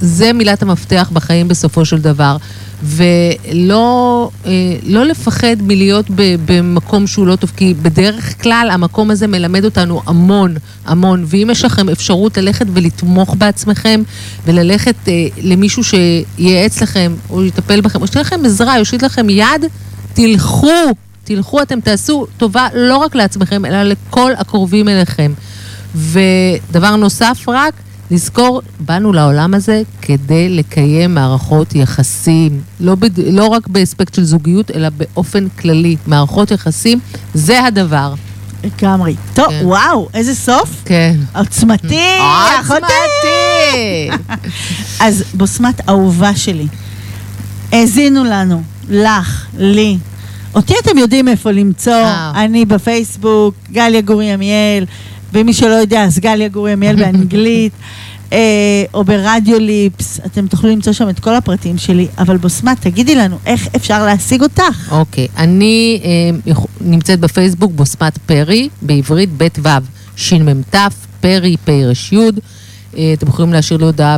זה מילת המפתח בחיים בסופו של דבר. ולא אה, לא לפחד מלהיות במקום שהוא לא טוב, כי בדרך כלל המקום הזה מלמד אותנו המון, המון. ואם יש לכם אפשרות ללכת ולתמוך בעצמכם, וללכת אה, למישהו שייעץ לכם, או יטפל בכם, או שתהיה לכם עזרה, יושיט לכם יד, תלכו, תלכו, אתם תעשו טובה לא רק לעצמכם, אלא לכל הקרובים אליכם. ודבר נוסף רק, לזכור, באנו לעולם הזה כדי לקיים מערכות יחסים. לא, בד... לא רק באספקט של זוגיות, אלא באופן כללי. מערכות יחסים, זה הדבר. לגמרי. טוב, כן. וואו, איזה סוף. כן. עוצמתי, אחותי. עוצמתי! *laughs* אז בוסמת אהובה שלי, האזינו לנו, לך, לי. אותי אתם יודעים איפה למצוא, אה. אני בפייסבוק, גליה גורי עמיאל, ומי שלא יודע, אז גליה גורי עמיאל *laughs* באנגלית. אה, או ברדיו ליפס, אתם תוכלו למצוא שם את כל הפרטים שלי, אבל בוסמת, תגידי לנו, איך אפשר להשיג אותך? אוקיי, אני אה, נמצאת בפייסבוק בוסמת פרי, בעברית ב' ו', שמ"ת, פרי, פר"י. אה, אתם יכולים להשאיר לי הודעה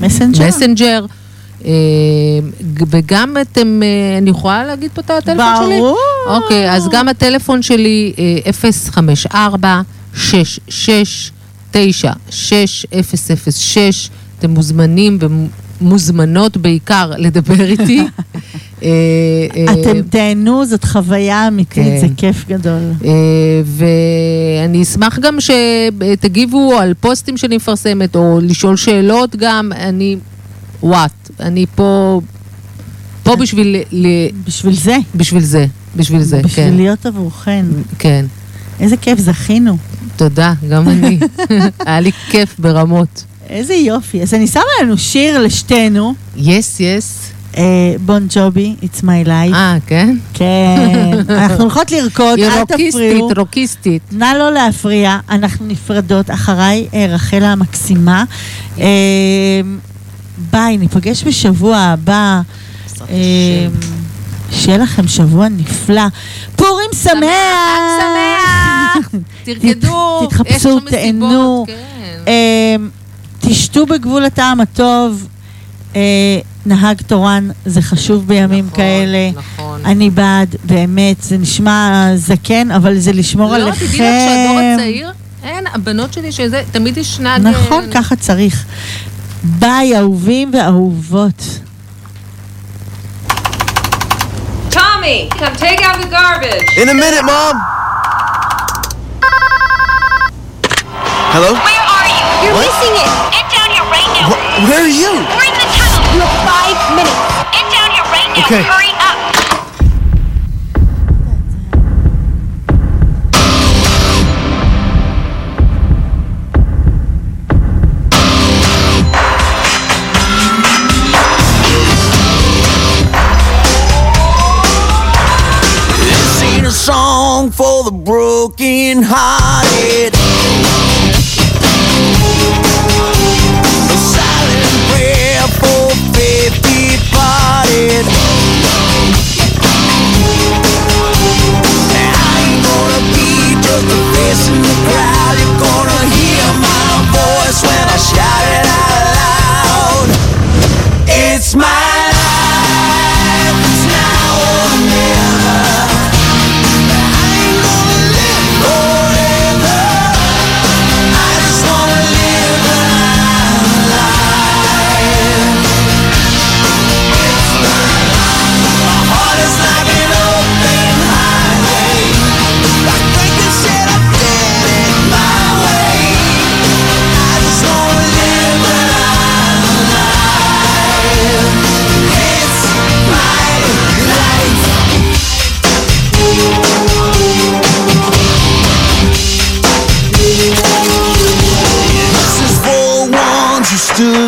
מסנג'ר? במסנג'ר. אה, וגם אתם, אה, אני יכולה להגיד פה את הטלפון שלי? ברור. אוקיי, אז גם הטלפון שלי, אה, 054 66 9006 אתם מוזמנים ומוזמנות בעיקר לדבר *laughs* איתי. אה, אה, אתם תהנו, זאת חוויה אמיתית, כן. זה כיף גדול. אה, ואני אשמח גם שתגיבו על פוסטים שאני מפרסמת, או לשאול שאלות גם, אני, וואט, אני פה, פה בשביל, ל- בשביל זה, בשביל זה, בשביל זה, בשביל כן, להיות עבורכן. כן. איזה כיף, זכינו. תודה, גם אני. *laughs* היה לי כיף ברמות. איזה יופי. אז אני שמה לנו שיר לשתינו, יס, יס. אה, בון ג'ובי, It's my life. אה, כן? כן. *laughs* אנחנו הולכות לרקוד, היא אל רוקיסטית, תפריעו. רוקיסטית. נא לא להפריע, אנחנו נפרדות. אחריי אה, רחלה המקסימה. ביי, ניפגש בשבוע הבא. אה, שיהיה לכם שבוע נפלא. פורים שמח! שמח! *laughs* תרקדו, תת- תתחפשו, תהנו. כן. אה, תשתו בגבול הטעם הטוב. אה, נהג תורן זה חשוב בימים נכון, כאלה. נכון. אני בעד, באמת, זה נשמע זקן, אבל זה לשמור לא, עליכם. תדעי לך שהדור הצעיר, אין, הבנות שלי שזה, תמיד יש נהג... נכון, אה, ככה צריך. ביי, אהובים ואהובות. Tommy, come take out the garbage. In a minute, Mom! Hello? Where are you? You're missing it. Get down here right now. Wh- where are you? We're in the tunnel. You have five minutes. Get down here right now. Okay. Hurry song for the broken hearted. do